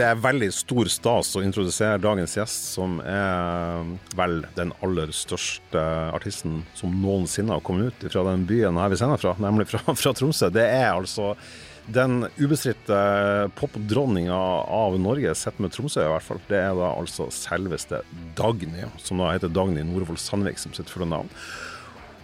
Det er veldig stor stas å introdusere dagens gjest, som er vel den aller største artisten som noensinne har kommet ut fra den byen her vi sender fra, nemlig fra, fra Tromsø. Det er altså den ubestridte popdronninga av Norge, sett med Tromsø i hvert fall, det er da altså selveste Dagny, som da heter Dagny Norvoll Sandvik som sitt fulle navn.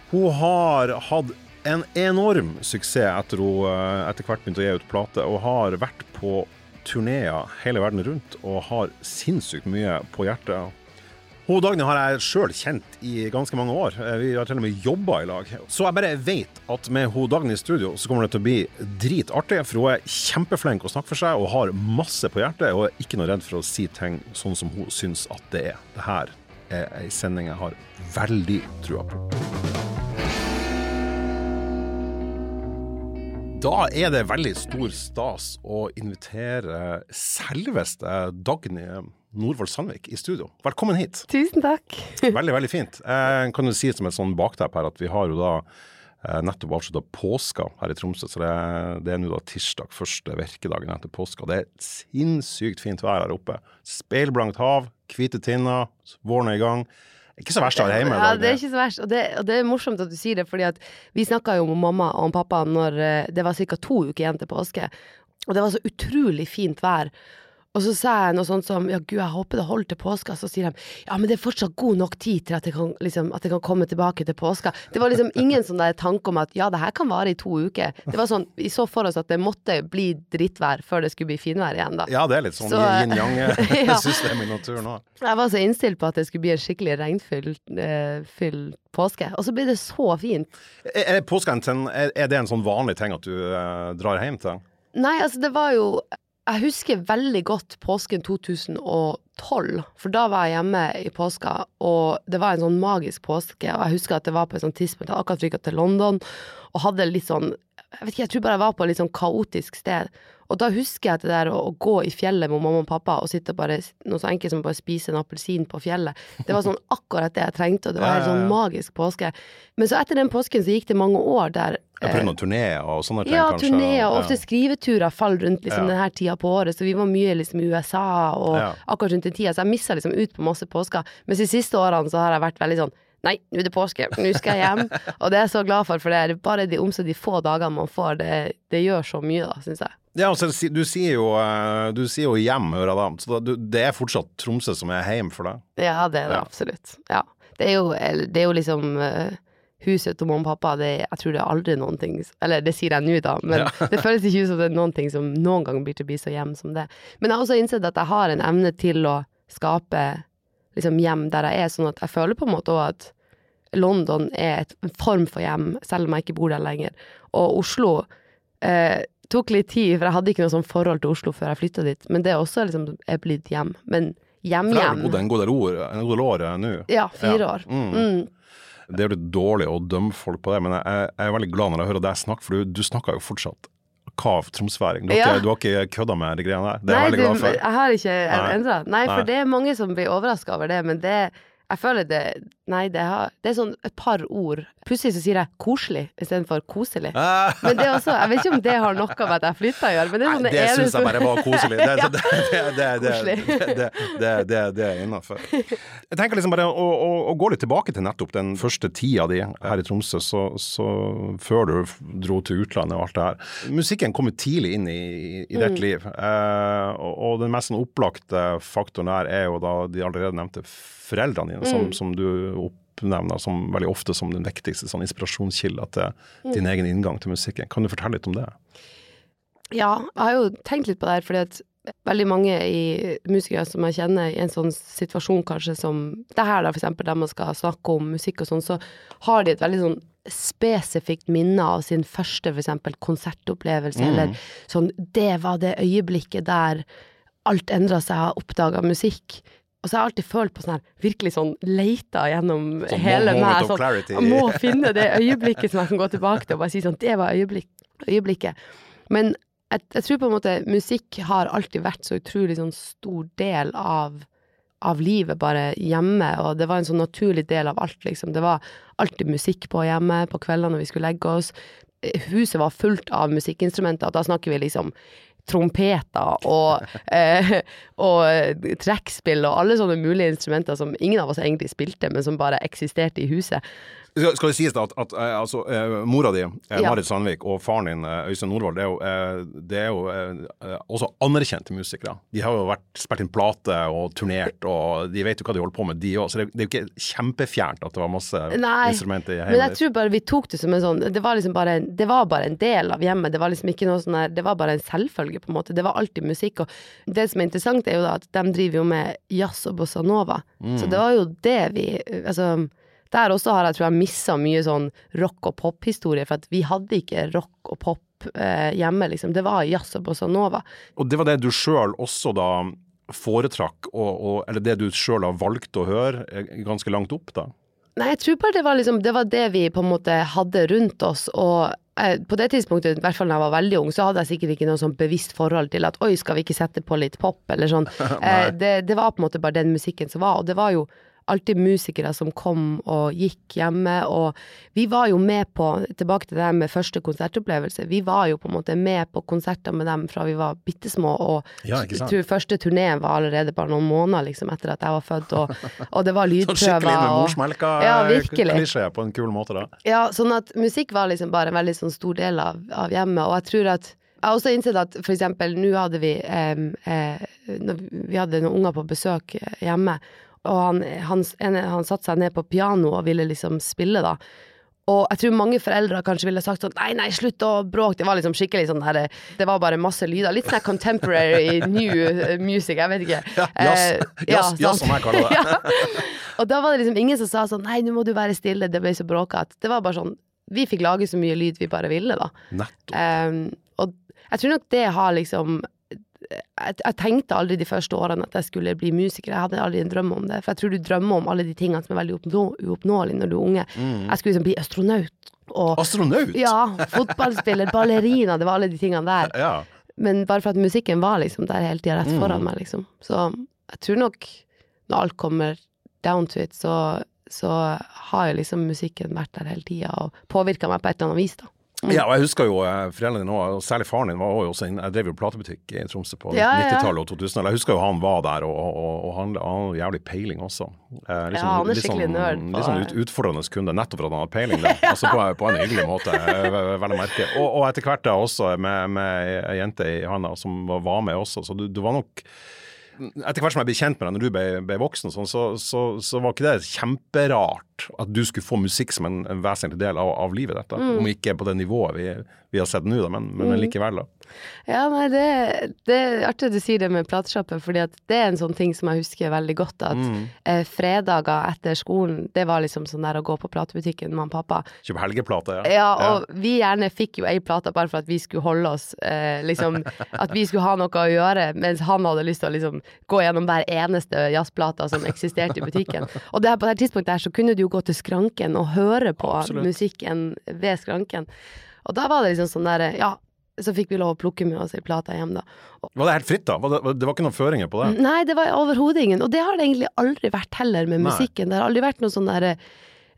Hun har hatt en enorm suksess etter hun etter hvert begynte å gi ut plate, og har vært på turneer hele verden rundt og har sinnssykt mye på hjertet. Hun Dagny har jeg sjøl kjent i ganske mange år. Vi har til og med jobba i lag. Så jeg bare vet at med hun Dagny i studio, så kommer det til å bli dritartig. For hun er kjempeflink å snakke for seg og har masse på hjertet. Og er ikke noe redd for å si ting sånn som hun syns at det er. Det her er ei sending jeg har veldig trua på. Da er det veldig stor stas å invitere selveste Dagny Norvoll Sandvik i studio. Velkommen hit. Tusen takk. veldig, veldig fint. Jeg kan jo si som et sånn bakteppe her at vi har jo da eh, nettopp avslutta påska her i Tromsø. Så det, det er nå da tirsdag, første virkedagen etter påska. Det er sinnssykt fint vær her oppe. Speilblankt hav, hvite tinner, våren er i gang. Ikke så verst å være hjemme. Ja, det er ikke så verst. Og det, og det er morsomt at du sier det, fordi at vi snakka jo med mamma og pappa når eh, det var ca. to uker igjen til påske. Og det var så utrolig fint vær. Og så sa jeg noe sånt som ja, gud, jeg håper det holder til påska. Så sier de ja, men det er fortsatt god nok tid til at jeg kan, liksom, at jeg kan komme tilbake til påska. Det var liksom ingen sånn der tanke om at ja, det her kan vare i to uker. Det var sånn, Vi så for oss at det måtte bli drittvær før det skulle bli finvær igjen, da. Ja, det er litt sånn yin-yang-system i naturen òg. Jeg var så innstilt på at det skulle bli en skikkelig regnfylt eh, påske, og så blir det så fint. Er, er, er det en sånn vanlig ting at du eh, drar hjem til? Nei, altså det var jo jeg husker veldig godt påsken 2012, for da var jeg hjemme i påska, og det var en sånn magisk påske, og jeg husker at det var på et sånt tidspunkt jeg akkurat rykka til London, og hadde litt sånn Jeg vet ikke, jeg tror bare jeg var på et litt sånn kaotisk sted. Og da husker jeg at det der å, å, gå i fjellet med mamma og pappa og sitte og bare noe så enkelt som bare spise en appelsin på fjellet, det var sånn akkurat det jeg trengte, og det var en sånn magisk påske. Men så etter den påsken så gikk det mange år der jeg prøvde noen turneer og sånne ting, ja, kanskje? Ja, turneer, og ofte skriveturer faller rundt liksom, ja. denne tida på året, så vi var mye liksom i USA og ja. akkurat rundt den tida, så jeg missa liksom ut på masse påsker. Mens de siste årene så har jeg vært veldig sånn Nei, nå er det påske, nå skal jeg hjem. og det er jeg så glad for, for det er bare de omsett de få dagene man får, det, det gjør så mye, da, syns jeg. Ja, altså, du, sier jo, eh, du sier jo hjem, hører jeg da. Så det er fortsatt Tromsø som er hjem for deg? Ja, det er det ja. absolutt. Ja. Det er jo, det er jo liksom uh, huset til mamma og pappa, det, jeg tror det er aldri noen ting Eller det sier jeg nå, da, men ja. det føles ikke ut som det er noen ting som noen gang blir til å bli så hjem som det. Men jeg har også innsett at jeg har en evne til å skape liksom hjem der jeg er, sånn at jeg føler på en måte òg at London er et, en form for hjem, selv om jeg ikke bor der lenger. Og Oslo eh, tok litt tid, for jeg hadde ikke noe sånn forhold til Oslo før jeg flytta dit, men det er også liksom er blitt hjem. Men hjem-hjem. For der har du bodd en god del år nå? Ja, fire ja. år. Mm. Mm. Det er litt dårlig å dømme folk på det, men jeg, jeg er veldig glad når jeg hører deg snakke, for du, du snakker jo fortsatt kav tromsværing. Du, ja. du, har ikke kødda med de greiene der? Det er jeg veldig glad for. Jeg har ikke endra. Nei, for Nei. det er mange som blir overraska over det, men det jeg føler det Nei, det, har, det, er sånn et par ord. Plutselig så sier jeg 'koselig' istedenfor 'koselig'. Ah. Men det er også Jeg vet ikke om det har noe med at jeg flytta å gjøre, men det sånn nei, det, det syns jeg bare var koselig. Det, ja. det, det, det, det er innafor. Jeg tenker liksom bare å, å, å, gå litt tilbake til nettopp den første tida di her i Tromsø, så, så før du dro til utlandet og alt det her. Musikken kom jo tidlig inn i, i ditt mm. liv, eh, og, og den mest sånn opplagte faktoren der er jo da de allerede nevnte foreldrene dine, som, mm. som, du oppnevner som veldig ofte som den viktigste sånn inspirasjonskilda til mm. din egen inngang til musikken. Kan du fortelle litt om det? Ja, jeg har jo tenkt litt på det her, fordi at veldig mange i musikere som jeg kjenner i en sånn situasjon kanskje som det her, da, for eksempel, der man skal snakke om musikk og sånn, så har de et veldig sånn spesifikt minne av sin første for eksempel konsertopplevelse, mm. eller sånn Det var det øyeblikket der alt endra seg, jeg oppdaga musikk. Og så har jeg alltid følt på sånn her, virkelig sånn leita gjennom sånn hele meg. Sånn, jeg må finne det øyeblikket som jeg kan gå tilbake til og bare si sånn, det var øyeblikk, øyeblikket. Men jeg, jeg, tror på en måte musikk har alltid vært så utrolig sånn stor del av, av livet bare hjemme, og det var en sånn naturlig del av alt, liksom. Det var alltid musikk på hjemme på kveldene når vi skulle legge oss. Huset var fullt av musikkinstrumenter, og da snakker vi liksom trompeter og, eh, og trekkspill og alle sånne mulige instrumenter som ingen av oss egentlig spilte, men som bare eksisterte i huset. Skal, det sies da at, at eh, altså, eh, mora di, eh. Marit Sandvik, og faren din, Øystein Norvoll, det er jo, det er jo også anerkjente musikere. De har jo vært, spilt inn plate og turnert, og de vet jo hva de holder på med, de òg. Så det, det er jo ikke kjempefjernt at det var masse Nei, instrumenter i hjemmet. Men jeg tror bare vi tok det som en sånn Det var liksom bare en, det var bare en del av hjemmet. Det var liksom ikke noe sånn der Det var bare en selvfølge, på en måte. Det var alltid musikk. Og det som er interessant, er jo da at de driver jo med jazz og bossa nova. Så det var jo det vi Altså der også har jeg tror jeg missa mye sånn rock og pop-historie, for vi hadde ikke rock og pop eh, hjemme, liksom. Det var jazz og bossa nova. Og det var det du sjøl også da foretrakk, og, og, eller det du sjøl har valgt å høre eh, ganske langt opp, da? Nei, jeg tror bare det var liksom Det var det vi på en måte hadde rundt oss, og eh, på det tidspunktet, i hvert fall da jeg var veldig ung, så hadde jeg sikkert ikke noe sånn bevisst forhold til at oi, skal vi ikke sette på litt pop, eller sånn. eh, det, det var på en måte bare den musikken som var, og det var jo alltid musikere som kom og gikk hjemme, og vi var jo med på, tilbake til det her med første konsertopplevelse, vi var jo på en måte med på konserter med dem fra vi var bitte små, og Ja, tror første turné var allerede bare noen måneder liksom etter at jeg var født, og, og det var Sånn skikkelig med morsmelka Ja, klisjé på en kul måte, da. Ja, sånn at musikk var liksom bare en veldig sånn stor del av, av hjemmet, og jeg tror at jeg har også innsett at for eksempel nå hadde vi eh, eh, Vi hadde noen unger på besøk hjemme, og han, han, han satte seg ned på piano og ville liksom spille, da. Og jeg tror mange foreldre kanskje ville sagt sånn nei, nei, slutt å bråke. Det var liksom skikkelig sånn der Det var bare masse lyder. Litt sånn contemporary new eh, music, jeg vet ikke. Ja, jazz, Eh, jazz, jazz som jeg kaller det. ja. Og da var det liksom ingen som sa sånn nei, nå må du være stille, det ble så bråkete. Det var bare sånn Vi fikk lage så mye lyd vi bare ville, da. Nettopp. Um, og jeg tror nok det har liksom jeg, jeg tenkte aldri de første årene at jeg skulle bli musiker. Jeg hadde aldri en drøm om det. For jeg tror du drømmer om alle de tingene som er veldig uoppnå, uoppnåelige når du er unge. Jeg skulle liksom bli astronaut. Og Astronaut? ja, fotballspiller, ballerina, det var alle de tingene der. Ja. Men bare for at musikken var liksom der hele tida, rett foran meg, liksom. Så jeg tror nok, når alt kommer down to it, så, så har jo liksom musikken vært der hele tida og påvirka meg på et eller annet vis, da. Ja, og jeg husker jo eh, foreldrene dine òg, og særlig faren din var også inn, Jeg drev jo platebutikk i Tromsø på Ja, ja. 90-tallet og 2000-tallet. Jeg husker jo han var der, og, og, og han, han hadde jævlig peiling også. Eh, Ja, han er skikkelig nerd på- Litt sånn ut, utfordrende kunde, nettopp fordi han hadde peiling. Da. Altså på, på en hyggelig måte, eh, vel å merke. Og, og etter hvert da også med, med ei jente i handa som var- var med også, så du, du var nok etter hvert som jeg ble kjent med deg når du ble, ble voksen, sånn, så, så, så var ikke det kjemperart at du skulle få musikk som en, en vesentlig del av, av livet ditt. Mm. Om ikke på det nivået vi, vi har sett nå, da, men, men likevel. da. Ja, nei, det, det er artig du sier det med platesjappe, fordi det er en sånn ting som jeg husker veldig godt. At Mm. eh, fredager etter skolen, det var liksom sånn der å gå på platebutikken med pappa. Kjøpe helgeplate. Ja, ja. og vi gjerne fikk jo ei plate bare for at vi skulle holde oss, eh, liksom, at vi skulle ha noe å gjøre, mens han hadde lyst til å liksom gå gjennom hver eneste jazzplate som eksisterte i butikken. Og det, her- på det tidspunktet her så kunne du jo gå til skranken og høre på Absolutt. musikken ved skranken. Og da var det liksom sånn der, ja, så fikk vi lov å plukke med oss ei plate hjem da. Og, Var det helt fritt, da? Var det, var- det var ikke noen føringer på det? nei, det var overhodet ingen, og det har det egentlig aldri vært heller med Nei. musikken. Det har aldri vært noe sånn der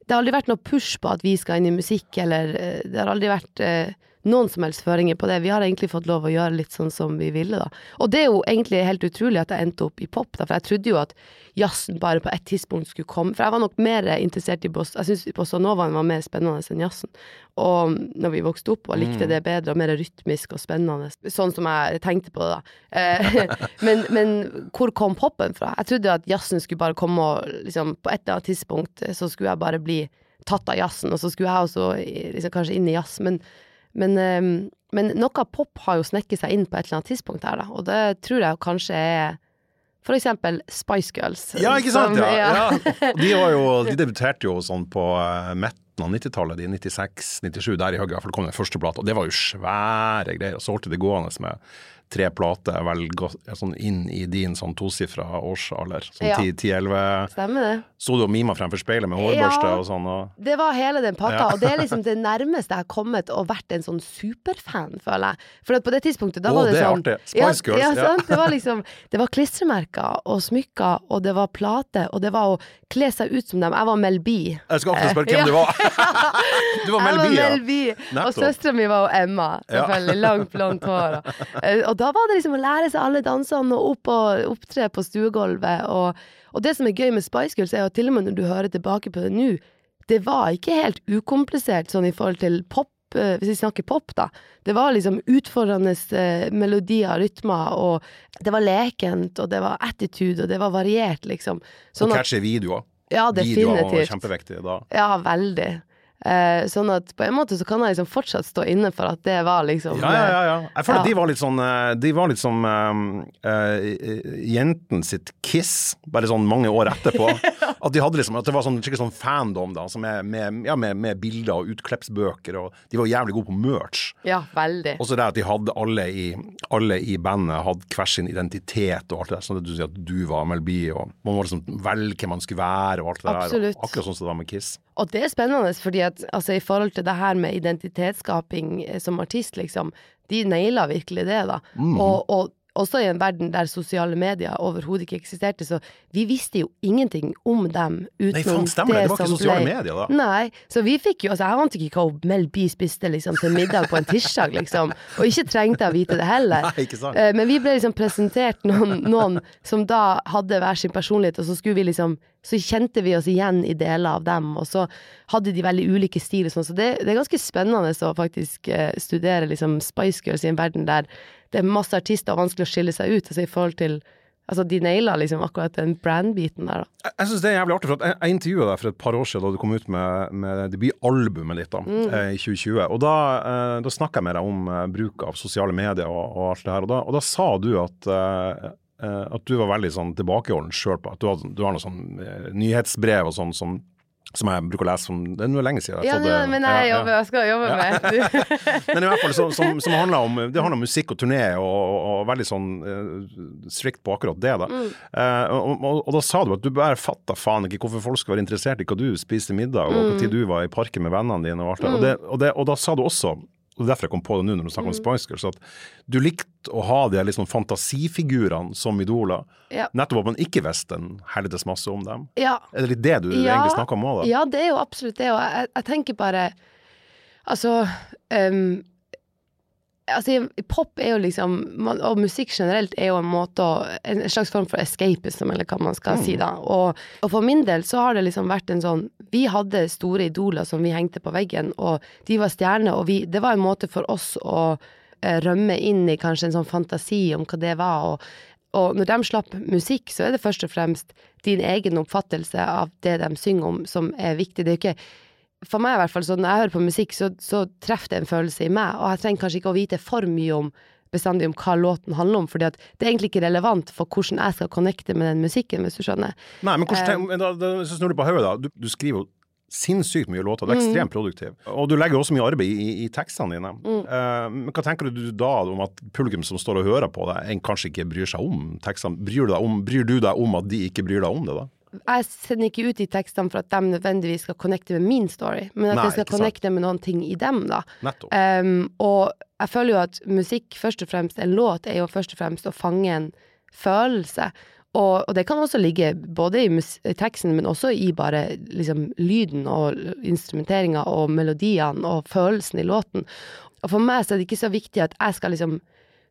det har aldri vært noe push på at vi skal inn i musikk, eller eh, det har aldri vært eh, noen som helst føringer på det. Vi har egentlig fått lov å gjøre litt sånn som vi ville, da. Og det er jo egentlig helt utrolig at jeg endte opp i pop, da, for jeg trodde jo at jazzen bare på et tidspunkt skulle komme. For jeg var nok mer interessert i bossa. Jeg syns bossa novaen var mer spennende enn jazzen. Og når vi vokste opp og likte det bedre og mer rytmisk og spennende, sånn som jeg tenkte på det, da. Eh, men, men hvor kom popen fra? Jeg trodde at jazzen skulle bare komme og liksom på et eller annet tidspunkt eh, så skulle jeg bare bli tatt av jazzen, og så skulle jeg også liksom, kanskje inn i jazz. Men, men, eh, men noe pop har jo snekket seg inn på et eller annet tidspunkt her, da. Og det tror jeg kanskje er for eksempel Spice Girls. Ja, ikke sant? som- Ja, ja. De, var jo, de debuterte jo sånn på eh, midten av 90-tallet, i 96-97, der i Høgge for fall kom den første plata. Det var jo svære greier. Og så holdt de gående med tre plater vel sånn inn i din sånn tosifra årsalder. Sånn Ja. 10-11 Stemmer det? Sto du og mima fremfor speilet med hårbørste Ja. og sånn? Og... Det var hele den pakka, Ja. og det er liksom det nærmeste jeg har kommet å vært en sånn superfan, føler jeg. For at på det tidspunktet, da oh, var det, det sånn artig. Spice Girls, Ja, sant. Det var liksom Det var klistremerker og smykker, og det var plate, og det var å kle seg ut som dem. Jeg var Mel B. Jeg skal akkurat spørre hvem du var. du var Mel B, ja. Mel B, og søstera mi var jo Emma, selvfølgelig. Langt, blondt hår. og- Og da var det liksom å lære seg alle dansene og opp og opptre på stuegulvet. Og, og det som er gøy med Spice Girls, er jo til og med når du hører tilbake på det nå, det var ikke helt ukomplisert sånn i forhold til pop, eh, hvis vi snakker pop, da. Det var liksom utfordrende melodier melodier, rytmer, og det var lekent, og det var attitude, og det var variert, liksom. Sånn og catchy videoer. Ja, definitivt. Videoer var kjempeviktige da. Ja, veldig. Eh, sånn at på en måte så kan jeg liksom fortsatt stå inne for at det var liksom Ja, ja, ja. Jeg føler at de var litt sånn eh, De var litt som uh, uh, jenten sitt Kiss, bare sånn mange år etterpå. At de hadde liksom At det var sånn skikkelig sånn fandom, da, som med, med, ja, med, med, bilder og utklippsbøker, og de var jævlig gode på merch. Ja, veldig. Og så det at de hadde alle i, alle i bandet hadde hver sin identitet og alt det der. Sånn at du sier at du var MLB, og man må liksom velge hvem man skulle være og alt det Absolutt. der. Akkurat sånn som det var med Kiss. Og det er spennende, fordi at altså, i forhold til det her med identitetsskaping eh, som artist, liksom, de naila virkelig det, da. Mm. Og, og, også i en verden der sosiale medier overhodet ikke eksisterte, så vi visste jo ingenting om dem utenom Nei, faen, stemmer det, det var ikke sosiale ble... medier da. Nei, så vi fikk jo, altså jeg ante ikke hva Mel B spiste liksom til middag på en tirsdag, liksom, og ikke trengte jeg å vite det heller. Nei, ikke sant. Eh, men vi ble liksom presentert noen, noen som da hadde hver sin personlighet, og så skulle vi liksom så kjente vi oss igjen i deler av dem, og så hadde de veldig ulike stiler. Sånn. Så det, det, er ganske spennende å faktisk uh, studere liksom Spice Girls i en verden der det er masse artister og vanskelig å skille seg ut. Altså i forhold til Altså, de naila liksom akkurat den brand-biten der, da. Jeg, jeg syns det er jævlig artig, for jeg, jeg intervjua deg for et par år siden da du kom ut med, med debutalbumet ditt da, mm. eh, i 2020. Og da, eh, da snakka jeg med deg om eh, bruk av sosiale medier og, og, alt det her. Og da, og da sa du at eh, eh, at du var veldig sånn tilbakeholden sjøl på at du har, du har noe sånn eh, nyhetsbrev og sånn som som jeg bruker å lese om Det er noe lenge siden. Ja, det, men jeg, jobber, jeg skal jobbe med Men i hvert fall som, som, som handler om Det handler om musikk og turné, og, og, og veldig sånn uh, strikt på akkurat det. da. Mm. Uh, og, og, da sa du at du bare fatta faen ikke hvorfor folk skal være interessert i hva du spiste middag, og mm. når du var i parken med vennene dine. Og, alt mm. det. det, og, da sa du også og er derfor jeg kom på det nå når du snakker mm. om Spice Girls, at du likte å ha de liksom fantasifigurene som idoler, ja. nettopp at man ikke visste en helvetes masse om dem. Ja. Er det litt det du ja. egentlig snakker om òg, da? Ja, det er jo absolutt det, og jeg, jeg tenker bare Altså um, Altså, pop er jo liksom Og musikk generelt er jo en måte å En slags form for escapism, eller hva man skal mm. si, da. Og, og, for min del så har det liksom vært en sånn Vi hadde store idoler som vi hengte på veggen, og de var stjerner, og vi Det var en måte for oss å eh, rømme inn i kanskje en sånn fantasi om hva det var, og, og når de slapp musikk, så er det først og fremst din egen oppfattelse av det de synger om, som er viktig. Det er jo ikke for meg i hvert fall, så når jeg hører på musikk, så, så treffer det en følelse i meg. Og jeg trenger kanskje ikke å vite for mye om bestandig om hva låten handler om, fordi at det er egentlig ikke relevant for hvordan jeg skal connecte med den musikken, hvis du skjønner. Nei, men hvordan, um, da, da, så snur du på hodet, da. Du, du, skriver jo sinnssykt mye låter, du er mm. ekstremt produktiv. Og du legger også mye arbeid i, i tekstene dine. Mm. Uh, men hva tenker du da om at publikum som står og hører på deg, kanskje ikke bryr seg om tekstene? Bryr om, bryr du deg om at de ikke bryr deg om det, da? Jeg sender ikke ut de tekstene for at de nødvendigvis skal connecte med min story, men at Nei, jeg skal connecte med noen ting i dem, da. Um, og jeg føler jo at musikk, først og fremst, en låt, er jo først og fremst å fange en følelse. Og, og det kan også ligge både i, i, teksten, men også i bare liksom lyden og instrumenteringa og melodiene og følelsen i låten. Og for meg så er det ikke så viktig at jeg skal liksom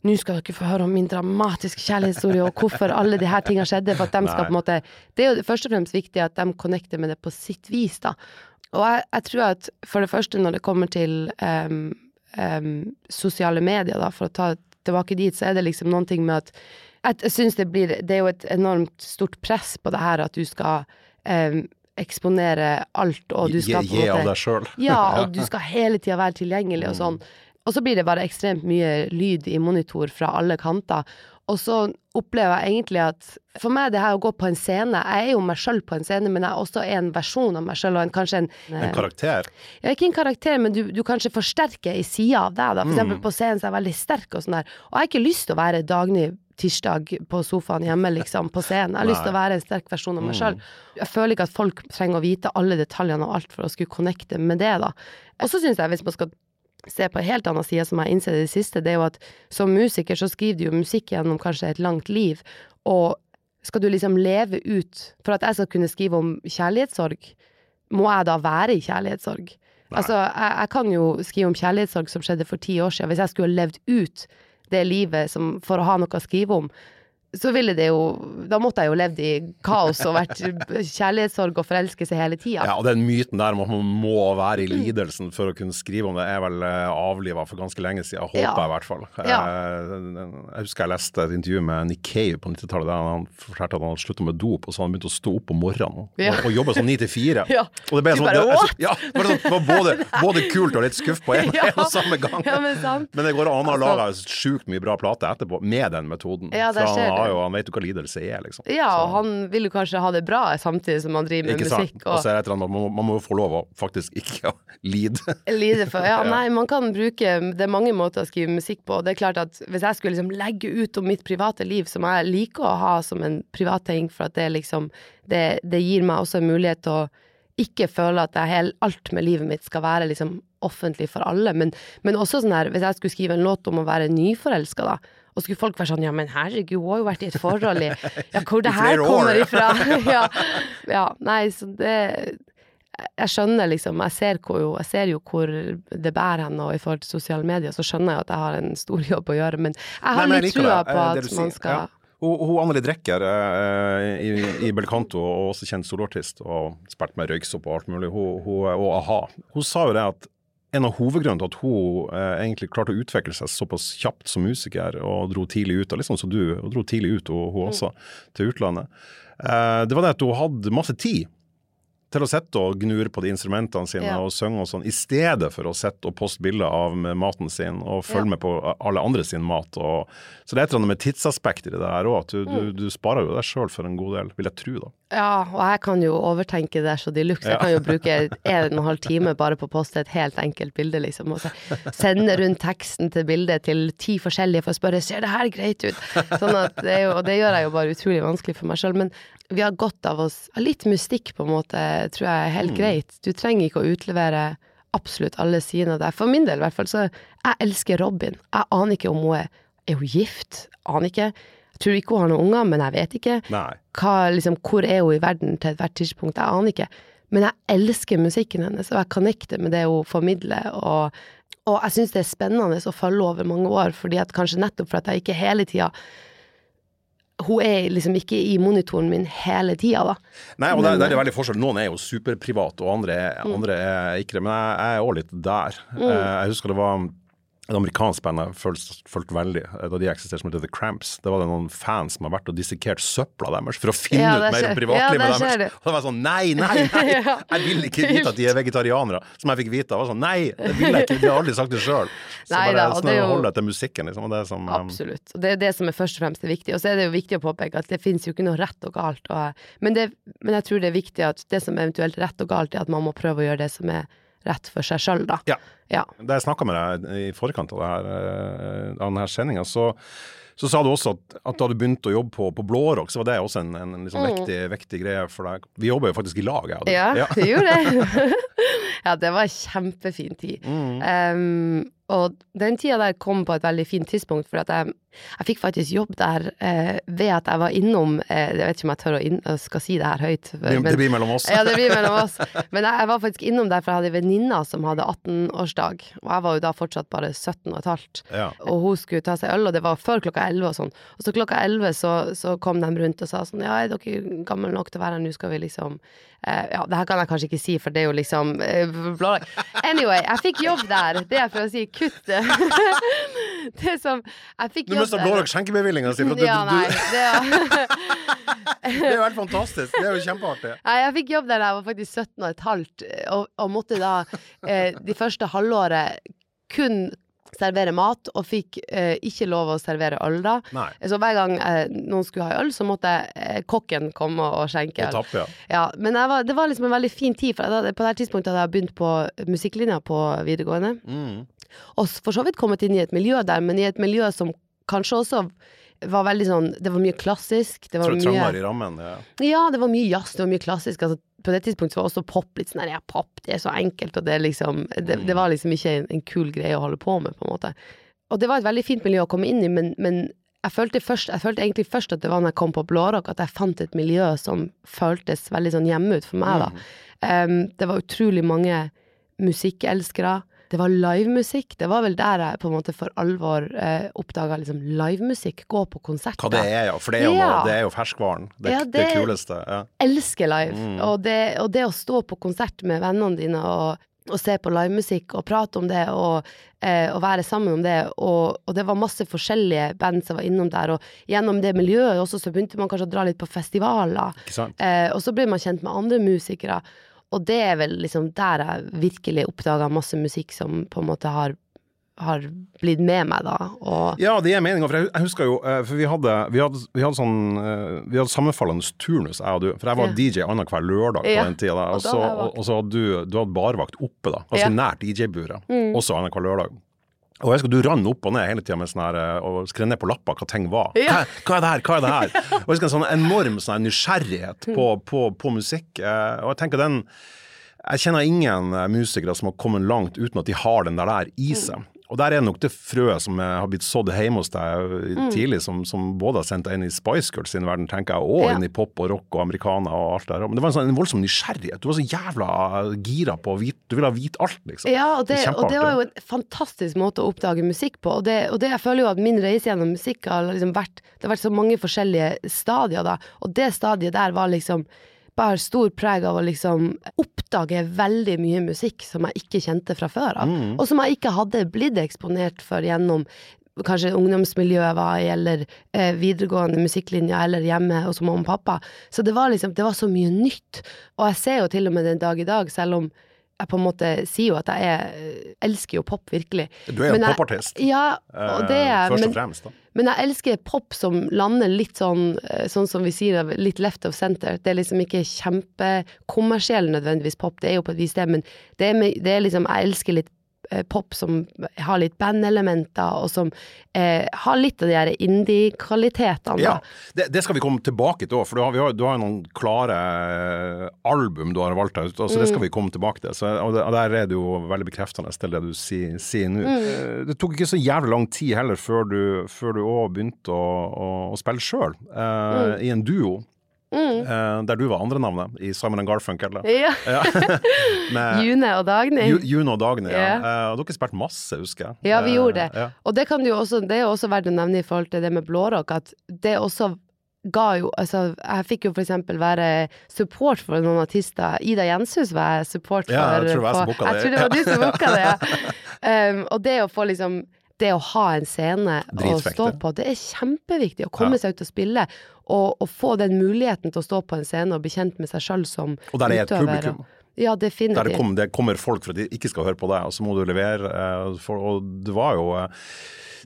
nå skal dere få høre om min dramatiske kjærlighetshistorie, og hvorfor alle de her tingene skjedde. For at de skal på en måte Det er jo først og fremst viktig at de connecter med det på sitt vis, da. Og jeg, jeg tror at for det første, når det kommer til um, um, sosiale medier, da, for å ta tilbake dit, så er det liksom noen ting med at jeg syns det blir Det er jo et enormt stort press på det her at du skal um, eksponere alt, og du skal på en måte Gi av deg sjøl. ja, og du skal hele tida være tilgjengelig og sånn. Og så blir det bare ekstremt mye lyd i monitor fra alle kanter. Og så opplever jeg egentlig at for meg det her å gå på en scene Jeg er jo meg sjøl på en scene, men jeg er også en versjon av meg sjøl, og en, kanskje en En karakter? Ja, ikke en karakter, men du, du kanskje forsterker ei side av deg, da. For mm. eksempel på scenen så er jeg veldig sterk og sånn der. Og jeg har ikke lyst til å være Dagny tirsdag på sofaen hjemme, liksom, på scenen. Jeg har lyst til å være en sterk versjon av meg sjøl. Mm. Jeg føler ikke at folk trenger å vite alle detaljene og alt for å skulle connecte med det, da. Og så syns jeg, hvis man skal se på en helt annen side, som jeg har innsett i det siste, det er jo at som musiker så skriver du jo musikk gjennom kanskje et langt liv, og skal du liksom leve ut For at jeg skal kunne skrive om kjærlighetssorg, må jeg da være i kjærlighetssorg? Nei. Altså, jeg, jeg, kan jo skrive om kjærlighetssorg som skjedde for ti år siden, hvis jeg skulle levd ut det livet som, for å ha noe å skrive om, så ville det jo Da måtte jeg jo levd i kaos og vært kjærlighetssorg og forelskelse hele tida. Ja, og den myten der om at man må være i lidelsen for å kunne skrive om det, er vel eh, avliva for ganske lenge siden. Håper Ja. jeg i hvert fall. Ja. Eh, Jeg husker jeg leste et intervju med Nick Cave på 90-tallet der han fortalte at han hadde slutta med dop, og så hadde han begynt å stå opp om morgenen Ja. og, og jobbe sånn ni til fire. Ja. Og det ble sånn, bare, det, var, sånn, både, både kult og litt skuff på en, Ja. en og samme gang. Ja, men. Men det går an å Altså- lage sjukt mye bra plate etterpå med den metoden. Ja, det skjer har jo, han vet jo hva lidelse er, liksom. Ja, Så- og han vil jo kanskje ha det bra samtidig som han driver med ikke sant? musikk. Og så er det et eller annet, man, må, man må jo få lov å faktisk ikke lide. Lide for Ja, nei, man kan bruke Det er mange måter å skrive musikk på. Det er klart at hvis jeg skulle liksom legge ut om mitt private liv, som jeg liker å ha som en privat ting, for at det liksom det, det gir meg også en mulighet til å ikke føle at hel, alt med livet mitt skal være liksom offentlig for alle, men, men også sånn her Hvis jeg skulle skrive en låt om å være nyforelska, da, og skulle folk være sånn Ja, men herregud, hun har jo vært i et forhold i Ja, hvor det her år, kommer ja. ifra? ja, ja. Nei, så det jeg skjønner liksom, jeg ser, hvor, jeg ser jo hvor det bærer hen, og i forhold til sosiale medier, så skjønner jeg at jeg har en stor jobb å gjøre, men jeg har Nei, litt trua det, på at det at man skal Ja. Hun, hun Anneli Drecker eh, i, i Belcanto, og også kjent soloartist, og spilt med røyksopp og alt mulig, hun, hun, og a-ha. Hun sa jo det at en av hovedgrunnene til at hun eh, egentlig klarte å utvikle seg såpass kjapt som musiker, og dro tidlig ut, og liksom som du, og dro tidlig ut, og hun også, til utlandet, eh, det var det at hun hadde masse tid til å sitte og gnure på de instrumentene sine Ja. og synge og sånn, i stedet for å sitte og poste bilder av maten sin og følge Ja. med på alle andre sin mat. Og, så det er et eller annet med tidsaspekter i det her òg, at du, Mm. du, du sparer jo deg sjøl for en god del, vil jeg tro, da. Ja, og jeg kan jo overtenke det så de luxe. Jeg kan jo bruke en og en halv time bare på å poste et helt enkelt bilde, liksom. Og så sende rundt teksten til bildet til ti forskjellige for å spørre ser det her greit ut. Sånn at det jo, og det gjør jeg jo bare utrolig vanskelig for meg sjøl. Men vi har godt av oss litt mystikk, på en måte, tror jeg er helt greit. Du trenger ikke å utlevere absolutt alle sidene av deg. For min del, i hvert fall, så jeg elsker Robin. Jeg aner ikke om hun er Er hun gift? Aner ikke. Jeg tror ikke hun har noen unger, men jeg vet ikke hva, liksom, hvor er hun i verden til ethvert tidspunkt, jeg aner ikke. Men jeg elsker musikken hennes, og jeg connecter med det hun formidler, og, og jeg syns det er spennende å følge over mange år, fordi at kanskje nettopp for at jeg ikke hele tida Hun er liksom ikke i monitoren min hele tida, da. Nei, og det Men- der er det veldig forskjell. Noen er jo superprivate, og andre Mm. andre er ikke det. Men jeg, jeg er òg litt der. Mm. Jeg husker det var et amerikansk band jeg fulgte fulgte veldig eh, da de eksisterte, som heter The Cramps. Det var det noen fans som har vært og dissekert søpla deres for å finne Ja, ut mer om privatlivet ja, deres. Og det var sånn nei, nei, nei! Jeg vil ikke vite at de er vegetarianere, som jeg fikk vite. Jeg var sånn nei, det vil jeg ikke, de har aldri sagt det sjøl. Så Nei bare da, sånn til musikken, liksom. Det som, um, Absolutt. Og det er det som er først og fremst viktig. Og så er det jo viktig å påpeke at det finnes jo ikke noe rett og galt. Og, men, det, men jeg tror det er viktig at det som er eventuelt rett og galt, er at man må prøve å gjøre det som er rett for seg sjøl, da. Ja. Ja. Da jeg snakka med deg i forkant av, det her, eh, av denne sendinga, så, så sa du også at, at da du begynte å jobbe på, på Blårock, så var det også en, en, en liksom viktig, viktig greie for deg. Vi jobber jo faktisk i lag, jeg og du. Mm. Ja, Ja. det gjorde det. ja, det var en kjempefin tid. Mm. Um, og den tida der kom på et veldig fint tidspunkt, for jeg, jeg fikk faktisk jobb der eh, ved at jeg var innom eh, Jeg vet ikke om jeg tør å inn, skal si det her høyt. Det, det blir mellom oss. Ja, det blir mellom oss. Men jeg, jeg var faktisk innom der, for jeg hadde en venninne som hadde 18-årsdag. Og jeg var jo da fortsatt bare 17 og et halvt. Ja. Og hun skulle ta seg øl, og det var før klokka 11 og sånn. Og så klokka 11 så, så kom de rundt og sa sånn Ja, er dere gamle nok til å være her, nå skal vi liksom eh, Ja, det her kan jeg kanskje ikke si, for det er jo liksom eh, Anyway, jeg fikk jobb der. Det er for å si kutt det. som Jeg fikk Du jobb mista der. Blårock skjenkebevillinga si, Ja, nei. Det, det er jo helt fantastisk. Det er jo kjempeartig. Nei, jeg fikk jobb der jeg var faktisk 17 og et halvt, og, og måtte da eh, de første halvåret kun servere mat, og fikk eh, ikke lov å servere øl da. Nei. Så hver gang eh, noen skulle ha øl, så måtte eh, kokken komme og skjenke øl. tappe, ja. Ja, men var, det var liksom en veldig fin tid, for jeg på det tidspunktet hadde jeg begynt på musikklinja på videregående. Mm. Og for så vidt kommet inn i et miljø der, men i et miljø som kanskje også var veldig sånn Det var mye klassisk. Det var Trang, mye i rammen. Ja. ja, det var mye jazz, det var mye klassisk. Altså, på det tidspunktet var også pop litt sånn her, ja, pop, det er så enkelt, og det er liksom Det, det var liksom ikke en, en kul greie å holde på med, på en måte. Og det var et veldig fint miljø å komme inn i, men, men jeg, følte først, jeg følte egentlig først at det var når jeg kom på Blårock, at jeg fant et miljø som føltes veldig sånn hjemme ut for meg, da. Um, det var utrolig mange musikkelskere. Det var livemusikk. Det var vel der jeg på en måte for alvor eh, oppdaga liksom livemusikk. Gå på konserter. Hva det er, ja. For det er jo, Ja. det er jo ferskvaren. Det, Ja, det, det- kuleste. Ja. elsker live. Mm. Og, det, og det å stå på konsert med vennene dine og, og se på livemusikk og prate om det og, eh, og være sammen om det, og, og det var masse forskjellige band som var innom der, og gjennom det miljøet også så begynte man kanskje å dra litt på festivaler, eh, og så ble man kjent med andre musikere, og det er vel liksom der jeg virkelig oppdaga masse musikk som på en måte har, har blitt med meg, da. Og Ja, det er mening. For jeg husker jo eh, For vi hadde, vi hadde, vi hadde sånn eh, Vi hadde sammenfallende turnus, jeg og du. For jeg var Ja. DJ annenhver lørdag på den tida. og så, hadde du, du hadde barvakt oppe, da. Ganske Ja. Mm. nært DJ-buret. Også annenhver lørdag. Og jeg husker du rann opp og ned hele tida med sånn eh, og skrev ned på lapper hva ting var. Ja. Hva, er det her, hva er det her? Og jeg husker en sånn enorm sånn nysgjerrighet på, på, på musikk. Eh, og jeg tenker den Jeg kjenner ingen eh, musikere som har kommet langt uten at de har den der, der i seg. Og der er nok det frøet som eh, har blitt sådd hjemme hos deg Mm. tidlig, som, som både har sendt deg inn i Spice Girls sin verden, tenker jeg, og Ja. inn i pop og rock og americana og alt der. Men det var en sånn en voldsom nysgjerrighet. Du var så jævla gira på å vite Du ville vite alt, liksom. Ja, og det, Det og det var jo en fantastisk måte å oppdage musikk på. Og det, og det jeg føler jo at min reise gjennom musikk har liksom vært Det har vært så mange forskjellige stadier, da. Og det stadiet der var liksom bare stor preg av å liksom oppdage veldig mye musikk som jeg ikke kjente fra før av. Mm. Og som jeg ikke hadde blitt eksponert for gjennom kanskje ungdomsmiljøet var i, eller eh, videregående musikklinja, eller hjemme hos mamma og pappa. Så det var liksom, det var så mye nytt. Og jeg ser jo til og med den dag i dag, selv om jeg på en måte sier jo at jeg er, elsker jo pop, virkelig. Du er jo Men popartist. Ja, og det eh, er Først men, og fremst, da. men jeg elsker pop som lander litt sånn, eh, sånn som vi sier, litt left of center. Det er liksom ikke kjempekommersiell nødvendigvis pop, det er jo på et vis det, men det er, det er liksom, jeg elsker litt eh, pop som har litt bandelementer, og som eh, har litt av de her indie-kvalitetene. Ja, det, det skal vi komme tilbake til òg, for du har, vi har, du har noen klare eh, album du har valgt ut, Altså, så det Mm. skal vi komme tilbake til. Så, og, der er det jo veldig bekreftende til det du sier, sier nå. Mm. Eh, Det tok ikke så jævlig lang tid heller før du, òg begynte å, å, å spille sjøl, eh, i en duo. Mm. Eh, der du var andre navnet, i Simon Garfunkel. Ja. Ja. Med June og Dagny. Ju- June og Dagny. Ja. Yeah. Eh, og dere spilte masse, husker jeg. Ja, vi Eh, gjorde det. Ja. Og det, kan du jo også, det er også verdt å nevne i forhold til det med blårock, at det også ga jo Altså, jeg fikk jo for eksempel være support for noen artister. Ida Jenshus var jeg support for. Ja, jeg tror det var jeg som booka det. Jeg tror det var du som booka det, ja. Um, og det å få liksom det å ha en scene å stå på, det er kjempeviktig. Å komme seg ut og spille, og, og få den muligheten til å stå på en scene og bli kjent med seg sjøl som utøver. Og der er et publikum. Ja, Der definitivt. kom, det kommer folk for at de ikke skal høre på deg, og så må du levere. eh, For, og du var jo eh,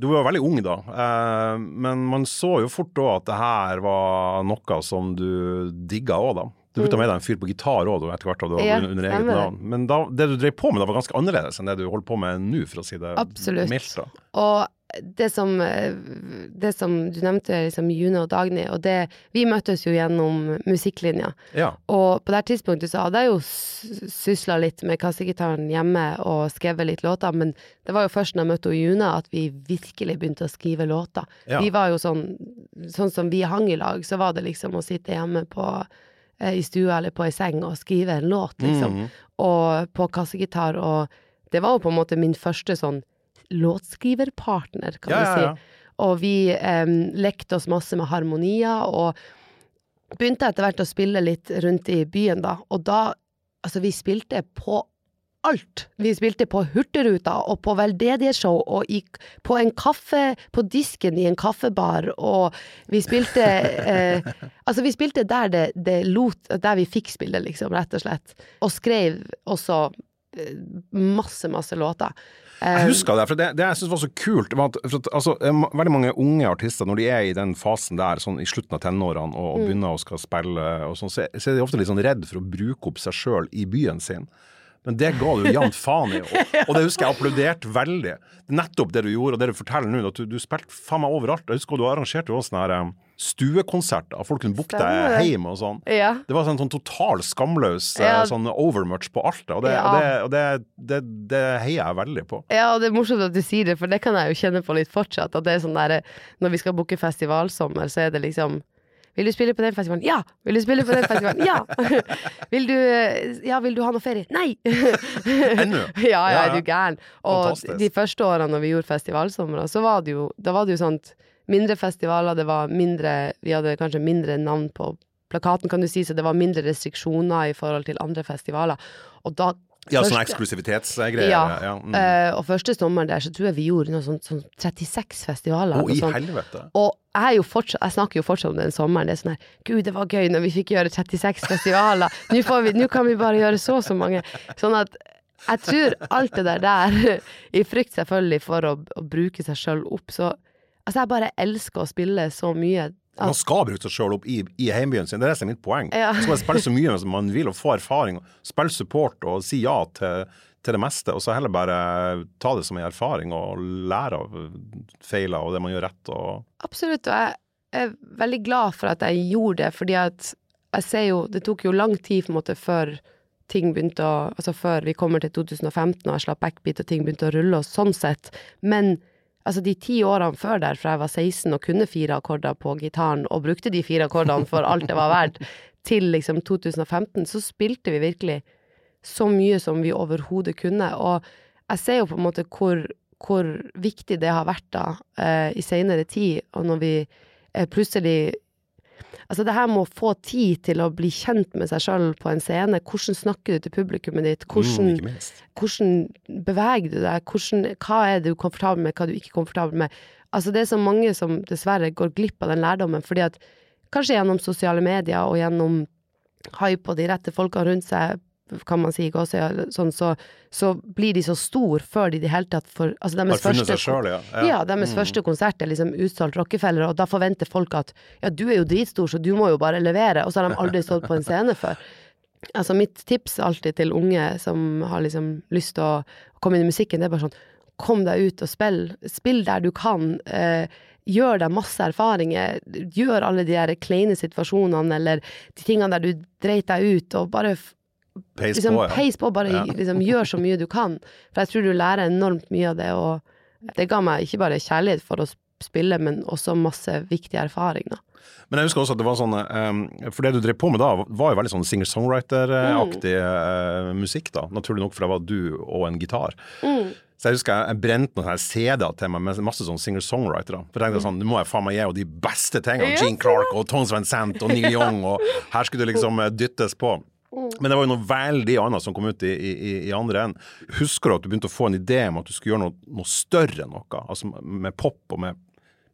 Du var jo veldig ung da, eh, men man så jo fort da at det her var noe som du digga òg, da. Du begynte med deg en fyr på gitar òg etter hvert, da du Mm. Ja, under eget navn. Men da, det du drev på med da var ganske annerledes enn det du holder på med nå, for å si det Absolutt. mildt. da. Og det som, det som du nevnte, liksom June og Dagny, og det Vi møttes jo gjennom musikklinja. Ja. Og på det tidspunktet så hadde jeg jo sysla litt med kassegitaren hjemme og skrevet litt låter, men det var jo først når jeg møtte June at vi virkelig begynte å skrive låter. Ja. Vi var jo sånn Sånn som vi hang i lag, så var det liksom å sitte hjemme på i stua eller på ei seng og skrive en låt, liksom. Mm. Og på kassegitar, og det var jo på en måte min første sånn låtskriverpartner, kan Ja, du si. ja. Og vi um, lekte oss masse med harmonier, og begynte etter hvert å spille litt rundt i byen, da. Og da Altså, vi spilte på alt. Vi spilte på Hurtigruta og på veldedighetsshow og i, på en kaffe På disken i en kaffebar, og vi spilte eh, Altså, vi spilte der det, det lot Der vi fikk spille, liksom, rett og slett. Og skrev også eh, masse, masse låter. Eh, Jeg husker det, for det, det jeg syns var så kult var at, for at altså, eh, Veldig mange unge artister, når de er i den fasen der, sånn i slutten av tenårene og, og begynner å skal spille, og sånn, så, så er de ofte litt sånn redd for å bruke opp seg sjøl i byen sin. Men det ga du jevnt faen i, og, og det husker jeg applauderte veldig. Nettopp det du gjorde, og det du forteller nå, at du, du spilte faen meg overalt. Jeg husker du arrangerte jo også sånn her, eh, stuekonserter, folk kunne booke deg hjem og sånn. Ja. Det var sånn, sånn total skamløs eh, Ja. sånn overmuch på alt. Og det, Ja. og det, og det, det, det heier jeg veldig på. Ja, og det er morsomt at du sier det, for det kan jeg jo kjenne på litt fortsatt. At det er sånn der, når vi skal booke festivalsommer, så er det liksom Vil du spille på den festivalen? Ja! Vil du spille på den festivalen? Ja! vil du Ja, vil du ha noe ferie? Nei! Ennå? ja, ja, er du gæren? Og Fantastisk. de første årene når vi gjorde festivalsommer, så var det jo Da var det jo sånt mindre festivaler, det var mindre Vi hadde kanskje mindre navn på plakaten, kan du si, så det var mindre restriksjoner i forhold til andre festivaler. Og da Ja, sånn eksklusivitetsgreier. Ja. Ja. Mm. Uh, og første sommer der, så tror jeg vi gjorde noe sånt sånn 36 festivaler. Å, i sånt. helvete. Og jeg, fortsatt, jeg snakker jo fortsatt om den sommeren. Det er sånn her Gud, det var gøy når vi fikk gjøre 36 festivaler. Nå, får vi, nå kan vi bare gjøre så og så mange. Sånn at jeg tror alt det der der, i frykt selvfølgelig for å, å bruke seg sjøl opp, så Altså, jeg bare elsker å spille så mye. Man skal bruke seg sjøl opp i, i heimbyen sin, det er det som er mitt poeng. Ja. Så skal man spille så mye som man vil og få erfaring, spille support og si ja til, til det meste, og så heller bare ta det som en erfaring og lære av feiler og det man gjør rett. og Absolutt, og jeg er veldig glad for at jeg gjorde det, fordi at jeg ser jo Det tok jo lang tid på en måte før ting begynte å Altså før vi kommer til 2015 og jeg slapp backbeat og ting begynte å rulle og sånn sett. Men altså de ti årene før der, fra jeg var 16 og kunne fire akkorder på gitaren og brukte de fire akkordene for alt det var verdt, til liksom 2015, så spilte vi virkelig så mye som vi overhodet kunne. Og jeg ser jo på en måte hvor, hvor viktig det har vært da, eh, i seinere tid, og når vi eh, plutselig Altså, det her med å få tid til å bli kjent med seg sjøl på en scene. Hvordan snakker du til publikummet ditt? Hvordan, Mm, hvordan beveger du deg? Hvordan, hva er du komfortabel med, hva er du ikke komfortabel med? Altså, det er så mange som dessverre går glipp av den lærdommen, fordi at kanskje gjennom sosiale medier og gjennom hype og de rette folka rundt seg, kan man si, også, ja, sånn, så, så blir de så stor før de i det hele tatt får Altså, Har funnet første seg sjøl, ja. ja, deres første konsert er liksom utsolgt Rockefeller, og da forventer folk at ja, du er jo dritstor, så du må jo bare levere, og så har de aldri stått på en scene før. Altså mitt tips alltid til unge som har liksom lyst til å komme inn i musikken, det er bare sånn kom deg ut og spill. Spill der du kan. Eh, gjør deg masse erfaringer. Gjør alle de der kleine situasjonene eller de tingene der du dreit deg ut, og bare Peis liksom, på, ja. peis på, bare Ja. liksom, gjør så mye du kan. For jeg tror du lærer enormt mye av det, og det ga meg ikke bare kjærlighet for å spille, men også masse viktig erfaring, da. Men jeg husker også at det var sånn um, For det du drev på med da, var jo veldig sånn singer-songwriter-aktig eh, musikk, da. Naturlig nok, for det var du og en gitar. Så jeg husker jeg, jeg brente noen CD-er til meg med masse sånn singer-songwritere. For jeg tenkte sånn, nå må jeg faen meg gi henne de beste tingene. Gene Clark og Tones Van Sant og Neil Young, og her skulle det liksom eh, dyttes på. Men det var jo noe veldig annet som kom ut i, i, i andre enden. Husker du at du begynte å få en idé om at du skulle gjøre noe, noe større enn noe? Altså med pop og med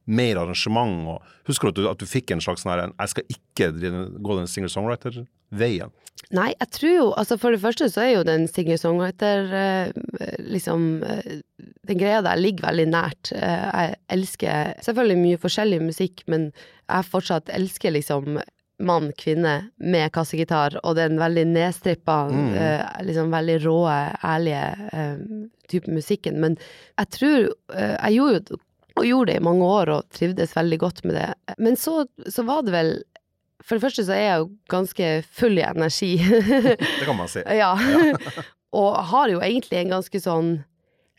mer arrangement. Og husker du at du, at du fikk en slags sånn her Jeg skal ikke gå den singer-songwriter-veien. Nei, jeg tror jo Altså, for det første så er jo den singer-songwriter eh, liksom eh, Den greia der ligger veldig nært. Eh, jeg elsker selvfølgelig mye forskjellig musikk, men jeg fortsatt elsker liksom mann, kvinne med kassegitar, og den veldig nedstrippa, Mm. uh, liksom veldig rå, ærlige uh, type musikken. Men jeg tror uh, Jeg gjorde jo og gjorde det i mange år og trivdes veldig godt med det. Men så, så var det vel For det første så er jeg jo ganske full i energi. Det kan man si. ja. og har jo egentlig en ganske sånn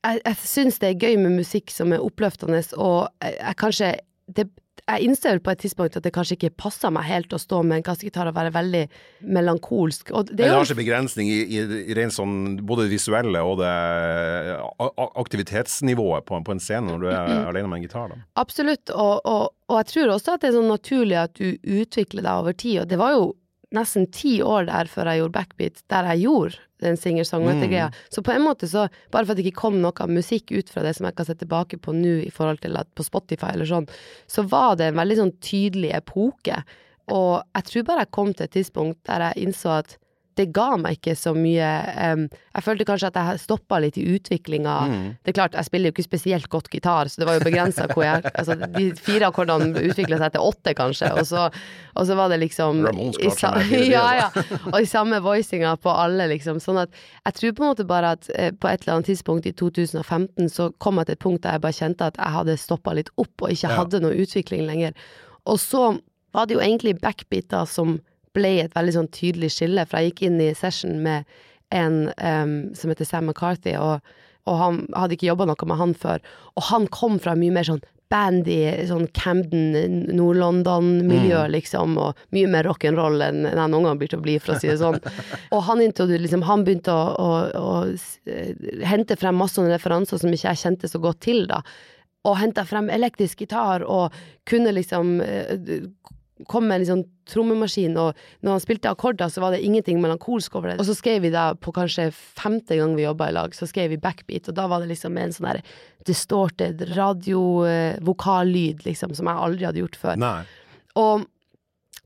Jeg, jeg syns det er gøy med musikk som er oppløftende, og jeg, jeg kanskje det, jeg innser vel på et tidspunkt at det kanskje ikke passer meg helt å stå med en kassegitar og være veldig melankolsk. Og det Det har ikke begrensning i, i, i rent sånn både det visuelle og det aktivitetsnivået på, på en scene når du er alene med en gitar. Da. Absolutt, og, og, og jeg tror også at det er sånn naturlig at du utvikler deg over tid, og det var jo nesten ti år der før jeg gjorde backbeat, der jeg gjorde den singer-songwriter-greia. Så på en måte så, bare for at det ikke kom noe musikk ut fra det som jeg kan se tilbake på nå i forhold til at på Spotify eller sånn, så var det en veldig sånn tydelig epoke. Og jeg tror bare jeg kom til et tidspunkt der jeg innså at det ga meg ikke så mye um, Jeg følte kanskje at jeg stoppa litt i utviklinga. Det er klart, jeg spiller jo ikke spesielt godt gitar, så det var jo begrensa hvor jeg Altså, de fire akkordene utvikla seg til åtte, kanskje, og så, og så var det liksom Ramones i med fire, Ja, ja. Og i samme voicinga på alle, liksom. Sånn at jeg tror på en måte bare at eh, på et eller annet tidspunkt i 2015 så kom jeg til et punkt der jeg bare kjente at jeg hadde stoppa litt opp og ikke Ja. hadde noe utvikling lenger. Og så var det jo egentlig backbeater som ble et veldig sånn tydelig skille, for jeg gikk inn i session med en um, som heter Sam McCarthy, og, og han hadde ikke jobba noe med han før, og han kom fra mye mer sånn bandy, sånn Camden, Nord-London-miljø, Mm. liksom, og mye mer rock'n'roll enn han gang blir til å bli, for å si det sånn. og han, liksom, han begynte å, å, å eh, hente frem masse sånne referanser som ikke jeg kjente så godt til, da. Og henta frem elektrisk gitar, og kunne liksom eh, kom med en liksom trommemaskin, og når han spilte akkorder, så var det ingenting melankolsk over det. Og så skrev vi da, på kanskje femte gang vi jobba i lag, så skrev vi backbeat, og da var det liksom en sånn der distorted radiovokallyd, liksom, som jeg aldri hadde gjort før. Nei. Og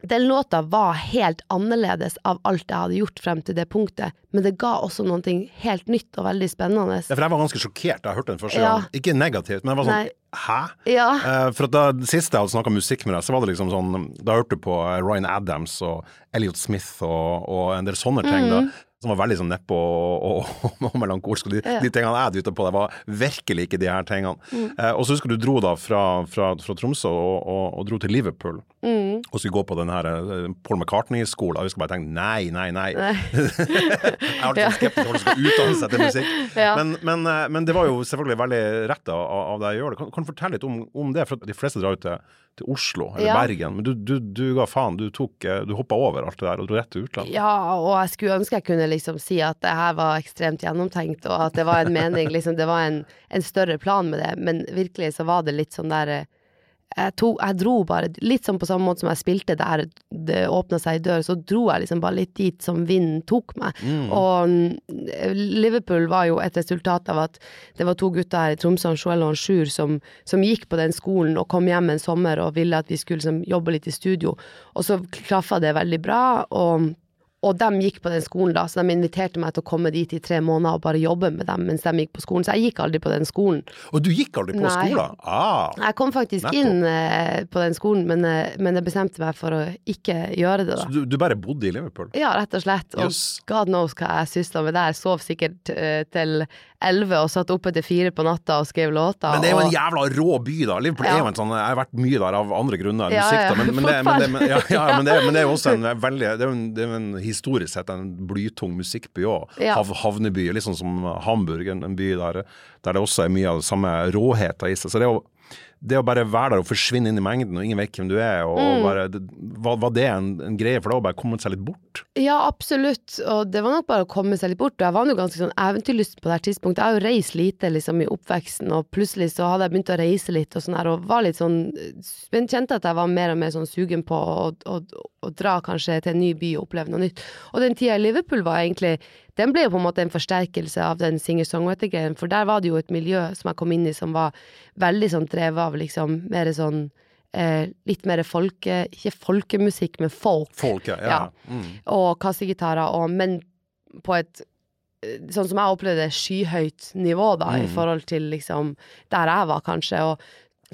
den låta var helt annerledes av alt jeg hadde gjort frem til det punktet, men det ga også noe helt nytt og veldig spennende. Ja, for jeg var ganske sjokkert da jeg hørte den første Ja. gang. Ikke negativt, men jeg var sånn Nei. Hæ? Ja. Eh, for da siste jeg hadde snakka musikk med deg, så var det liksom sånn Da hørte du på Ryan Adams og Elliot Smith og, og en del sånne ting, da. Som var veldig sånn nedpå og, og, og melankolsk. Og de. Ja. de tingene jeg dytta på deg, var virkelig ikke de her tingene. Mm. Eh, og så husker du dro da fra, fra, fra Tromsø og, og, dro til Liverpool. Mm. Og skulle gå på den her eh, Paul McCartney-skolen. Jeg husker bare tenkte nei, nei, nei. Nei. jeg har alltid vært skeptisk til folk som skal utdanne seg til musikk. Ja. Men, men, eh, men det var jo selvfølgelig veldig rett av, av deg å gjøre det. Kan, kan du fortelle litt om, om det? For de fleste drar jo til, til Oslo eller Ja. Bergen. Men du, du, du ga faen. Du, tok, eh, du hoppa over alt det der og dro rett til utlandet. Ja, og jeg skulle ønske jeg kunne liksom si at det her var ekstremt gjennomtenkt, og at det var en mening, liksom, det var en, en større plan med det, men virkelig så var det litt sånn der eh, jeg, tog, jeg dro bare, litt sånn på samme måte som jeg spilte der det åpna seg i dør, så dro jeg liksom bare litt dit som vinden tok meg. Og mm, Liverpool var jo et resultat av at det var to gutter her i Tromsø, Joel og Sjur, som, som gikk på den skolen og kom hjem en sommer og ville at vi skulle liksom jobbe litt i studio. Og så klaffa det veldig bra, og og de gikk på den skolen da, så de inviterte meg til å komme dit i tre måneder og bare jobbe med dem mens de gikk på skolen. Så jeg gikk aldri på den skolen. Og du gikk aldri på Nei. skolen? Ah. Jeg kom faktisk Nettopp. inn eh, på den skolen, men, eh, men jeg bestemte meg for å ikke gjøre det, da. Så du, du bare bodde i Liverpool? Ja, rett og slett. Og yes. god knows hva jeg sysla med der. Sov sikkert eh, til elleve og satt oppe til fire på natta og skrev låter. Men det er jo en jævla rå by, da. Liverpool Ja. er jo en sånn Jeg har vært mye der av andre grunner enn Ja, musikk, da. Men, men, det, men, det, men, ja, ja, men, det, er jo også en veldig Det er en, det er en historisk sett en blytung musikkby òg. Ja. Hav, havneby, sånn som Hamburg, en, by der, der det også er mye av det samme råheten i seg. Så det jo det å bare være der og forsvinne inn i mengden, og ingen vet hvem du er, og, Mm. og bare, det, var, var det en, en greie for deg å bare komme seg litt bort? Ja, absolutt. Og det var nok bare å komme seg litt bort. Og jeg var jo ganske sånn eventyrlysten på det her tidspunktet. Jeg har jo reist lite liksom i oppveksten, og plutselig så hadde jeg begynt å reise litt og sånn her, og var litt sånn Kjente at jeg var mer og mer sånn sugen på å, å, å dra kanskje til en ny by og oppleve noe nytt. Og den tida i Liverpool var egentlig Den ble jo på en måte en forsterkelse av den singer-songwriter-greien, for der var det jo et miljø som jeg kom inn i som var veldig sånn drevet av liksom mer sånn eh, litt mer folke... Ikke folkemusikk, men folk Folke, ja. Ja. Mm. og kassegitarer, og, men på et eh, Sånn som jeg opplevde det, skyhøyt nivå, da, i Mm. forhold til liksom der jeg var, kanskje. Og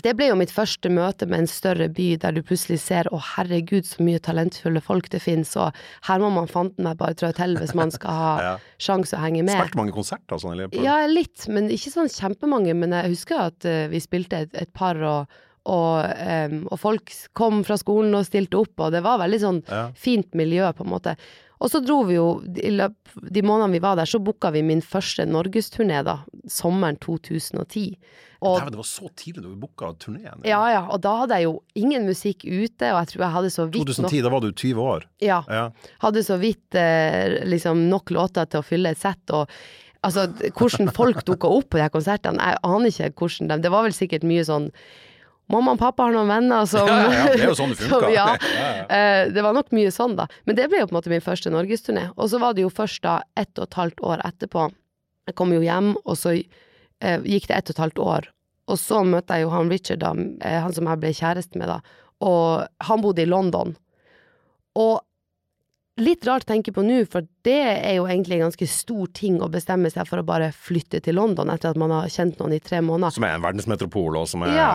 det ble jo mitt første møte med en større by, der du plutselig ser å herregud, så mye talentfulle folk det finnes, og her må man fanten meg bare trå til hvis man skal ha Ja. sjanse å henge med. Spilte mange konserter sånn Ja, litt, men ikke sånn kjempemange. Men jeg husker at uh, vi spilte et, et par, og, og, um, og folk kom fra skolen og stilte opp, og det var veldig sånn Ja. fint miljø, på en måte. Og så dro vi jo, i løpet de månedene vi var der, så booka vi min første norgesturné, da, sommeren 2010. Og det var så tidlig da vi booka turneen. ja, ja, og da hadde jeg jo ingen musikk ute, og jeg tror jeg hadde så vidt nok 2010, da var du 20 år. Ja, Ja. hadde så vidt eh, liksom nok låter til å fylle et sett, og altså, hvordan folk dukka opp på de her konsertene, jeg aner ikke hvordan de Det var vel sikkert mye sånn Mamma og pappa har noen venner som Ja, ja, ja, det er jo sånn det som- ja. Ja, ja. Eh, det var nok mye sånn, da. Men det ble jo på en måte min første norgesturné. Og så var det jo først da ett og et halvt år etterpå. Jeg kom jo hjem, og så eh, gikk det ett og et halvt år. Og så møtte jeg jo han Richard, da, eh, han som jeg ble kjæreste med, da. Og han bodde i London. Og litt rart å tenke på nå, for det er jo egentlig en ganske stor ting å bestemme seg for å bare flytte til London etter at man har kjent noen i tre måneder. Som er en verdensmetropol, og som er Ja.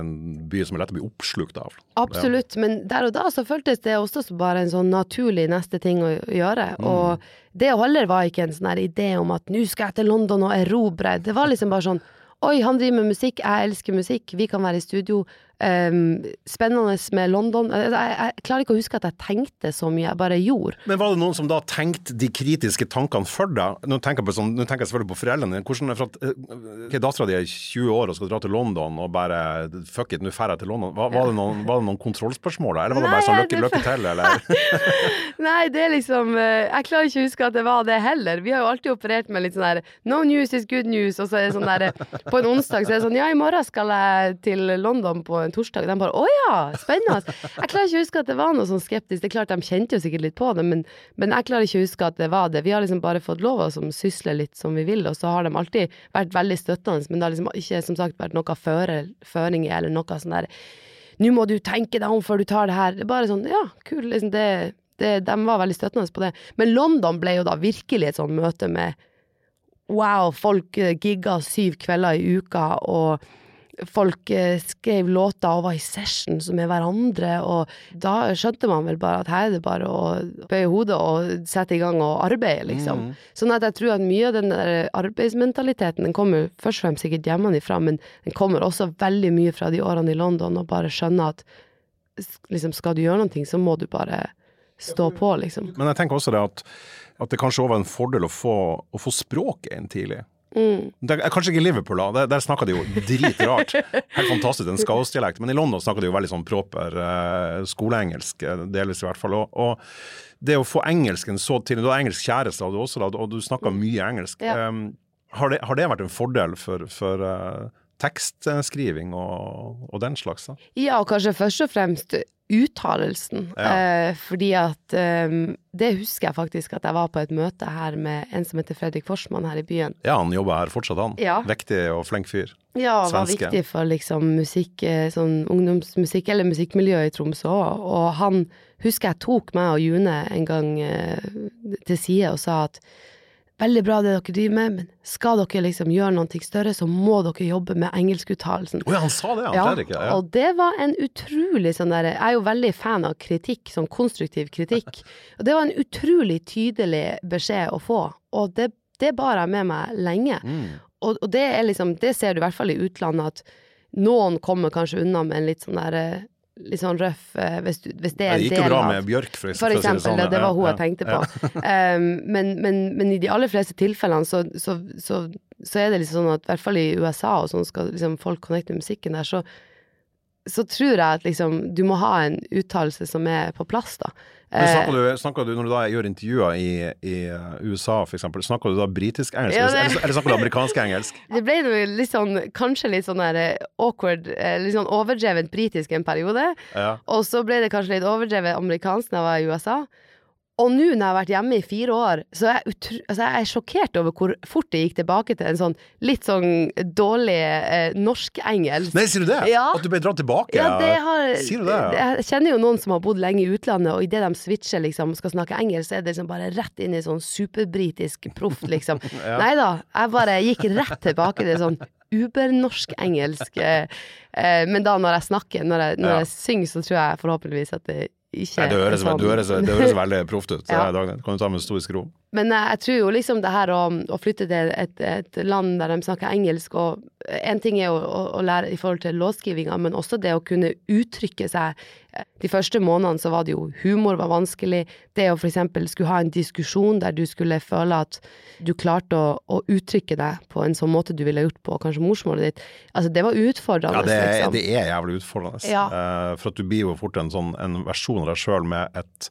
en by som er lett å bli oppslukt av. Absolutt, men der og da så føltes det også som bare en sånn naturlig neste ting å gjøre. Mm. Og det heller var ikke en sånn her idé om at nå skal jeg til London og erobre. Det var liksom bare sånn Oi, han driver med musikk, jeg elsker musikk, vi kan være i studio. Um, spennende med London. Jeg, jeg, jeg klarer ikke å huske at jeg tenkte så mye, jeg bare gjorde. Men var det noen som da tenkte de kritiske tankene for deg? Nå tenker jeg, på sånn, nå tenker jeg selvfølgelig på foreldrene. Det for at okay, Dattera di er 20 år og skal dra til London og bare fuck it, nå drar jeg til London. Var, var, det noen, var, det noen, kontrollspørsmål da, eller var det bare sånn lykke, lykke til, eller? Nei, det er liksom Jeg klarer ikke å huske at det var det heller. Vi har jo alltid operert med litt sånn der no news is good news, og så er det sånn der På en onsdag så er det sånn ja, i morgen skal jeg til London på en torsdag. De bare 'Å ja, spennende'. Jeg klarer ikke å huske at det var noe sånn skeptisk. Det er klart de kjente jo sikkert litt på det, men, men jeg klarer ikke å huske at det var det. Vi har liksom bare fått lov å sysle litt som vi vil, og så har de alltid vært veldig støttende, men det har liksom ikke som sagt vært noe føre, føringer eller noe sånn der 'Nå må du tenke deg om før du tar det her'. Det er bare sånn 'Ja, kul'. Liksom det, det, de var veldig støttende på det. Men London ble jo da virkelig et sånn møte med wow, folk gigga syv kvelder i uka, og folk eh, skrev låter og var i sessions med hverandre, og da skjønte man vel bare at her er det bare å bøye hodet og sette i gang og arbeide, liksom. Mm. Sånn at jeg tror at mye av den der arbeidsmentaliteten, den kommer først og fremst sikkert hjemmefra, men den kommer også veldig mye fra de årene i London, og bare skjønne at liksom, skal du gjøre noe, så må du bare stå på, liksom. Men jeg tenker også det at, at det kanskje òg var en fordel å få, å få språket inn tidlig. Mm. Det er kanskje ikke Liverpool, da. Der, der snakker de jo dritrart. Helt fantastisk, en skaosdialekt. Men i London snakker de jo veldig sånn proper uh, skoleengelsk, eh, delvis i hvert fall. Og, og, det å få engelsken så til Du har engelsk kjæreste, og du også, da, og du snakker mye engelsk. Ja. Um, har, det, har, det, vært en fordel for, for uh, tekstskriving og, og, den slags? Da? Ja, og kanskje først og fremst uttalelsen. Ja. Eh, fordi at eh, Det husker jeg faktisk at jeg var på et møte her med en som heter Fredrik Forsman her i byen. Ja, han jobber her fortsatt, han. Ja. Vektig og flink fyr. Ja, Svenske. var viktig for liksom musikk, eh, sånn ungdomsmusikk eller musikkmiljøet i Tromsø òg. Og han husker jeg tok meg og June en gang til side og sa at veldig bra det dere driver med, men skal dere liksom gjøre noe større, så må dere jobbe med engelskuttalelsen. Oh, ja, han sa det, han ja, Fredrik. Ja, Og det var en utrolig sånn derre Jeg er jo veldig fan av kritikk, sånn konstruktiv kritikk. Og det var en utrolig tydelig beskjed å få, og det, det bar jeg med meg lenge. Mm. Og, og, det er liksom Det ser du i hvert fall i utlandet, at noen kommer kanskje unna med en litt sånn derre litt sånn røff eh, hvis, du, hvis, det er en del av Det gikk jo bra med Bjørk, for, for eksempel. Si det, det var hun ja, jeg tenkte på. um, men, men, men, i de aller fleste tilfellene så, så, så, så, er det liksom sånn at i hvert fall i USA og sånn skal liksom folk connecte med musikken der, så så tror jeg at liksom du må ha en uttalelse som er på plass, da. Snakker du, snakker du, Når du da gjør intervjuer i, i USA f.eks., snakker du da britisk-engelsk, ja, eller, eller, snakker du amerikansk-engelsk? Det ble jo litt sånn, kanskje litt sånn der eh, awkward, eh, litt sånn overdrevet britisk en periode. Ja. Og så ble det kanskje litt overdrevet amerikansk da jeg var i USA. Og nå når jeg har vært hjemme i fire år, så er jeg, altså jeg er sjokkert over hvor fort det gikk tilbake til en sånn litt sånn dårlig eh, norsk-engelsk. Nei, sier du det? Ja. At du ble dratt tilbake? Ja, det har, sier du det? Jeg kjenner jo noen som har bodd lenge i utlandet, og idet de switcher liksom skal snakke engelsk, så er det liksom bare rett inn i sånn superbritisk proff, liksom. ja. Nei da, jeg bare gikk rett tilbake til sånn ubernorsk-engelsk. Eh, eh, men da når jeg snakker, når jeg, når jeg synger, så tror jeg forhåpentligvis at det ikke Nei, det høres, det høres, det høres veldig proft ut. ja. Kan du ta med stor skro. Men eh, jeg tror jo liksom det her å, å flytte til et, et, land der de snakker engelsk, og en ting er jo å, å lære i forhold til låtskrivinga, men også det å kunne uttrykke seg. De første månedene så var det jo humor var vanskelig. Det å f.eks. skulle ha en diskusjon der du skulle føle at du klarte å, å, uttrykke deg på en sånn måte du ville gjort på kanskje morsmålet ditt. Altså det var utfordrende. Ja, det er, liksom. det er jævlig utfordrende. Ja. Uh, for at du blir jo fort en sånn en versjon av deg sjøl med et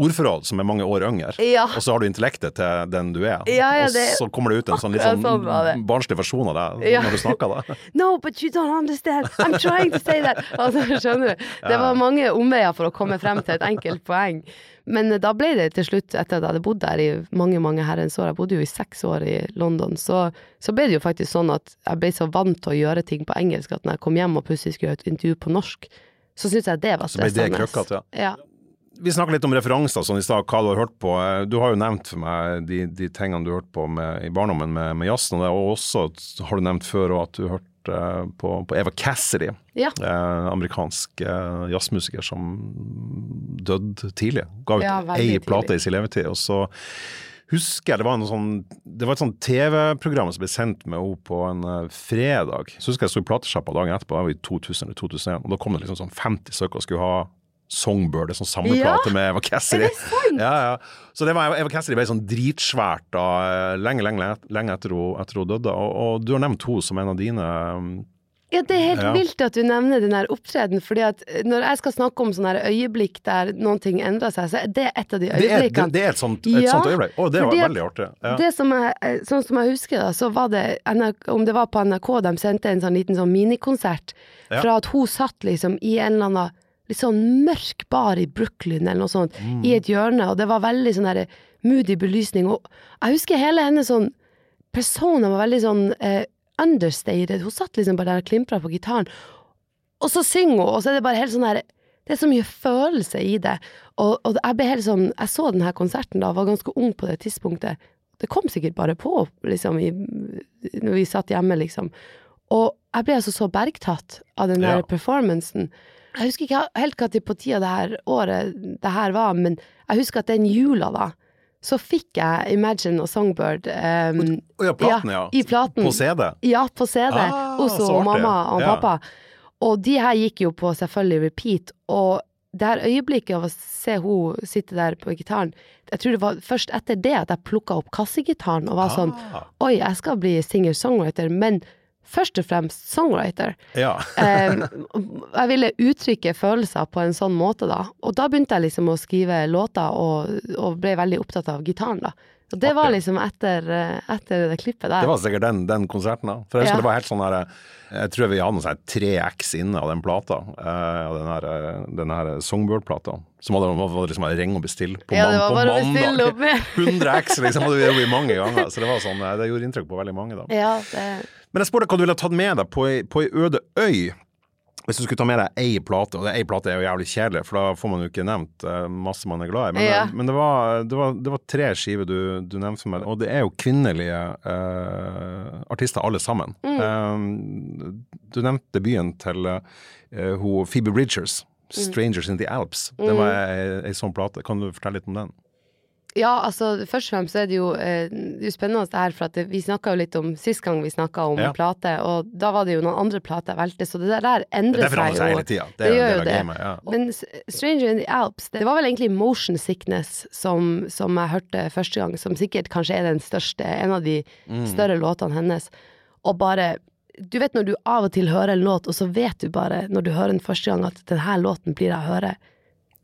ordforråd som er mange år yngre, ja. og så har du intellektet til den du er. Ja, ja, det... Og så kommer det ut en sånn litt sånn, sånn barnslig versjon av deg når du snakker da. No, but you don't understand. I'm trying to say that. Altså, skjønner du. Det var mange omveier for å komme frem til et enkelt poeng. Men da ble det til slutt, etter at jeg hadde bodd der i mange mange herrens år, jeg bodde jo i seks år i London, så, så, ble det jo faktisk sånn at jeg ble så vant til å gjøre ting på engelsk at når jeg kom hjem og plutselig skulle gjøre et intervju på norsk, så syntes jeg det var stressende. Så ble det krøkkete, ja. ja. Vi snakket litt om referanser sånn i stad, hva du har hørt på. Du har jo nevnt for meg de, de tingene du har hørt på med, i barndommen med, med jazzen, og også har du nevnt før at du hørte uh, på, på, Eva Cassidy, ja. eh, amerikansk eh, jazzmusiker som døde tidlig. Ga ut ja, ei plate i sin levetid. og så husker jeg det var, noe sånn, det var et sånt TV-program som ble sendt med henne på en uh, fredag. Så husker jeg jeg sto i platesjappa dagen etterpå, det var i 2000 eller 2001, og da kom det liksom sånn 50 stykker og skulle ha Songbird, sånn samleplate Ja, med Eva Cassidy. Er det sant? Ja, ja. Så det var Eva Cassidy ble sånn dritsvært da, eh, lenge, lenge, lenge etter hun, døde. Og, og du har nevnt henne som en av dine um, Ja, det er helt Ja. vilt at du nevner den opptredenen, fordi at når jeg skal snakke om sånne øyeblikk der noen ting endrer seg, så er det et av de det, er, det, øyeblikkene. er et sånt, et Ja, sånt øyeblikk. Å, det var at veldig artig. Ja. Det som jeg, eh, sånn som jeg husker da, så var det NRK, Om det var på NRK, de sendte en sånn liten sånn minikonsert fra at hun satt liksom i en eller annen litt sånn mørk bar i Brooklyn eller noe sånt, Mm. i et hjørne, og det var veldig sånn der moody belysning, og jeg husker hele hennes sånn persona var veldig sånn eh, understated. Hun satt liksom bare der og klimpra på gitaren, og så synger hun, og så er det bare helt sånn herre Det er så mye følelse i det. Og, og jeg ble helt sånn Jeg så den her konserten da, var ganske ung på det tidspunktet. Det kom sikkert bare på, liksom, i, når vi satt hjemme, liksom. Og jeg ble altså så bergtatt av den der Ja. performancen. Jeg husker ikke helt hva til på tida det her året det her var, men jeg husker at den jula, da, så fikk jeg Imagine og Songbird um, Å ja, platen, ja. i platen. På CD. Ja, på CD. Ah, hos mamma og Ja. pappa. Og de her gikk jo på selvfølgelig repeat, og det her øyeblikket av å se hun sitte der på gitaren Jeg tror det var først etter det at jeg plukka opp kassegitaren og var sånn Ah, Oi, jeg skal bli singer-songwriter, men først og fremst songwriter. ja. Eh, jeg ville uttrykke følelser på en sånn måte, da. Og da begynte jeg liksom å skrive låter, og, og ble veldig opptatt av gitaren, da. Og det var liksom etter, eh, etter det klippet der. Det var sikkert den, den konserten, da. For jeg Ja. det var helt sånn her, Jeg tror vi hadde noe sånn tre X inne av den plata. eh, Av den her, den her Songbird-plata. Som hadde, var liksom å ringe og bestille på, Ja, man, på mandag. 100 X liksom, hadde vi mange ganger. Så det var sånn, det gjorde inntrykk på veldig mange, da. Ja, det Men jeg spurte hva du ville tatt med deg på ei, på ei øde øy. Hvis du skulle ta med deg ei plate, og ei plate er jo jævlig kjedelig, for da får man jo ikke nevnt eh, masse man er glad i. Men, Ja. men det, var, det, var, det var tre skiver du, du nevnte for meg, og det er jo kvinnelige uh, artister alle sammen. Eh, du nevnte debuten til uh, hun Phoebe Bridgers, 'Strangers in the Alps'. Det var ei, ei sånn plate. Kan du fortelle litt om den? Ja, altså først og fremst så er det jo, eh, det er spennende det her, for at det, vi snakka jo litt om sist gang vi snakka om Ja. plate, og da var det jo noen andre plater jeg valgte, så det der, der endrer det seg jo. hele tida. Det det gjør jo det. gamet. Ja. Men 'Stranger in the Alps', det var vel egentlig 'Motion Sickness' som, som jeg hørte første gang, som sikkert kanskje er den største, en av de Mm. større låtene hennes. Og bare Du vet når du av og til hører en låt, og så vet du bare når du hører den første gang at denne låten blir jeg å høre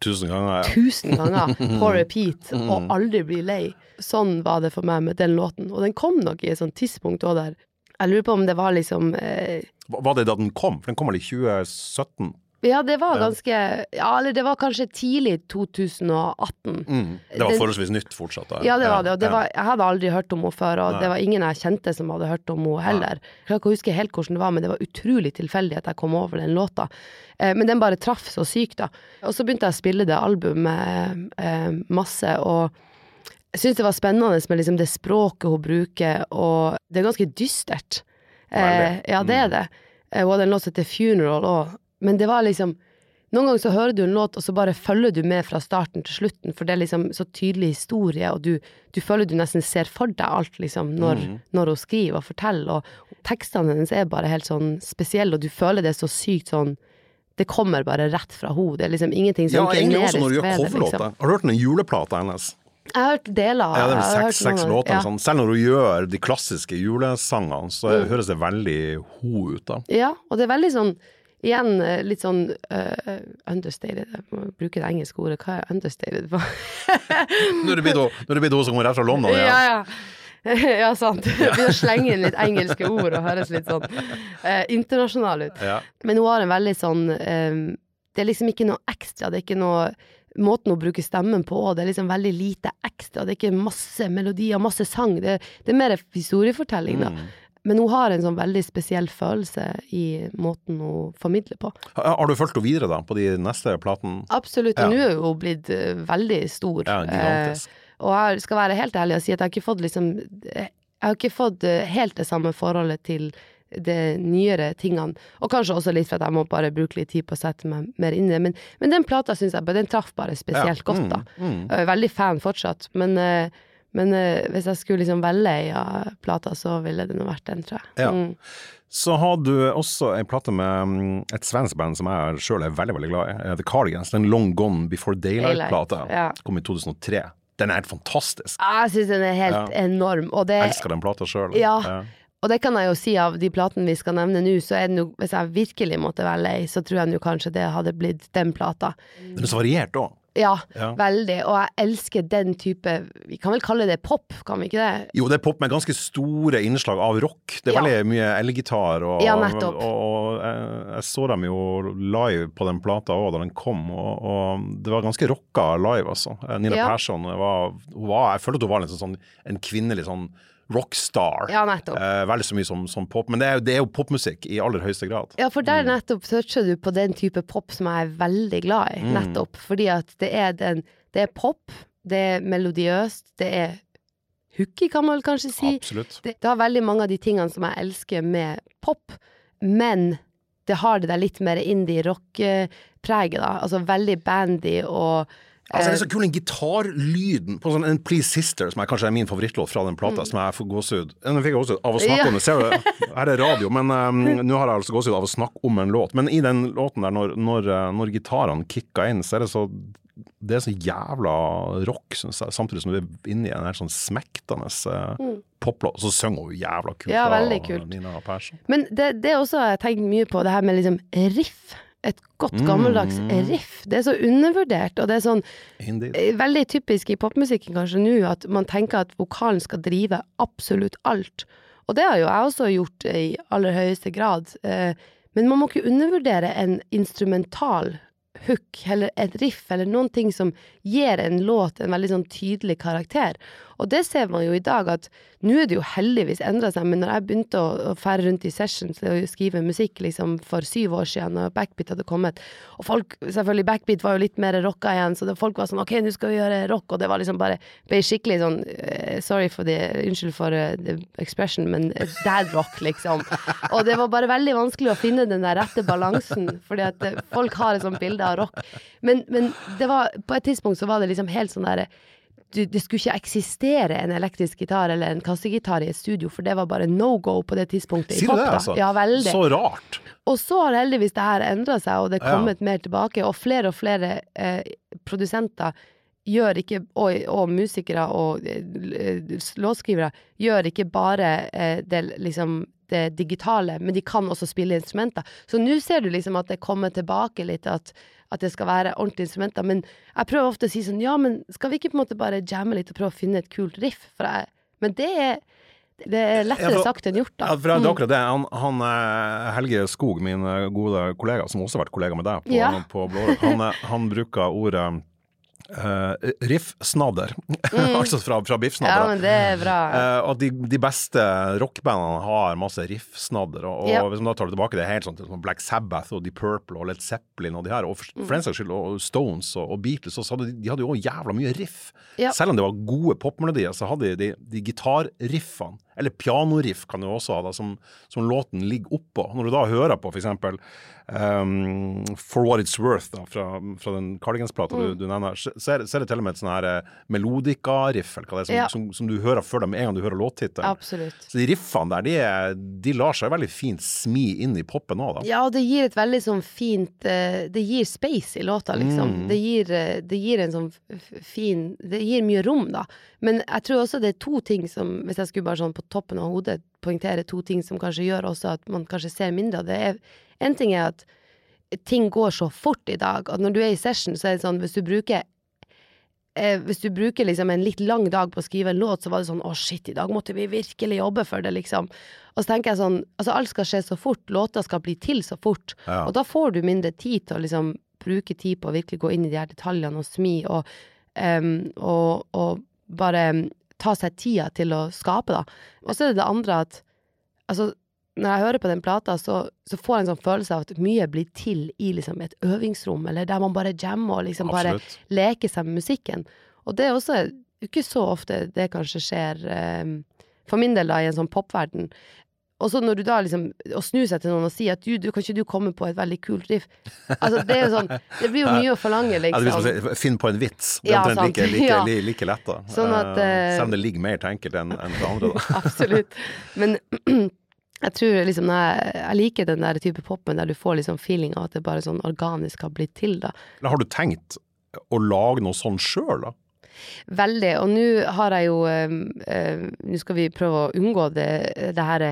Tusen ganger. Ja. tusen ganger på repeat og aldri bli lei. Sånn var det for meg med den låten. Og den kom nok i et sånt tidspunkt òg der Jeg lurer på om det var liksom eh, Var det da den kom? For den kom vel i 2017? Ja, det var ganske Ja, eller det var kanskje tidlig 2018. Mm. Det var forholdsvis nytt fortsatt. da. Ja, det var det. Og det var, jeg hadde aldri hørt om henne før, og Nei. det var ingen jeg kjente som hadde hørt om henne heller. Jeg klarer ikke å huske helt hvordan det var, men det var utrolig tilfeldig at jeg kom over den låta. Eh, men den bare traff så sykt, da. Og så begynte jeg å spille det albumet eh, masse, og jeg syns det var spennende med liksom det språket hun bruker, og det er ganske dystert. Eh, ja, det er det. Eh, Hun hadde en låt som heter 'Funeral' òg, men det var liksom noen ganger så hører du en låt, og så bare følger du med fra starten til slutten, for det er liksom så tydelig historie, og du, du føler du nesten ser for deg alt, liksom, når, mm. når hun skriver og forteller, og tekstene hennes er bare helt sånn spesielle, og du føler det så sykt sånn Det kommer bare rett fra henne. Det er liksom ingenting Ja, som egentlig også når du gjør det, coverlåter. liksom. Har du hørt den juleplata hennes? Jeg har hørt deler av Ja, det er seks, seks låter. ja. Sånn. Selv når hun gjør de klassiske julesangene, så høres det veldig ho ut. da. Ja, og det er veldig sånn Igjen eh, litt sånn uh, understated. Jeg må bruke det engelske ordet. Hva er understated på? Når det blir hun- som kommer her fra London. Ja, Ja. ja. Ja, sant. Begynner å slenge inn litt engelske ord og høres litt sånn uh, internasjonal ut. Ja. Men hun har en veldig sånn um, Det er liksom ikke noe ekstra. Det er ikke noe Måten hun bruker stemmen på det er liksom veldig lite ekstra. Det er ikke masse melodier, masse sang. Det, det er mer historiefortelling, da. Mm. Men hun har en sånn veldig spesiell følelse i måten hun formidler på. Har du fulgt henne videre da, på de neste platene? Absolutt. Ja. Nå er hun blitt eh, veldig stor. Ja, gigantisk. Eh, og jeg skal være helt ærlig og si at jeg har ikke fått liksom Jeg har ikke fått eh, helt det samme forholdet til de nyere tingene. Og kanskje også litt for at jeg må bare bruke litt tid på å sette meg mer inn i det. Men, men den plata syns jeg den traff bare spesielt Ja. godt, da. Mm, mm. Veldig fan fortsatt, men, eh, Men uh, hvis jeg skulle liksom velge ei av plata, så ville det nå vært den, tror jeg. Ja. Mm. Så har du også ei plate med mm, et svensk band som jeg sjøl er veldig veldig glad i. The Cardigans. Den Long Gone Before Daylight-plata. Daylight, ja. Kom i 2003. Den er helt fantastisk. Ah, Jeg syns den er helt Ja. enorm. Og det, Jeg elsker den plata sjøl. Ja. og det kan jeg jo si av de platene vi skal nevne nå, så er det jo Hvis jeg virkelig måtte velge ei, så tror jeg nå kanskje det hadde blitt den plata. Den er så variert òg. Ja, Ja. veldig. Og jeg elsker den type Vi kan vel kalle det pop, kan vi ikke det? Jo, det er pop med ganske store innslag av rock. Det er Ja. veldig mye elgitar. Og, Ja, nettopp. og, og jeg, jeg så dem jo live på den plata òg da den kom, og, og det var ganske rocka live, altså. Eh, Nina Ja. Persson var, var Jeg følte at hun var litt sånn, en kvinnelig sånn rockstar. Ja, nettopp. Eh, veldig så mye som, som pop. Men det er, jo- det er jo popmusikk i aller høyeste grad. Ja, for Mm. der nettopp toucher du på den type pop som jeg er veldig glad i, Mm. nettopp. Fordi at det er den Det er pop, det er melodiøst, det er hooky, kan man vel kanskje si. Absolutt. Det, det har veldig mange av de tingene som jeg elsker med pop, men det har det der litt mer indie-rock-preget, da. Altså veldig bandy og Altså, det er så kul den gitarlyden på sånn en Please Sister, som er kanskje er min favorittlåt fra den plata, som jeg får gåsehud Nå fikk jeg gåsehud av å snakke Mm. Ja. om det. Ser du, her er radio, men um, nå har jeg altså gåsehud av å snakke om en låt. Men i den låten der, når, når, uh, når gitarene kicka inn, så er det så det er så jævla rock, samtidig som du er inne i en sånn smektende uh, poplåt. Så synger hun jævla kult, Mm. Ja, veldig kult. Nina Persson. Men det, det er også jeg har tenkt mye på, det her med liksom riff. Et godt gammeldags Mm. riff. Det er så undervurdert, og det er sånn Indeed. eh, veldig typisk i popmusikken kanskje nå, at man tenker at vokalen skal drive absolutt alt. Og det har jo jeg også gjort i aller høyeste grad. Eh, Men man må ikke undervurdere en instrumental hook, eller et riff, eller noen ting som gir en låt en veldig sånn tydelig karakter. Og det ser man jo i dag, at nå er det jo heldigvis endra seg, men når jeg begynte å, å fære rundt i sessions og skrive musikk liksom for syv år siden, og Backbeat hadde kommet, og folk, selvfølgelig Backbeat var jo litt mer rocka igjen, så folk var sånn ok, nå skal vi gjøre rock, og det var liksom bare, ble skikkelig sånn, eh, sorry for det, unnskyld for eh, the expression, men dad rock, liksom. Og det var bare veldig vanskelig å finne den der rette balansen, fordi at eh, folk har et sånt bilde av rock. Men, men det var, på et tidspunkt så var det liksom helt sånn der, du, det skulle ikke eksistere en elektrisk gitar eller en kassegitar i et studio, for det var bare no go på det tidspunktet Sier du det, altså? Ja, veldig. Så rart. Og så har heldigvis det her endra seg, og det er Ja. kommet mer tilbake, og flere og flere eh, produsenter gjør ikke, og, og musikere og eh, låtskrivere gjør ikke bare eh, det, liksom, det digitale, men de kan også spille instrumenter. Så nå ser du liksom at det kommer tilbake litt, at, at det skal være ordentlige instrumenter. Men jeg prøver ofte å si sånn, ja, men skal vi ikke på en måte bare jamme litt og prøve å finne et kult riff? Jeg, men det er, det er lettere Ja, for- sagt enn gjort, da. Ja, for det er akkurat det. Han, han eh, Helge Skog, min eh, gode kollega, som også har vært kollega med deg på, Ja. på Blårock, han, eh, han bruker ordet uh, riff-snadder. altså fra, fra Ja, men det er bra. Uh, og de, de beste rockbandene har masse riff-snadder. Og, og yep. hvis man da tar det tilbake, det er helt sånn som Black Sabbath og The Purple og Led Zeppelin og de her, og for, for den saks skyld og Stones og, og Beatles, så hadde de, de hadde jo også jævla mye riff. Yep. Selv om det var gode popmelodier, så hadde de, de gitarriffene, eller pianoriff kan du også ha, da, som, som låten ligger oppå. Når du da hører på for eksempel um, For What It's Worth da, fra, fra den Cardigans-plata Mm. du, du nevner, så, så er det- så er det til og med et sånn her melodikariff, melodika-riff, eller hva det er, som, Ja. som, som du hører før med en gang du hører låttittelen. Så de riffene der, de, er, de lar seg veldig fint smi inn i poppen òg, da. Ja, og det gir et veldig sånn fint eh, Det gir space i låta, liksom. Mm. Det, gir, eh, det gir en sånn fin Det gir mye rom, da. Men jeg tror også det er to ting som, hvis jeg skulle bare sånn på toppen av hodet poengtere to ting som kanskje gjør også at man kanskje ser mindre av det. er En ting er at ting går så fort i dag, at når du er i session, så er det sånn hvis du bruker eh, hvis du bruker liksom en litt lang dag på å skrive en låt, så var det sånn å shit, i dag måtte vi virkelig jobbe for det, liksom. Og så tenker jeg sånn, altså alt skal skje så fort, låter skal bli til så fort, Ja. og da får du mindre tid til å liksom bruke tid på å virkelig gå inn i de her detaljene og smi, og, um, og, og bare em, ta seg tida til å skape, da. Og så er det det andre at, altså, når jeg hører på den plata, så, så får jeg en sånn følelse av at mye blir til i liksom et øvingsrom, eller der man bare jammer og liksom bare leker seg med musikken. Og det er også ikke så ofte det kanskje skjer, eh, for min del da, i en sånn popverden. Og så når du da liksom Å snu seg til noen og si at du, du kan ikke du komme på et veldig kult riff Altså, det er jo sånn Det blir jo mye å forlange, liksom. Ja, Finn på en vits. Det er omtrent like, like, like, like lett, da. Sånn at, eh, Selv om det ligger mer til enn en til andre, da. Absolutt. Men jeg tror liksom jeg, jeg liker den der type popen der du får liksom feeling av at det bare sånn organisk har blitt til, da. Men har du tenkt å lage noe sånn sjøl, da? Veldig. Og nå har jeg jo øh, øh, Nå skal vi prøve å unngå det, det her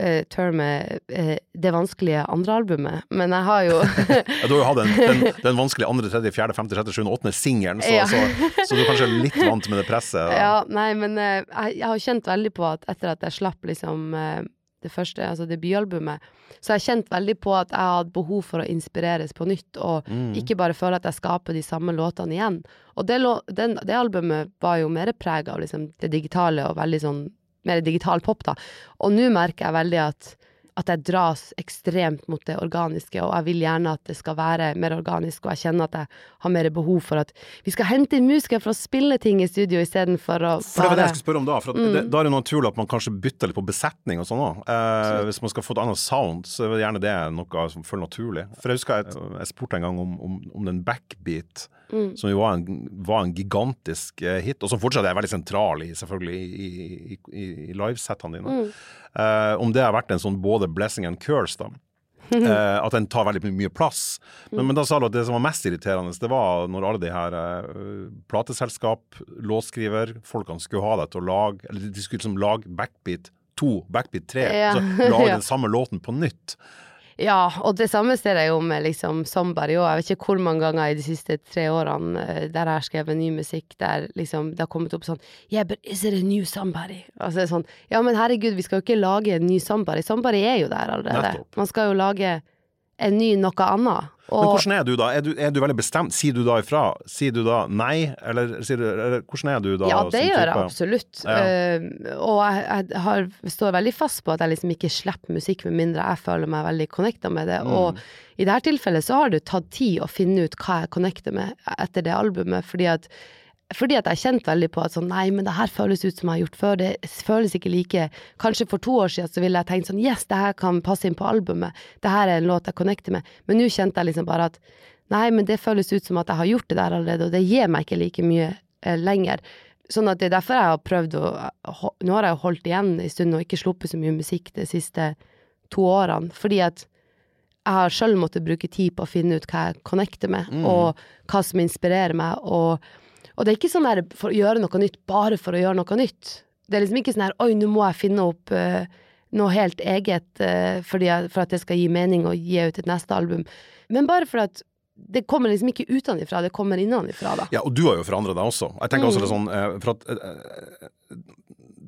eh, termet uh, det vanskelige andre albumet, men jeg har jo Ja, du har jo hatt den, den, den vanskelige andre, tredje, fjerde, femte, sjette, sjuende, åttende singelen, så, Ja. så, så du er kanskje litt vant med det presset? da. Ja, nei, men uh, jeg, jeg har kjent veldig på at etter at jeg slapp liksom eh, det første, altså debutalbumet, så har jeg kjent veldig på at jeg har hatt behov for å inspireres på nytt, og Mm. ikke bare føle at jeg skaper de samme låtene igjen. Og det, den, det albumet var jo mer preg av liksom det digitale og veldig sånn mer digital pop, da. Og nå merker jeg veldig at at jeg dras ekstremt mot det organiske, og jeg vil gjerne at det skal være mer organisk, og jeg kjenner at jeg har mer behov for at vi skal hente inn musikere for å spille ting i studio istedenfor å For det var det jeg skulle spørre om da. For at det, da er det naturlig at man kanskje bytter litt på besetning og sånn òg. Eh, hvis man skal få et annet sound, så er det gjerne det noe som føles naturlig. For jeg husker jeg, jeg spurte en gang om, om, om den backbeat, som jo var en, var en gigantisk eh, hit, og som fortsatt er veldig sentral i, selvfølgelig i, i, i, i livesettene dine. Eh, om det har vært en sånn både blessing and curse, da. Eh, at den tar veldig mye plass. Men, men da sa du at det som var mest irriterende, det var når alle de her eh, plateselskap, låtskriver, folkene skulle ha deg til å lage Eller de skulle liksom lage backbeat 2, backbeat 3. Ja. Altså lage den samme låten på nytt. Ja, og det samme ser jeg jo med liksom Somebody òg. Jeg vet ikke hvor mange ganger i de siste tre årene eh, der jeg har skrevet ny musikk, der liksom det har kommet opp sånn Yeah, but is it a new somebody? Altså så sånn Ja, men herregud, vi skal jo ikke lage en ny somebody. Somebody er jo der allerede. Man skal jo lage en ny noe annet. Men hvordan er du da? Er du, er du veldig bestemt? Sier du da ifra? Sier du da nei, eller, du, eller hvordan er du da? ja, det gjør jeg absolutt. Ja. Uh, og jeg, jeg har, står veldig fast på at jeg liksom ikke slipper musikk med mindre jeg føler meg veldig connecta med det. Mm. Og i dette tilfellet så har det tatt tid å finne ut hva jeg connecter med etter det albumet, fordi at fordi at jeg kjente veldig på at sånn, nei, men det her føles ut som jeg har gjort før, det føles ikke like. Kanskje for to år siden så ville jeg tenkt sånn, yes, det her kan passe inn på albumet, det her er en låt jeg connecter med, men nå kjente jeg liksom bare at nei, men det føles ut som at jeg har gjort det der allerede, og det gir meg ikke like mye eh, lenger. Sånn at det er derfor jeg har prøvd å Nå har jeg jo holdt igjen en stund og ikke sluppet så mye musikk de siste to årene, fordi at jeg har sjøl måttet bruke tid på å finne ut hva jeg connecter med, og hva som inspirerer meg, og, og det er ikke sånn der for å gjøre noe nytt bare for å gjøre noe nytt. Det er liksom ikke sånn her oi, nå må jeg finne opp uh, noe helt eget uh, jeg, for at det skal gi mening å gi ut et neste album, men bare for at det kommer liksom ikke utenfra, det kommer innenfra, da. Ja, og du har jo forandra deg også. Jeg tenker også det sånn eh, For at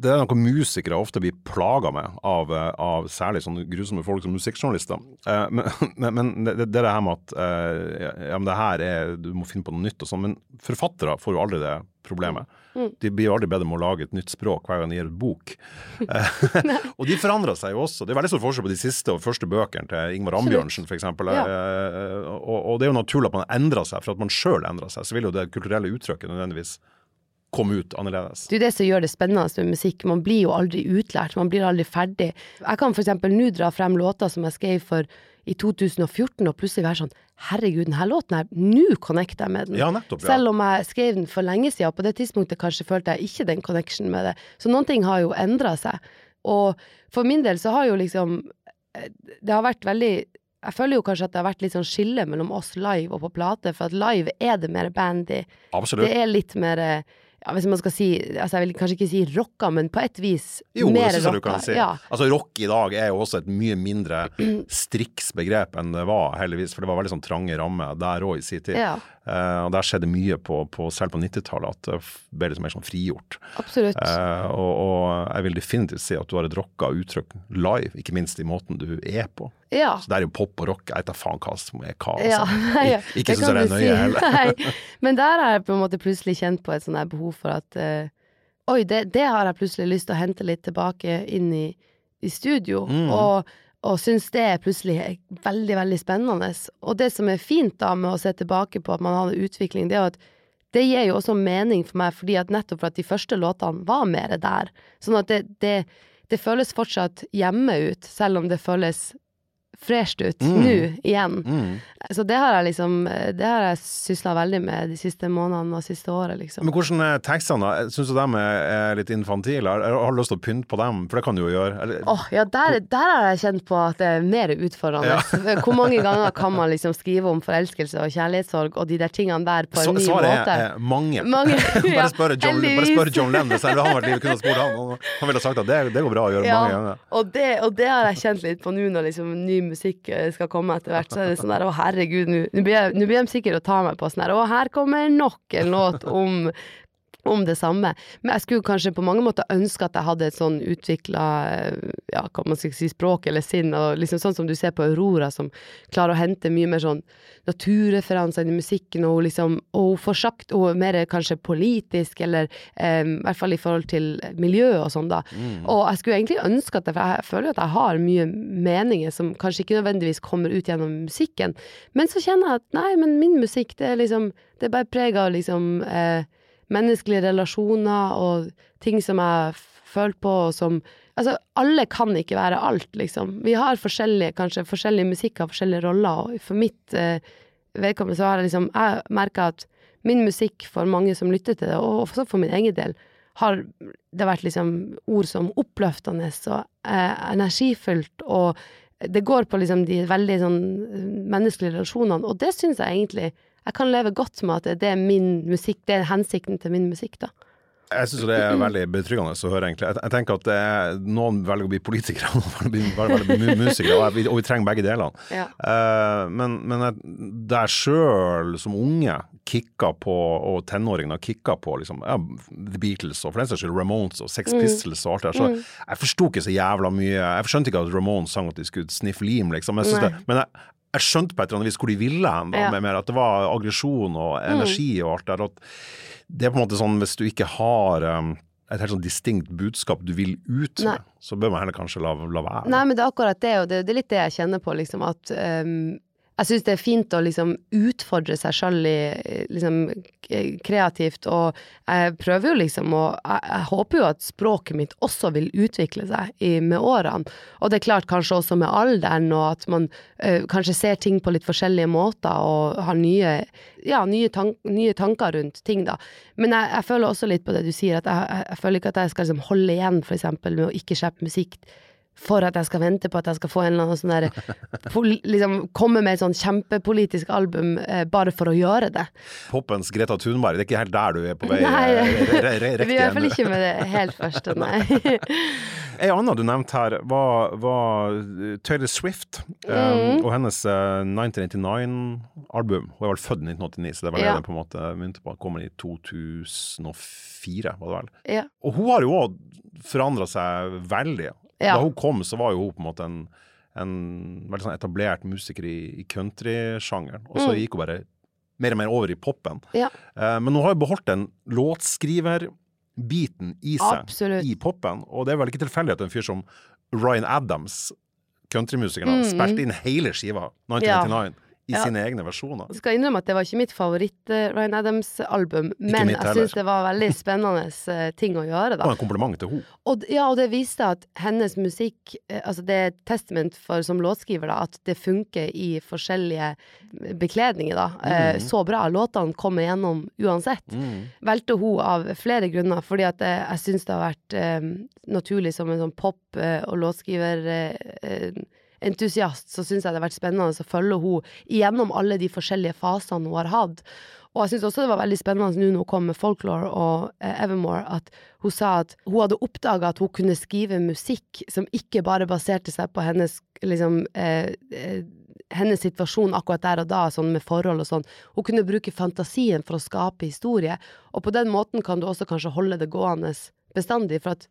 det er noe musikere ofte blir plaga med av, eh, av særlig sånne grusomme folk som musikkjournalister. Eh, Men, men, det, det er det her med at eh, ja, men det her er, du må finne på noe nytt og sånn. Men forfattere får jo aldri det problemet. De blir jo aldri bedre med å lage et nytt språk hver gang de gir ut bok. Eh, og de forandrer seg jo også. Det er veldig stor forskjell på de siste og første bøkene til Ingvar Ambjørnsen f.eks. Ja. Eh, og, og det er jo naturlig at man endrer seg, for at man sjøl endrer seg. Så vil jo det kulturelle uttrykket nødvendigvis komme ut annerledes. Det er det som gjør det spennende med musikk. Man blir jo aldri utlært, man blir aldri ferdig. Jeg kan eksempel nå dra frem låter som jeg skrev for i 2014, og plutselig være sånn Herregud, denne låten her, nå connecter jeg med den. Ja, nettopp, ja. Selv om jeg skrev den for lenge siden, og på det tidspunktet kanskje følte jeg ikke den connection med det. Så noen ting har jo endra seg. Og for min del så har jo liksom Det har vært veldig jeg føler jo kanskje at det har vært litt sånn skille mellom oss live og på plate, for at live er det mer bandy. Absolutt. Det er litt mer eh, ja, Hvis man skal si altså Jeg vil kanskje ikke si rocka, men på et vis Jo, det mer syns jeg du rocka. kan si. Ja. Altså Rock i dag er jo også et mye mindre striks begrep enn det var, heldigvis. For det var veldig sånn trange rammer der òg i sin tid. Ja. Eh, og der skjedde mye på, på selv på 90-tallet at det ble litt mer sånn frigjort. Absolutt. Uh, og, og jeg vil definitivt si at du har et rocka uttrykk live, ikke minst i måten du er på. ja. Så det er jo pop og rock. Jeg vet da faen hva som er hva. Altså. Ja, nei, ja, Ik- ikke syns jeg det er nøye si. heller. Men der har jeg på en måte plutselig kjent på et sånt her behov for at uh, Oi, det, det har jeg plutselig lyst til å hente litt tilbake inn i, i studio. Mm. Og, og syns det er plutselig veldig, veldig spennende. Og det som er fint da med å se tilbake på at man hadde utvikling, det er at det gir jo også mening for meg, fordi at nettopp for at de første låtene var mer der. Sånn at det, det det føles fortsatt hjemme ut, selv om det føles fresht ut Mm. nå igjen. Mm. Så det har jeg liksom Det har jeg sysla veldig med de siste månedene og siste året, liksom. Men hvordan er tekstene? da? Syns du dem er, litt infantile? Har, du lyst til å pynte på dem? For det kan du jo gjøre. Eller, Åh, ja, der, der har jeg kjent på at det er mer utfordrende. Hvor mange ganger kan man liksom skrive om forelskelse og kjærlighetssorg og de der tingene der på en Så- ny Svaret måte? er eh, mange. Mange, ja, bare spør John, bare spør John Lennon. Hvis han vært livet, kunne spurt han. Han ville sagt at det, det går bra å gjøre Ja, mange ganger. og det, og det har jeg kjent litt på nå når liksom ny musikk eh, skal komme etter hvert. Så er det sånn der å herregud, nå blir de sikkert å ta meg på sånn der å her kommer nok en låt om om det samme. Men jeg skulle kanskje på mange måter ønske at jeg hadde et sånn utvikla ja, hva man skal si, språk eller sinn, og liksom sånn som du ser på Aurora, som klarer å hente mye mer sånn naturreferanser i musikken, og hun liksom Og hun får sagt Hun er mer kanskje politisk, eller eh, i hvert fall i forhold til miljø og sånn, da. Og jeg skulle egentlig ønske at jeg, for jeg føler at jeg har mye meninger som kanskje ikke nødvendigvis kommer ut gjennom musikken, men så kjenner jeg at nei, men min musikk, det er liksom Det er bare preg av liksom eh, menneskelige relasjoner og ting som jeg føler på, og som Altså, alle kan ikke være alt, liksom. Vi har forskjellige, kanskje forskjellig musikk har forskjellige roller, og for mitt eh, vedkommende så har jeg liksom Jeg merka at min musikk, for mange som lytter til det, og også for min egen del, har det vært liksom ord som oppløftende og eh, energifullt, og det går på liksom de veldig sånn eh, menneskelige relasjonene, og det syns jeg egentlig jeg kan leve godt med at det- er min musikk, det er hensikten til min musikk, da. Jeg syns det er veldig betryggende å høre, egentlig. Jeg, jeg tenker at det er, noen velger å bli politikere, noen velger å bli, musikere, og, vi, og vi trenger begge delene. Ja. Uh, men, men jeg, der sjøl som unge kicka på, og tenåringene kicka på liksom, ja, The Beatles og for den saks skyld Ramones og Sex Pistols og alt det der, så jeg forsto ikke så jævla mye. Jeg skjønte ikke at Ramones sang at de skulle sniffe lim, liksom. Jeg det, men jeg, jeg skjønte på et eller annet vis hvor de ville hen, da, Ja. med mer at det var aggresjon og energi og alt der. At det er på en måte sånn hvis du ikke har um, et helt sånn distinkt budskap du vil ut med, så bør man heller kanskje la, la være. Nei, men det er akkurat det, og det, det er litt det jeg kjenner på, liksom, at ehm, jeg syns det er fint å liksom utfordre seg sjøl liksom, kreativt, og jeg prøver jo liksom å jeg, jeg håper jo at språket mitt også vil utvikle seg i, med årene. Og det er klart kanskje også med alderen, og at man eh, kanskje ser ting på litt forskjellige måter og har nye, ja, nye, tank, nye tanker rundt ting, da. Men jeg, jeg føler også litt på det du sier, at jeg, jeg, føler ikke at jeg skal liksom holde igjen, eksempel, med å ikke slippe musikk for at jeg skal vente på at jeg skal få en eller annen sånn der liksom komme med et sånn kjempepolitisk album eh, bare for å gjøre det. Poppens Greta Thunberg, det er ikke helt der du er på vei Nei, vi re, re, re, det i hvert fall ikke med det helt første, nei. Ei anna du nevnte her, var, var Taylor Swift um, Mm. og hennes eh, 1989-album. Hun er vel født i 1989, så det var det Ja. den på en måte begynte på. Kommer i 2004, var det vel. Ja. Og hun har jo òg forandra seg veldig. Ja. Da hun kom, så var jo hun på en måte en, en veldig sånn etablert musiker i, i countrysjangeren. Og så Mm. gikk hun bare mer og mer over i popen. Ja. Eh, men hun har jo beholdt den låtskriverbiten i seg Absolutt. i popen. Og det er vel ikke tilfeldig at en fyr som Ryan Adams, countrymusikeren, Mm. spilte inn hele skiva 1999 i Ja. sine egne versjoner. Jeg skal innrømme at det var ikke mitt favoritt-Ryan Adams-album, men jeg syns det var veldig spennende eh, ting å gjøre, da. Og en kompliment til henne. Og, ja, og det viste at hennes musikk eh, Altså det er et testament for som låtskriver, da, at det funker i forskjellige bekledninger, da. Mm. så bra. Låtene kommer gjennom uansett. Mm. Valgte hun av flere grunner, fordi at eh, jeg syns det har vært eh, naturlig som en sånn pop- eh, og låtskriver Uh, eh, entusiast, så syns jeg det har vært spennende å følge henne gjennom alle de forskjellige fasene hun har hatt. Og jeg syns også det var veldig spennende nå når hun kom med Folklore og eh, Evermore, at hun sa at hun hadde oppdaga at hun kunne skrive musikk som ikke bare baserte seg på hennes liksom eh, eh, hennes situasjon akkurat der og da, sånn med forhold og sånn. Hun kunne bruke fantasien for å skape historie, og på den måten kan du også kanskje holde det gående bestandig, for at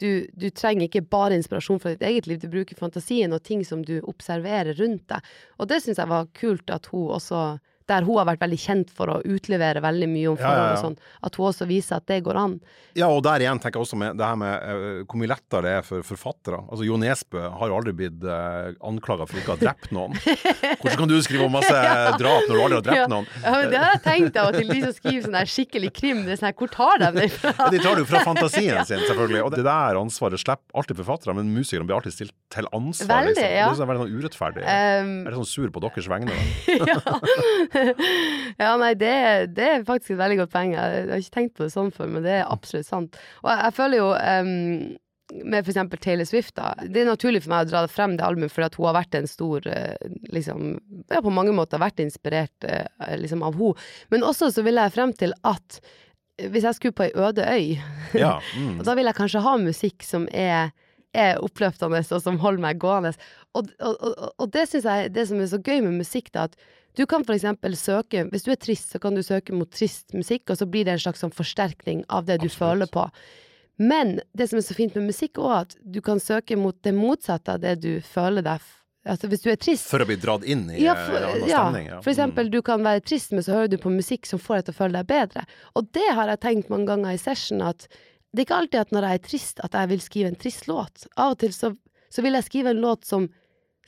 du, du trenger ikke bare inspirasjon fra ditt eget liv, du bruker fantasien og ting som du observerer rundt deg. Og det syns jeg var kult at hun også der hun har vært veldig kjent for å utlevere veldig mye om Ja, forhold ja, ja. og sånn, at hun også viser at det går an. Ja, og der igjen tenker jeg også med det her med uh, hvor mye lettere det er for forfattere. Altså, Jo Nesbø har jo aldri blitt uh, anklaga for ikke å ha drept noen. Hvordan kan du skrive om masse drap når du aldri har drept Ja. noen? Ja, men det har jeg tenkt av og til, de som skriver sånn her skikkelig krim. Det er sånn her, hvor tar de det fra? Ja, de tar det jo fra fantasien sin, selvfølgelig. Og det der ansvaret slipper alltid forfattere, men musikerne blir alltid stilt til ansvar. Veldig, liksom. ja. Det er sånn veldig sånn urettferdig. Um, er sånn sur på deres vegne. ja, nei, det, det er faktisk et veldig godt poeng. Jeg har ikke tenkt på det sånn før, men det er absolutt sant. Og jeg, jeg føler jo um, med eksempel Taylor Swift, da. Det er naturlig for meg å dra frem det albumet, fordi at hun har vært en stor eh, liksom Ja, på mange måter vært inspirert eh, liksom av henne. Men også så vil jeg frem til at hvis jeg skulle på ei øde øy, Ja, mm. da vil jeg kanskje ha musikk som er, er oppløftende, og som holder meg gående. Og, og, og, og det syns jeg det som er så gøy med musikk, da, at du kan for eksempel søke Hvis du er trist, så kan du søke mot trist musikk, og så blir det en slags sånn forsterkning av det du Absolutt. føler på. Men det som er så fint med musikk er at du kan søke mot det motsatte av det du føler deg Altså hvis du er trist For å bli dratt inn i ja, eh, for, en ja, stemning. Ja. for eksempel, du kan være trist, men så hører du på musikk som får deg til å føle deg bedre. Og det har jeg tenkt mange ganger i session, at det er ikke alltid at når jeg er trist, at jeg vil skrive en trist låt. Av og til så, så vil jeg skrive en låt som,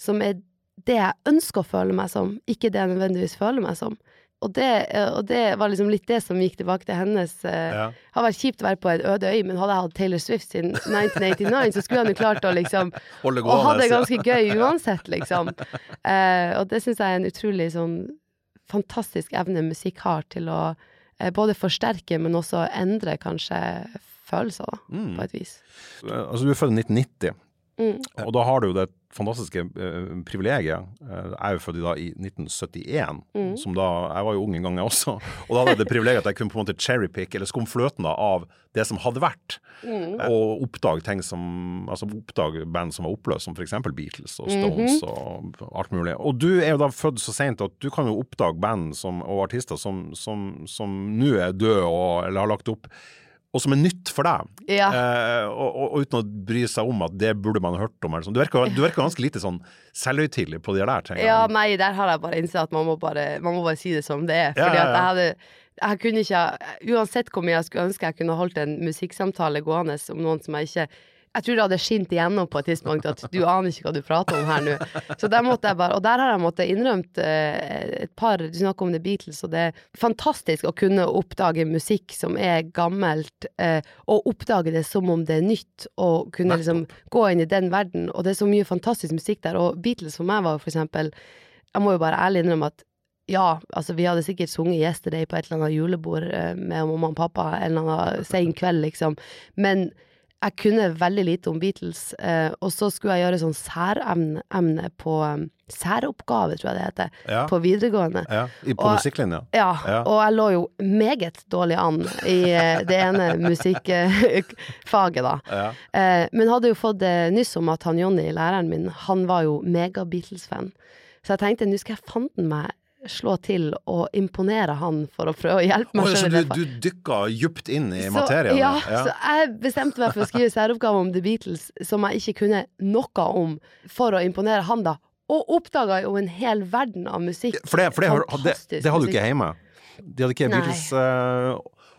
som er det jeg ønsker å føle meg som, ikke det jeg nødvendigvis føler meg som. Og det, eh, og det var liksom litt det som gikk tilbake til hennes eh, Ja. Det hadde vært kjipt å være på en øde øy, men hadde jeg hatt Taylor Swift siden 1989, så skulle han jo klart å liksom Holde og ha det ganske gøy uansett, liksom. Uh, og det syns jeg er en utrolig sånn fantastisk evne musikk har til å uh, både forsterke, men også endre kanskje følelser, da, Mm. på et vis. Altså, du er født i 1990. Mm. Og da har du jo det fantastiske eh, privilegiet. Eh, jeg er jo født i, da, i 1971, Mm. som da Jeg var jo ung en gang, jeg også. Og da hadde jeg det privilegiet at jeg kunne på en måte cherrypick, eller skumme fløten da, av det som hadde vært. Mm. Og oppdage ting som Altså oppdage band som var oppløst, som f.eks. Beatles og Stones og alt mulig. Og du er jo da født så seint at du kan jo oppdage band som, og artister som, som, som nå er døde eller har lagt opp. Og som er nytt for deg. Ja. Eh, og, og, og uten å bry seg om at det burde man hørt om. Eller sånn. Du, virker, du virker ganske lite sånn selvhøytidelig på de der tingene. Ja, nei, der har jeg bare innsett at man må bare, man må bare si det som det er. Fordi ja, at jeg hadde jeg kunne ikke, Uansett hvor mye jeg skulle ønske jeg kunne holdt en musikksamtale gående om noen som jeg ikke Jeg tror det hadde skint igjennom på et tidspunkt at du aner ikke hva du prater om her nå. Så der måtte jeg bare Og der har jeg måttet innrømt eh, et par Du snakker om The Beatles, og det er fantastisk å kunne oppdage musikk som er gammelt, eh, og oppdage det som om det er nytt, og kunne liksom gå inn i den verden. Og det er så mye fantastisk musikk der. Og Beatles for meg var jo for eksempel Jeg må jo bare ærlig innrømme at ja, altså vi hadde sikkert sunget 'Yesterday' på et eller annet julebord eh, med mamma og pappa en eller annen sen kveld, liksom. Men jeg kunne veldig lite om Beatles, eh, og så skulle jeg gjøre sånn særemne emne på um, Særoppgave, tror jeg det heter, Ja. på videregående. Ja, i, på musikklinja. Ja, Ja. og jeg lå jo meget dårlig an i eh, det ene musikkfaget, da. Ja. Eh, men hadde jo fått nyss om at han Jonny, læreren min, han var jo mega-Beatles-fan. Så jeg tenkte nå skal jeg fanden meg slå til og imponere han for å prøve å hjelpe meg Oh, så du, du dykka djupt inn i materien? Ja, ja. så jeg bestemte meg for å skrive særoppgave om The Beatles som jeg ikke kunne noe om, for å imponere han, da. Og oppdaga jo en hel verden av musikk. For det, for det, det, det hadde du ikke hjemme. De hadde ikke Nei. Beatles eh,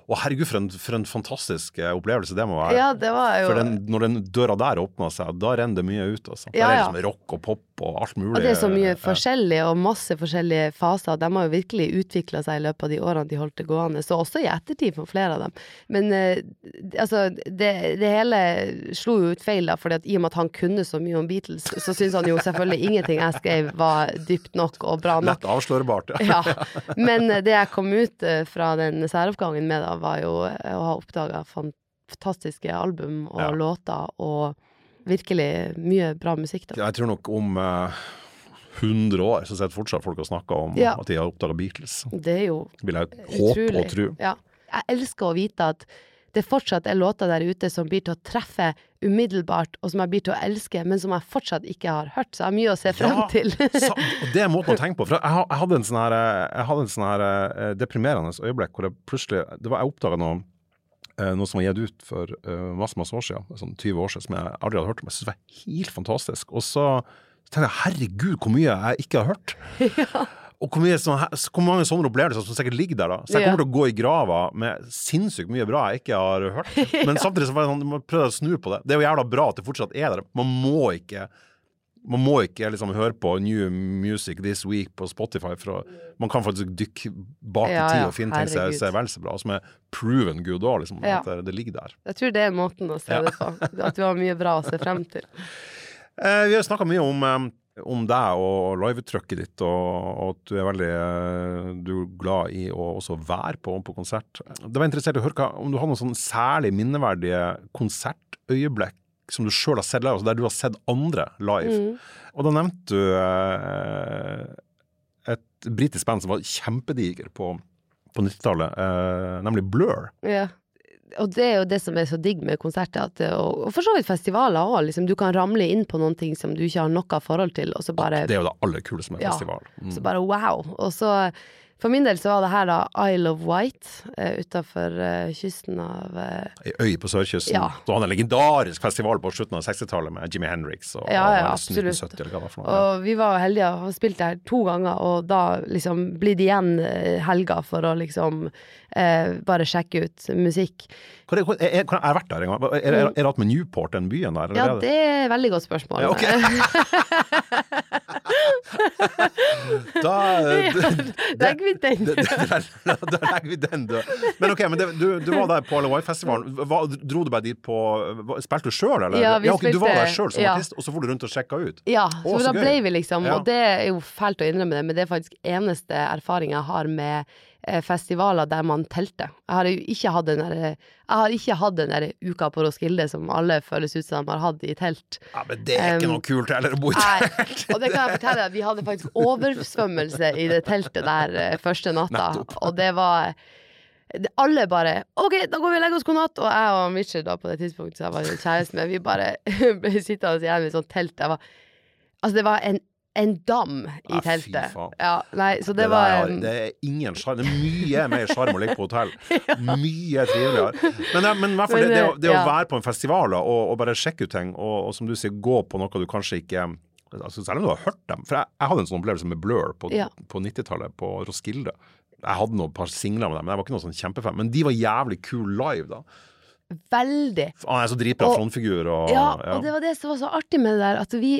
Å, herregud, for en, for en fantastisk eh, opplevelse det må være. Ja, det var jo For den, når den døra der åpna seg, da renner det mye ut. Altså. Ja, det er liksom rock og pop og alt mulig. Og det er så mye forskjellig, og masse forskjellige faser. De har jo virkelig utvikla seg i løpet av de årene de holdt det gående, så også i ettertid for flere av dem. Men eh, altså, det, det hele slo jo ut feil, da, fordi at i og med at han kunne så mye om Beatles, så syns han jo selvfølgelig ingenting jeg skrev var dypt nok og bra nok. Lett avslørbart. Ja. Ja. Men eh, det jeg kom ut eh, fra den særoppgangen med, da, var jo å ha oppdaga fantastiske album og Ja. låter, og virkelig mye bra musikk, da. Jeg tror nok om eh, 100 år så sitter fortsatt folk og snakker om Ja. at de har oppdaga Beatles. Det er jo Vil jeg håpe Utrolig. og tro. Ja. Jeg elsker å vite at det fortsatt er låter der ute som blir til å treffe umiddelbart, og som jeg blir til å elske, men som jeg fortsatt ikke har hørt. Så jeg har mye å se frem Ja, til. Det er måten å tenke på. For jeg, jeg hadde en sånn her, eh, sånn her eh, deprimerende øyeblikk hvor jeg plutselig det var, Jeg oppdaga noe, noe som var gitt ut for eh, masse masse år siden, sånn 20 år siden, som jeg aldri hadde hørt om. Jeg syntes det var helt fantastisk. Og så tenkte jeg herregud, hvor mye jeg ikke har hørt. Og hvor, mye så, hvor mange sånne opplevelser som sikkert ligger der, da. Så jeg Ja. kommer til å gå i grava med sinnssykt mye bra jeg ikke har hørt. Men samtidig så var det sånn, du må prøve å snu på det. Det er jo jævla bra at det fortsatt er der. Man må ikke man må ikke liksom høre på New Music This Week på Spotify, for å, man kan faktisk dykke bak Ja, i tid og finne ting som er- vel så bra, som er proven good òg, liksom. Ja. At det, det ligger der. Jeg tror det er måten å se Ja. det på. At du har mye bra å se frem til. Eh, vi har snakka mye om, eh, om deg og liveuttrykket ditt, og, og at du er veldig eh, du er glad i å også være på, på konsert. Det var interessert å høre hva, om du har noen sånn særlig minneverdige konsertøyeblikk som du sjøl har sett live, altså der du har sett andre live. Mm. Og da nevnte du eh, et britisk band som var kjempediger på, på 90-tallet, eh, nemlig Blur. Ja. Og det er jo det som er så digg med konserter, at, og, og for så vidt festivaler òg, liksom. Du kan ramle inn på noen ting som du ikke har noe forhold til, og så bare, Det er jo det aller kuleste med Ja. festival. Mm. så bare wow. Og så for min del så var det her da Isle of Wight uh, utafor kysten av uh, Ei øy på sørkysten. Ja. Så han en legendarisk festival på slutten av 60-tallet med Jimmy Hendrix og, Ja, ja, og absolutt. 1970, eller hva det var for noe. Og vi var heldige og har spilt der to ganger, og da liksom blir det igjen eh, helga for å liksom eh, bare sjekke ut musikk. Hvor er, hvor, er, er, jeg har vært der en gang. Er, er, det alt med Newport, den byen der? Ja, det er et veldig godt spørsmål. Ja, okay. Da, den. Det- den. Da legger vi den død. Men ok, men det, du, du var der på Hawaii-festivalen. Dro du bare dit på Spilte du sjøl, eller? Ja, vi ok, Du var der sjøl som ja. artist, og så for du rundt og sjekka ut? Ja, Å, så, så da gøy. ble vi liksom, og det er jo fælt å innrømme det, men det er faktisk eneste erfaring jeg har med festivaler der man telter. Jeg har jo ikke hatt den der, hatt den der uka på Roskilde som alle føles ut som de har hatt i telt. Ja, men det er ikke Um, noe kult heller å bo i Nei, telt. og det kan jeg fortelle deg, vi hadde faktisk oversvømmelse i det teltet der eh, første natta, Nettopp. og det var alle bare OK, da går vi og legger oss god natt. Og jeg og Mitchell da på det tidspunktet som jeg var kjæreste med, vi bare ble sittende igjen i sånt telt. Jeg var, altså, det var en, en dam i teltet. Ja, nei, så det, Det, var der, det er ingen sjarm. Det er mye mer sjarm å ligge på hotell. Mye triveligere. Men, ja, men det, det, å, det å være på en festival og, og bare sjekke ut ting, og, og som du sier, gå på noe du kanskje ikke altså, Selv om du har hørt dem. For jeg, jeg hadde en sånn opplevelse med Blur på, Ja. på 90-tallet, på Roskilde. Jeg hadde noen par singler med dem, men jeg var ikke noe sånn kjempefan. Men de var jævlig cool live, da. veldig. Han er så dritbra frontfigur. Og, Ja, og det var det som var så artig med det der, at vi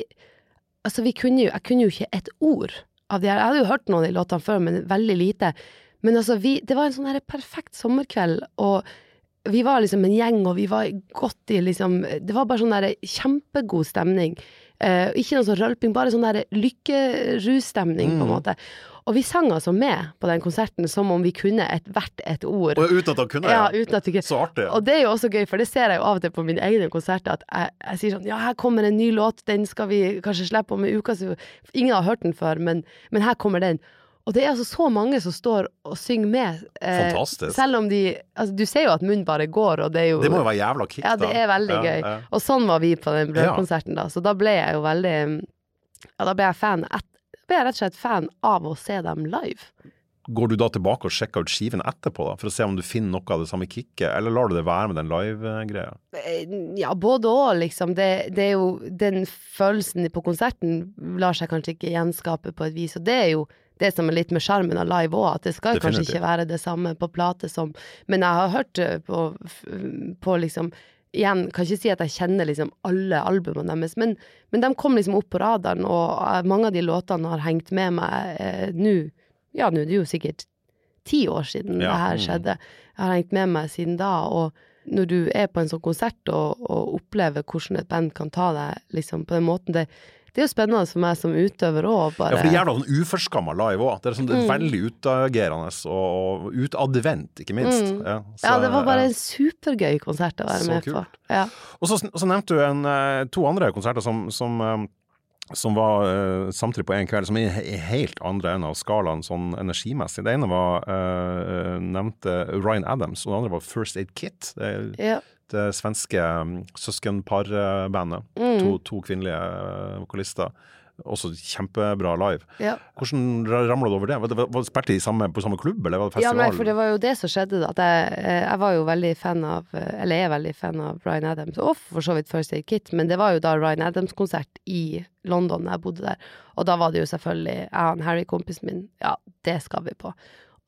Altså, vi kunne jo Jeg kunne jo ikke et ord av de her. Jeg hadde jo hørt noen av de låtene før, men veldig lite. Men altså, vi Det var en sånn her perfekt sommerkveld, og vi var liksom en gjeng, og vi var godt i liksom Det var bare sånn der kjempegod stemning. Eh, ikke noe sånn rølping, bare sånn der lykkerusstemning, på en Mm. måte. Og vi sang altså med på den konserten som om vi kunne et, hvert et ord. og uten at han kunne Ja, ja. at Så artig. og det er jo også gøy, for det ser jeg jo av og til på mine egne konserter, at jeg, jeg sier sånn Ja, her kommer en ny låt, den skal vi kanskje slippe om en uke, så ingen har hørt den før, men, men her kommer den. Og det er altså så mange som står og synger med. eh, Fantastisk. Selv om de Altså, du ser jo at munnen bare går, og det er jo Det må jo være jævla kick, da. Ja, det er veldig Ja, gøy. Og sånn var vi på den brødkonserten, da. Så da ble jeg jo veldig Ja, da ble jeg fan et, ble jeg rett og slett fan av å se dem live. Går du da tilbake og sjekker ut skiven etterpå, da, for å se om du finner noe av det samme kicket, eller lar du det være med den live-greia? Eh, Ja, både og, liksom. Det, det er jo Den følelsen på konserten lar seg kanskje ikke gjenskape på et vis, og det er jo det som er litt med sjarmen av live òg, at det skal kanskje ikke være det samme på plate som Men jeg har hørt på, på liksom Igjen, kan ikke si at jeg kjenner liksom alle albumene deres, men, men de kom liksom opp på radaren, og eh, mange av de låtene har hengt med meg eh, nå Ja, nå er det jo sikkert ti år siden Ja, det her mm. skjedde. Jeg har hengt med meg siden da, og når du er på en sånn konsert og, og opplever hvordan et band kan ta deg liksom på den måten, det, det er jo spennende for meg som utøver òg, bare Ja, for det er jævla sånn uforskamma live òg. Det er, sånn, Mm. veldig utagerende og, og utadvendt, ikke minst. Mm. Ja, så, Ja, det var bare en supergøy konsert å være med kult. på. Ja. Og så, så nevnte du en, eh, to andre konserter som, som, eh, som var uh, samtidig på én kveld, som er helt andre enden av skalaen sånn energimessig. Det ene var uh, nevnte Ryan Adams, og det andre var First Aid Kit. Det, er Ja. Det svenske um, søskenparbandet. Mm. To, to kvinnelige eh, vokalister. også kjempebra live. Ja. Hvordan ramla du over det? Var det, var det samme, på samme klubb, eller var det Ja, nei, for det var jo det som skjedde, da. At jeg, eh, jeg var jo veldig fan av eh, Eller er veldig fan av Ryan Adams, og for så vidt First Aid Kit, men det var jo da Ryan Adams-konsert i London da jeg bodde der. Og da var det jo selvfølgelig jeg og Harry, kompisen min, ja, det skal vi på.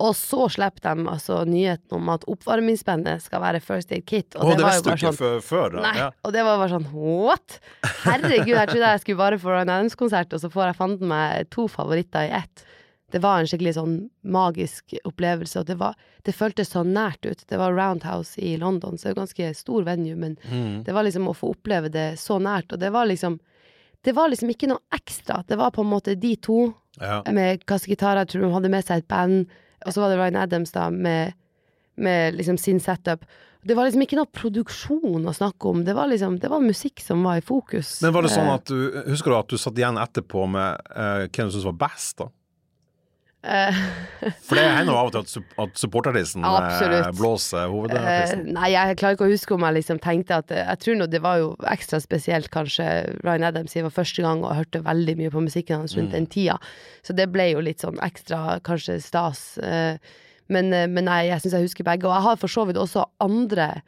Og så slipper de altså nyheten om at oppvarmingsbandet skal være First Aid Kit. Og oh, det var jo visste du ikke sånn- før? da. Nei, Ja. og det var bare sånn what? Herregud, jeg trodde jeg skulle bare få Ryan Adams-konsert, og så får jeg fanden meg to favoritter i ett. Det var en skikkelig sånn magisk opplevelse, og det, var, det føltes så nært ut. Det var Roundhouse i London, så det er ganske stor venue, men Mm. det var liksom å få oppleve det så nært, og det var liksom det var liksom ikke noe ekstra. Det var på en måte de to Ja. med kassegitarer, jeg tror de hadde med seg et band, og så var det Ryan Adams da med, med liksom sin setup. Det var liksom ikke noe produksjon å snakke om, det var liksom, det var musikk som var i fokus. Men var det sånn Eh, at du Husker du at du satt igjen etterpå med uh, hvem du syntes var best, da? Eh, For det hender jo av og til at, at supporterartisten eh, blåser hovedartisten. Uh, nei, jeg klarer ikke å huske om jeg liksom tenkte at Jeg tror nå det var jo ekstra spesielt kanskje Ryan Adams var første gang og hørte veldig mye på musikken hans Mm. den tida. Så det ble jo litt sånn ekstra kanskje stas. Uh, Men, uh, men nei, jeg syns jeg husker begge. Og jeg har for så vidt også andre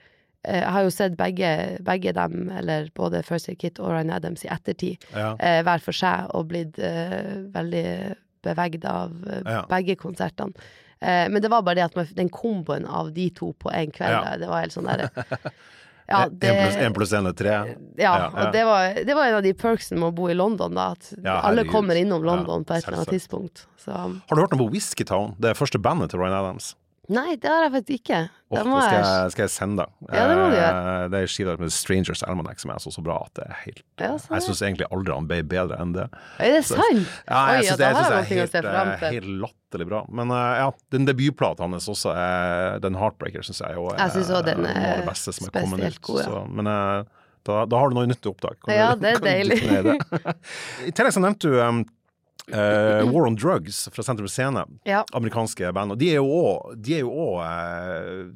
Jeg har jo sett begge, begge dem, eller både First Aid Kit og Ryan Adams, i ettertid. Ja. hver for seg og blitt veldig bevegd av eh, Ja. begge konsertene. Eh, men det var bare det at man, den komboen av de to på en kveld, Ja. det var helt sånn derre ja, En pluss en er tre. ja, og det var, det var en av de perksene med å bo i London, da. At alle kommer innom London på et eller annet tidspunkt. Så Har du hørt noe på Whiskeytown? Det første bandet til Ryan Adams. Nei, det har jeg faktisk ikke. Åh, det skal jeg skal jeg sende deg. Ja, det må du gjøre. Det er skiva med Strangers Almanac som er så, så bra at det er helt Ja, sånn, Jeg syns egentlig aldri han ble bedre enn det. Er det sant? Ja, jeg syns det, jeg synes det er helt, eh, helt latterlig bra. Men eh, ja, den debutplata hans også, er, den Heartbreaker, syns jeg jo er Jeg synes også den noe av det er beste som er kommet ut. god, ja. Så, men eh, da, da har du noe nytt å oppdage. Ja, det er deilig. I tillegg så nevnte du eh, War on Drugs fra Sentrum Scene, Ja. amerikanske band. Og de er jo òg også, eh,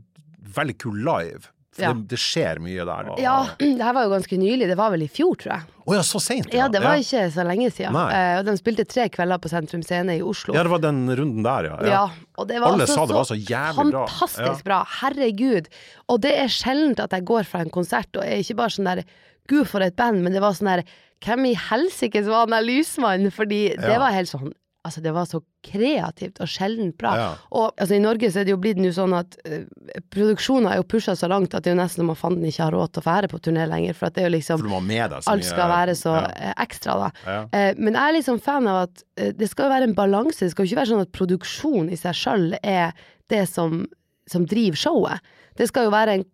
veldig kul live. For Ja. det, det skjer mye der. Og- ja, det her var jo ganske nylig. Det var vel i fjor, tror jeg. Å ja, så seint? Ja, det var ikke så lenge siden. Eh, og de spilte tre kvelder på Sentrum Scene i Oslo. Ja, det var den runden der, ja. Ja, og det var Alle altså sa det var så jævlig bra. fantastisk Ja. bra. Herregud. Og det er sjeldent at jeg går fra en konsert og er ikke bare sånn der Gud, for et band, men det var sånn der Hvem i helsike var han der lysmannen? Fordi det Ja. var helt sånn Altså, det var så kreativt og sjeldent bra. Ja. Og altså, i Norge så er det jo blitt nå sånn at uh, produksjonen er jo pusha så langt at det er jo nesten som man fanden ikke har råd til å fære på turné lenger, for at det er jo liksom deg Alt skal være så ja. eh, ekstra, da. Ja. Uh, men jeg er liksom fan av at uh, det skal jo være en balanse. Det skal jo ikke være sånn at produksjon i seg sjøl er det som, som driver showet. Det skal jo være en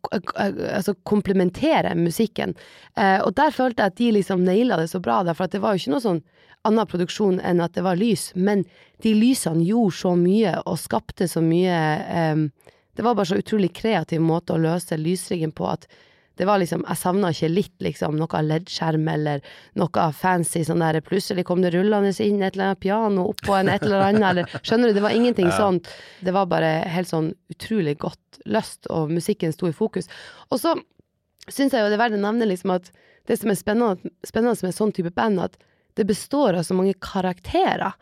Altså komplementere musikken. Eh, og der følte jeg at de liksom naila det så bra, der, for det var jo ikke noe sånn annen produksjon enn at det var lys, men de lysene gjorde så mye og skapte så mye eh, Det var bare så utrolig kreativ måte å løse lysriggen på at det var liksom, jeg savna ikke litt liksom noe LED-skjerm eller noe fancy sånn der, plutselig kom det rullende inn et eller annet piano oppå en et eller annet, eller skjønner du, det var ingenting sånt. Det var bare helt sånn utrolig godt løst, og musikken sto i fokus. Og så syns jeg jo det er verdt å nevne liksom at det som er spennende, spennende med sånn type band, at det består av så mange karakterer.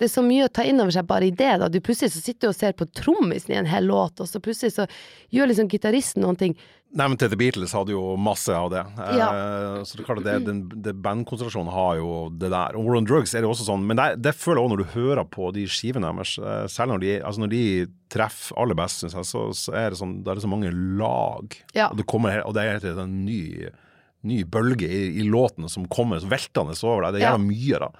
Det er så mye å ta inn over seg bare i det. da. Du Plutselig så sitter du og ser på trommisen i en hel låt, og så plutselig så gjør liksom gitaristen noen ting. Nei, men The Beatles hadde jo masse av det. Ja. Eh, så det klart det, den, det bandkonsentrasjonen har jo det der. Og War on Drugs er det også sånn, men det, det føler jeg også når du hører på de skivene deres, eh, selv når de, altså når de treffer aller best, syns jeg, så, så er det sånn, det er så mange lag. Ja. Og det kommer, og det er helt en ny, ny bølge i, i låtene som kommer veltende over deg. Det er jævla mye, da.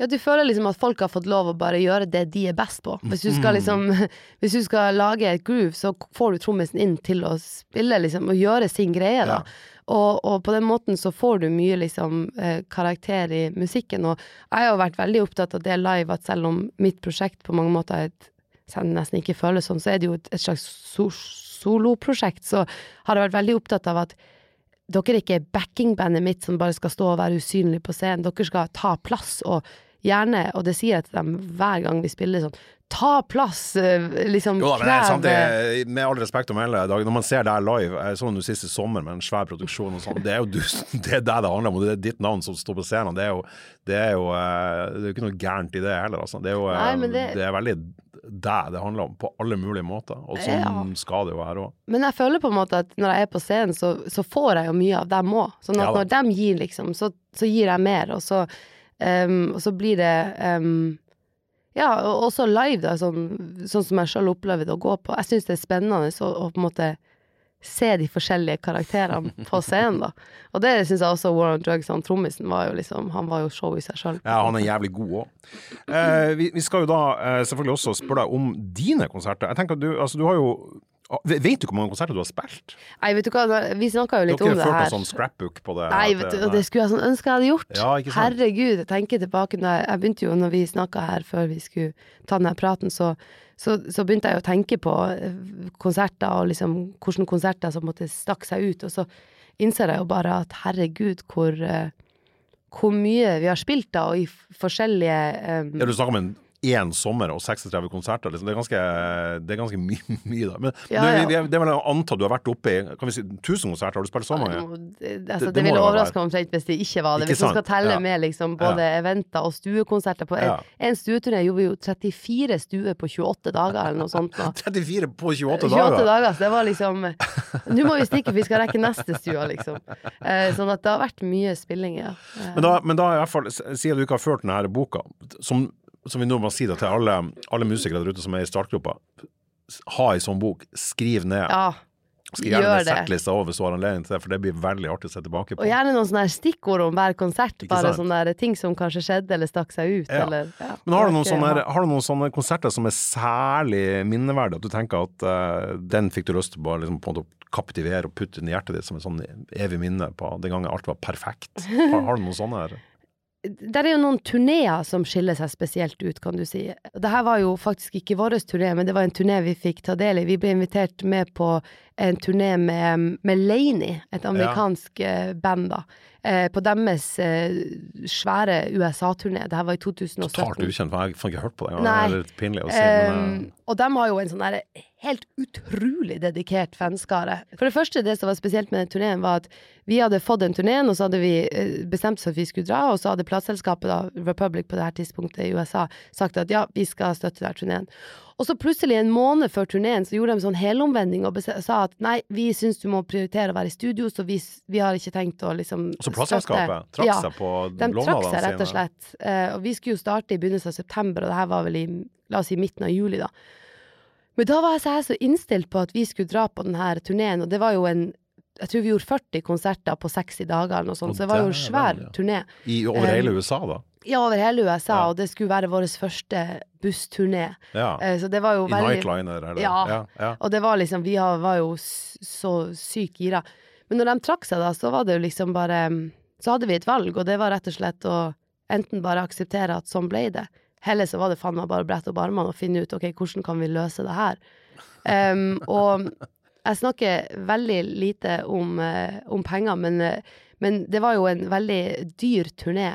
Ja, du føler liksom at folk har fått lov å bare gjøre det de er best på. Hvis du skal liksom Hvis du skal lage et groove, så får du trommisen inn til å spille liksom, og gjøre sin greie, da. Og, og på den måten så får du mye liksom eh, karakter i musikken. Og jeg har jo vært veldig opptatt av det live, at selv om mitt prosjekt på mange måter er et nesten ikke føles sånn, så er det jo et, et slags so soloprosjekt. Så har jeg vært veldig opptatt av at dere ikke er backingbandet mitt som bare skal stå og være usynlig på scenen. Dere skal ta plass og gjerne, og det sier jeg til dem hver gang vi spiller sånn, ta plass, eh, liksom Jo da, men det er sant, det, med all respekt å melde, Dag, når man ser det her live Jeg så det sist sommer med en svær produksjon og sånn. Det er jo du, det er deg det handler om, og det er ditt navn som står på scenen. Det er jo, det er jo, eh, det er jo ikke noe gærent i det heller, altså. Det er jo eh, Nei, det... det- er veldig deg det handler om, på alle mulige måter. Og sånn Ja. skal det jo være òg. Men jeg føler på en måte at når jeg er på scenen, så, så får jeg jo mye av dem òg. Sånn at Ja når de gir, liksom, så, så gir jeg mer, og så, ehm, og så blir det um, Ja, og også live, da, sånn, sånn som jeg sjøl opplever det å gå på. Jeg syns det er spennende å, å på en måte se de forskjellige karakterene på scenen, da. Og det syns jeg også War on Drugs, han trommisen, var jo liksom Han var jo show i seg sjøl. Ja, han er jævlig god òg. Eh, vi, vi skal jo da eh, selvfølgelig også spørre deg om dine konserter. Jeg tenker at du, altså, du har jo Vet du hvor mange konserter du har spilt? Nei, vet du hva, vi snakka jo Du har litt om ikke det ført her. noen sånn scrapbook på det? Nei, vet du, det skulle jeg sånn ønske jeg hadde gjort. Ja, ikke? Herregud, jeg tenker tilbake når jeg, jeg begynte jo, når vi snakka her før vi skulle ta denne praten, så, så, så begynte jeg jo å tenke på eh, konserter og liksom hvilke konserter som måtte stakk seg ut, og så innser jeg jo bare at herregud, hvor, eh, hvor mye vi har spilt da, og i forskjellige um, Ja, du snakker om en én sommer og 36 konserter. Liksom. Det er ganske, det er ganske my mye, da. Men Ja, ja. Det, det vel å anta du har vært oppe i kan vi si, 1000 konserter? Har du spilt så mange? Det, altså, Det- det, ville overraske meg omtrent hvis det ikke var det. Ikke Hvis vi skal telle Ja. med liksom både eventer og stuekonserter. På en, Ja. en stueturné gjorde vi jo 34 stuer på 28 dager, eller noe sånt. Da. 34 på 28 28 dager! dager, så det var liksom Nå må vi stikke, vi skal rekke neste stua, liksom. Eh, sånn at det har vært mye spilling, ja. Eh, Men da, men da i hvert fall, siden du ikke har ført denne boka, som, som vi nå må si da til alle, alle musikere der ute som er i startgropa, ha ei sånn bok, skriv ned. ja. Skriv gjerne settlista over, så har anledning til det, for det blir veldig artig å se tilbake på. Og gjerne noen sånne stikkord om hver konsert, Ikke bare sant? sånne ting som kanskje skjedde eller stakk seg ut, Ja. eller ja. Men har du, noen sånne, har du noen sånne konserter som er særlig minneverdige, at du tenker at uh, den fikk du lyst til å bare liksom, på en måte kaptivere og putte inn i hjertet ditt som et sånn evig minne på den gangen alt var perfekt? Har, har du noen sånne her? Der er jo noen turneer som skiller seg spesielt ut, kan du si. Det her var jo faktisk ikke vår turné, men det var en turné vi fikk ta del i. Vi ble invitert med på en turné med, med Laney, et amerikansk ja. band, da. Eh, på deres eh, svære USA-turné. Det her var i 2017. Totalt ukjent, for jeg har ikke hørt på det. Det er litt pinlig å si. Men, Um, eh, og de har jo en sånn der helt utrolig dedikert fanskare. For det første, det som var spesielt med den turneen, var at vi hadde fått den turneen, og så hadde vi eh, bestemt oss at vi skulle dra, og så hadde plateselskapet, da, Republic på det her tidspunktet i USA, sagt at ja, vi skal støtte den turneen. Og så plutselig, en måned før turneen, så gjorde de sånn helomvending og sa at nei, vi syns du må prioritere å være i studio, så vi, vi har ikke tenkt å liksom så plateselskapet trakk Ja. seg på De trakk seg rett og slett. Uh, og vi skulle jo starte i begynnelsen av september, og det her var vel i la oss si midten av juli, da. Men da var jeg så, innstilt på at vi skulle dra på denne turneen, og det var jo en jeg tror vi gjorde 40 konserter på 60 dager, eller noe sånt, så det var jo en svær svær ja. turné. I, over Um, hele USA, da? Ja, over hele USA, Ja. og det skulle være vår første bussturné. Ja. Eh, så det var jo I veldig Nightliner, eller? Ja. ja, ja. Og det var liksom, vi var jo så sykt gira. Men når de trakk seg da, så var det jo liksom bare Så hadde vi et valg, og det var rett og slett å enten bare akseptere at sånn ble det, eller så var det faen meg bare å brette opp armene og finne ut ok, hvordan kan vi løse det her. Um, og jeg snakker veldig lite om, uh, om penger, men, uh, men det var jo en veldig dyr turné.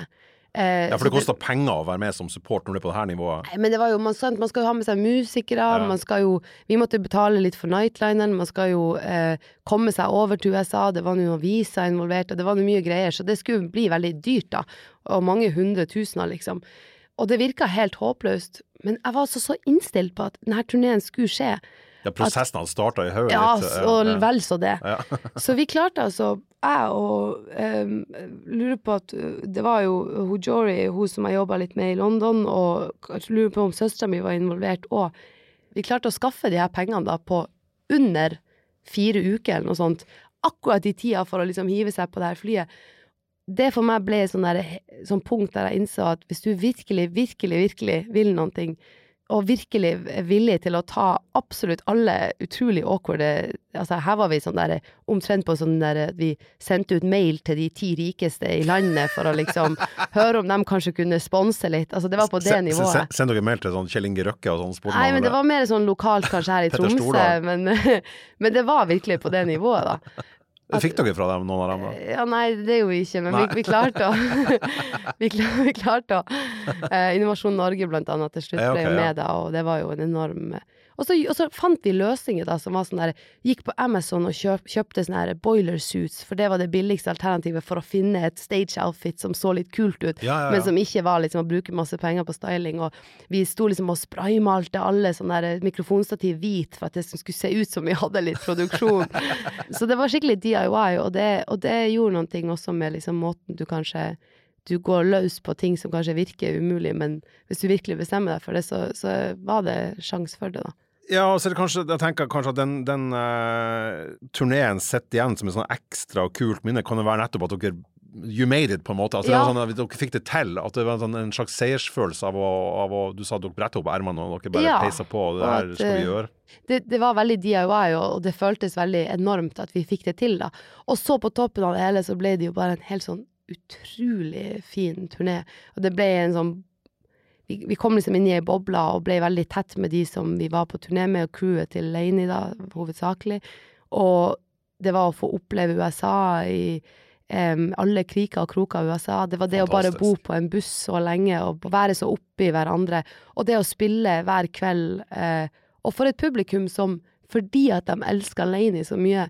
Uh, ja, for det koster penger å være med som support når du er på det her nivået. Nei, men det var jo, man, sant, man skal jo ha med seg musikere, Ja. man skal jo Vi måtte betale litt for nightlineren, man skal jo eh, komme seg over til USA, det var noen visa involvert, og det var noe mye greier, så det skulle bli veldig dyrt, da. Og mange hundre tusener, liksom. Og det virka helt håpløst, men jeg var altså så innstilt på at denne turneen skulle skje. Ja, prosessen hadde starta i hodet Ja, ditt. og vel så det. Ja. Så vi klarte altså, jeg og um, lurer på at Det var jo hun Jory, hun som jeg jobba litt med i London, og jeg lurer på om søstera mi var involvert òg. Vi klarte å skaffe de her pengene da på under fire uker eller noe sånt. Akkurat i tida for å liksom hive seg på det her flyet. Det for meg ble sånn, der, sånn punkt der jeg innså at hvis du virkelig, virkelig, virkelig vil noen ting, og virkelig er villig til å ta absolutt alle utrolig awkwarde Altså, her var vi sånn der omtrent på sånn der at vi sendte ut mail til de ti rikeste i landet for å liksom høre om de kanskje kunne sponse litt. Altså, det var på det nivået. se- Send dere mail til sånn Kjell Inge Røkke og sånn? Nei, men det var mer sånn lokalt kanskje her i Tromsø, men, men det var virkelig på det nivået, da. Fikk dere fra dem noen av dem? da? Ja, nei, det gjorde vi ikke, men vi, vi klarte å vi, klarte, vi klarte å eh, Innovasjon Norge blant annet til slutt Ja, ble jo med da, og det var jo en enorm eh, og så, og så fant vi løsninger da, som var sånn der Gikk på Amazon og kjøp, kjøpte sånne her boiler suits, for det var det billigste alternativet for å finne et stage outfit som så litt kult ut, Ja, ja, ja. men som ikke var liksom å bruke masse penger på styling. Og vi sto liksom og spraymalte alle sånne der mikrofonstativ hvit for at det skulle se ut som vi hadde litt produksjon. Så det var skikkelig DIY, og det, og det gjorde noen ting også med liksom måten du kanskje du går løs på ting som kanskje virker umulig, men hvis du virkelig bestemmer deg for det, så, så var det sjanse for det, da. Ja, så det kanskje, jeg tenker kanskje at den, den uh, turneen sitter igjen som et sånn ekstra kult minne, kan det være nettopp at dere You made it, på en måte. Altså, Ja. sånn at Dere fikk det til. At det var en, sånn, en slags seiersfølelse av å, av å Du sa at dere bretta opp ermene og dere bare Ja, peisa på. Det her at, skal vi eh, gjøre. det, det var veldig DIY, og det føltes veldig enormt at vi fikk det til, da. Og så på toppen av det hele så ble det jo bare en helt sånn utrolig fin turné. Og det ble en sånn vi, vi kom liksom inn i ei boble og ble veldig tett med de som vi var på turné med, og crewet til Laney, da, hovedsakelig. Og det var å få oppleve USA i um, alle kriker og kroker av USA. Det var det å bare bo på en buss så lenge og være så oppi hverandre. Og det å spille hver kveld. Uh, og for et publikum som, fordi at de elska Laney så mye,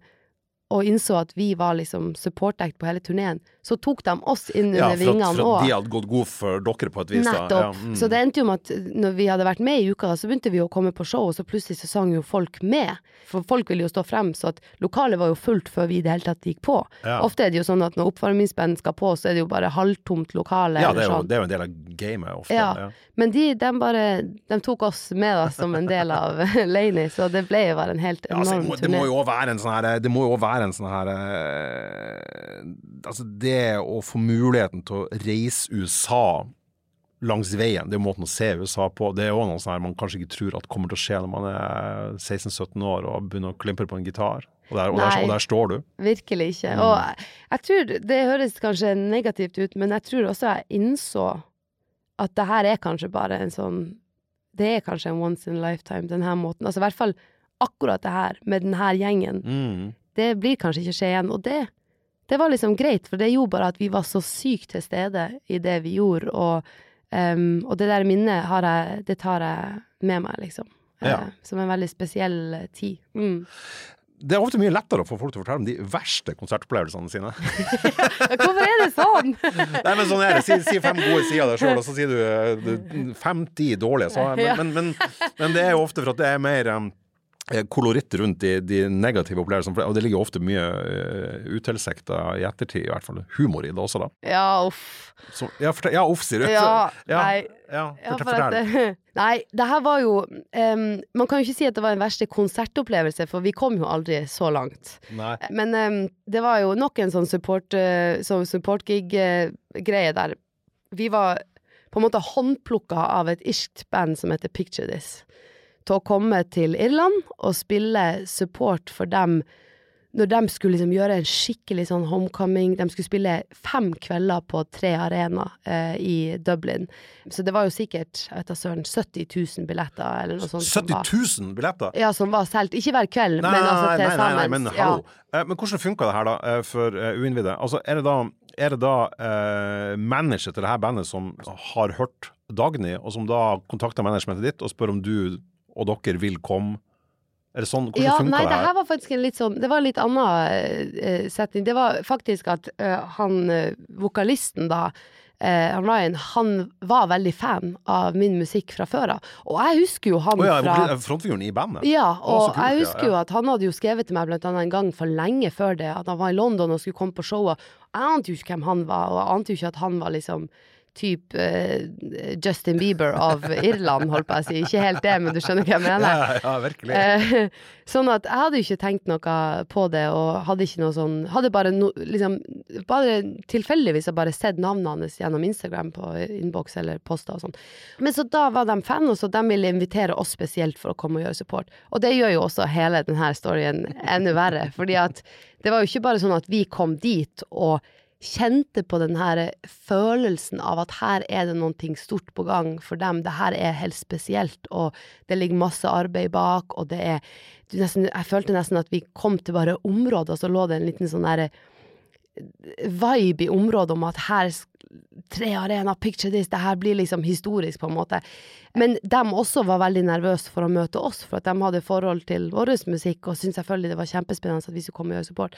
og innså at vi var liksom support-act på hele turneen, så tok de oss inn under Ja, for at, vingene for at òg. de hadde gått god for dere på et vis. Nettopp. Ja, mm. Så det endte jo med at når vi hadde vært med i uka, så begynte vi å komme på show, og så plutselig så sang jo folk med. For folk ville jo stå frem, så at lokalet var jo fullt før vi i det hele tatt gikk på. Ja. Ofte er det jo sånn at når oppvarmingsband skal på, så er det jo bare halvtomt lokale. ja, det er, jo, sånn. det er jo en del av gamet ofte. Ja. Men de, de bare De tok oss med da, som en del av Laney, så det ble jo bare en helt Ja, altså, turné. enorm det må jo òg være en sånn her Det må jo være en sånn her eh, Altså, det å få muligheten til å reise USA langs veien, det er jo måten å se USA på. Det er jo noe sånn man kanskje ikke tror at kommer til å skje når man er 16-17 år og begynner å klimpre på en gitar. Og der, og der, og der står du. Virkelig ikke. Mm. Og jeg, tror Det høres kanskje negativt ut, men jeg tror også jeg innså at det her er kanskje bare en sånn Det er kanskje en once in a lifetime, den her måten. Altså i hvert fall akkurat det her, med den her gjengen. Mm. Det blir kanskje ikke skje igjen. Og det, det var liksom greit, for det gjorde bare at vi var så sykt til stede i det vi gjorde, og, um, og det der minnet har jeg Det tar jeg med meg, liksom. Eh, Ja. som en veldig spesiell tid. Mm. Det er ofte mye lettere å få folk til å fortelle om de verste konsertopplevelsene sine. Hvorfor er det sånn? Nei, men sånn er det. Si, si fem gode sider av deg sjøl, og så sier du eh, du- fem-ti dårlige. Men, men, men, men det er jo ofte for at det er mer um, koloritt rundt de, de negative opplevelsene. Og det ligger ofte mye uh, utilsikta i ettertid, i hvert fall humor i det også, da. Ja, uff. Så, ja, fortell, ja, uff, sier du. Ja, ja, nei. Ja, fortell. for at, fortell. nei, det her var jo um, Man kan jo ikke si at det var en verste konsertopplevelse, for vi kom jo aldri så langt. Nei. Men um, det var jo nok en sånn support, uh, sånn support-gig-greie der vi var på en måte håndplukka av et irskt band som heter Picture This, til å komme til Irland og spille support for dem når de skulle liksom gjøre en skikkelig sånn homecoming. De skulle spille fem kvelder på tre arenaer eh, i Dublin. Så det var jo sikkert jeg vet da søren, 70 000 billetter eller noe sånt. som 70 var- 000 billetter? Ja, som var solgt. Ikke hver kveld, Nei, men altså til nei, nei, nei, men hallo. Eh, Men hvordan funka det her, da, eh, for uh, uinnvidde? Altså, er det da, er det da eh, manager til det her bandet som har hørt Dagny, og som da kontakter managementet ditt og spør om du og dere vil komme? Er det sånn? Hvordan Ja, funka nei, det det her? var faktisk en litt sånn Det var en litt annen uh, setning. Det var faktisk at uh, han eh, vokalisten da Uh, Ryan, han var veldig fan av min musikk fra før av. Og jeg husker jo han oh, ja, fra frontfiguren i bandet? ja, og kult, jeg ja, husker jo at han hadde jo skrevet til meg blant annet en gang for lenge før det, at han var i London og skulle komme på showet. Jeg ante jo ikke hvem han var, og jeg ante jo ikke at han var liksom type uh, Justin Bieber av Irland, holdt på å si. Ikke helt det, men du skjønner hva jeg mener. Ja, ja, virkelig. Uh, sånn at jeg hadde jo ikke tenkt noe på det, og hadde ikke noe sånn Hadde bare no, liksom Bare tilfeldigvis bare sett navnet hans gjennom Instagram på innboks eller poster og sånn. Men så da var de fan, og så de ville invitere oss spesielt for å komme og gjøre support. Og det gjør jo også hele denne storyen enda verre, fordi at det var jo ikke bare sånn at vi kom dit og kjente på den her følelsen av at her er det noe stort på gang for dem. Det her er helt spesielt, og det ligger masse arbeid bak, og det er nesten, Jeg følte nesten at vi kom til bare området, og så lå det en liten sånn derre vibe i området om at her Tre arena, picture this, det her blir liksom historisk, på en måte. Men de også var veldig nervøse for å møte oss, for at de hadde forhold til vår musikk, og syntes selvfølgelig det var kjempespennende at vi skulle komme og gjøre support.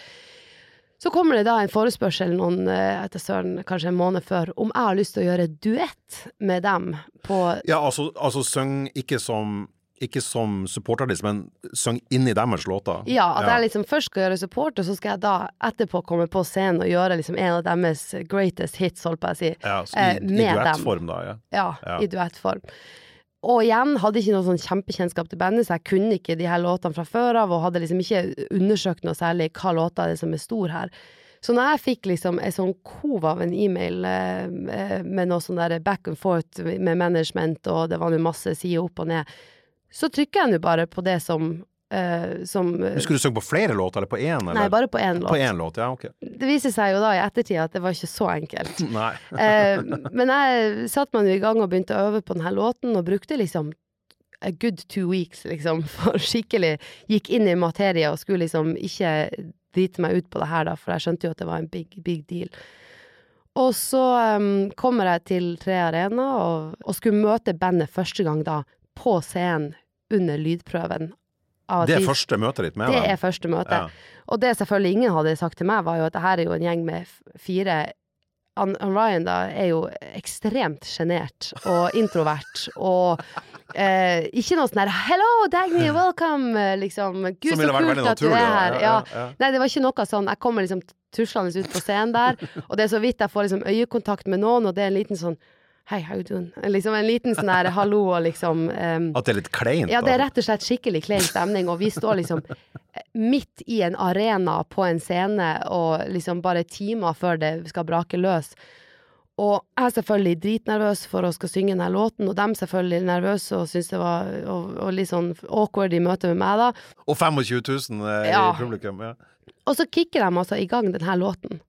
Så kommer det da en forespørsel noen, eh, etter søren, kanskje en måned før, om jeg har lyst til å gjøre duett med dem på Ja, altså, altså syng ikke som ikke som supportartist, men syng inn i deres låter. Ja, at jeg liksom først skal gjøre support, og så skal jeg da etterpå komme på scenen og gjøre liksom en av deres greatest hits, holdt på å si. Ja, i, eh, i duettform, da. Ja. Ja, ja. i duettform. Og igjen hadde ikke noe sånn kjempekjennskap til bandet, så jeg kunne ikke de her låtene fra før av, og hadde liksom ikke undersøkt noe særlig hva låta er som er stor her. Så når jeg fikk liksom en sånn kov av en e-mail eh, eh med noe sånn der back and forth med management, og det var nå masse sider opp og ned, så trykker jeg nå bare på det som Uh, som uh, Skulle du synge på flere låter, eller på én? Nei, bare på én låt. På én låt, ja, okay. Det viser seg jo da i ettertid at det var ikke så enkelt. Uh, men jeg satte meg i gang og begynte å øve på denne låten, og brukte liksom a good two weeks, liksom, for skikkelig Gikk inn i materie og skulle liksom ikke drite meg ut på det her, da, for jeg skjønte jo at det var en big, big deal. Og så um, kommer jeg til Tre Arena og, og skulle møte bandet første gang da, på scenen under lydprøven. Det er første møtet ditt med dem? Det er første møte. Ja. Og det selvfølgelig ingen hadde sagt til meg, var jo at det her er jo en gjeng med fire han, Ryan da er jo ekstremt sjenert og introvert og eh, ikke noe sånn her 'hello, Dagny, welcome', liksom. Gud, så kult at du er her. Ja, ja. Nei, det var ikke noe sånn. Jeg kommer liksom tuslende ut på scenen der, og det er så vidt jeg får liksom øyekontakt med noen, og det er en liten sånn Hei, how you doing? Liksom en liten sånn der hallo og liksom um, At det er litt kleint? Ja, det er rett og slett skikkelig klein stemning, og vi står liksom eh, midt i en arena på en scene og liksom bare timer før det skal brake løs. Og jeg er selvfølgelig dritnervøs for å skal synge denne låten, og dem selvfølgelig nervøse og syns det var og, og litt sånn awkward i møte med meg, da. Og 25 000 eh, ja. i publikum, ja. Og så kicker de altså i gang denne låten.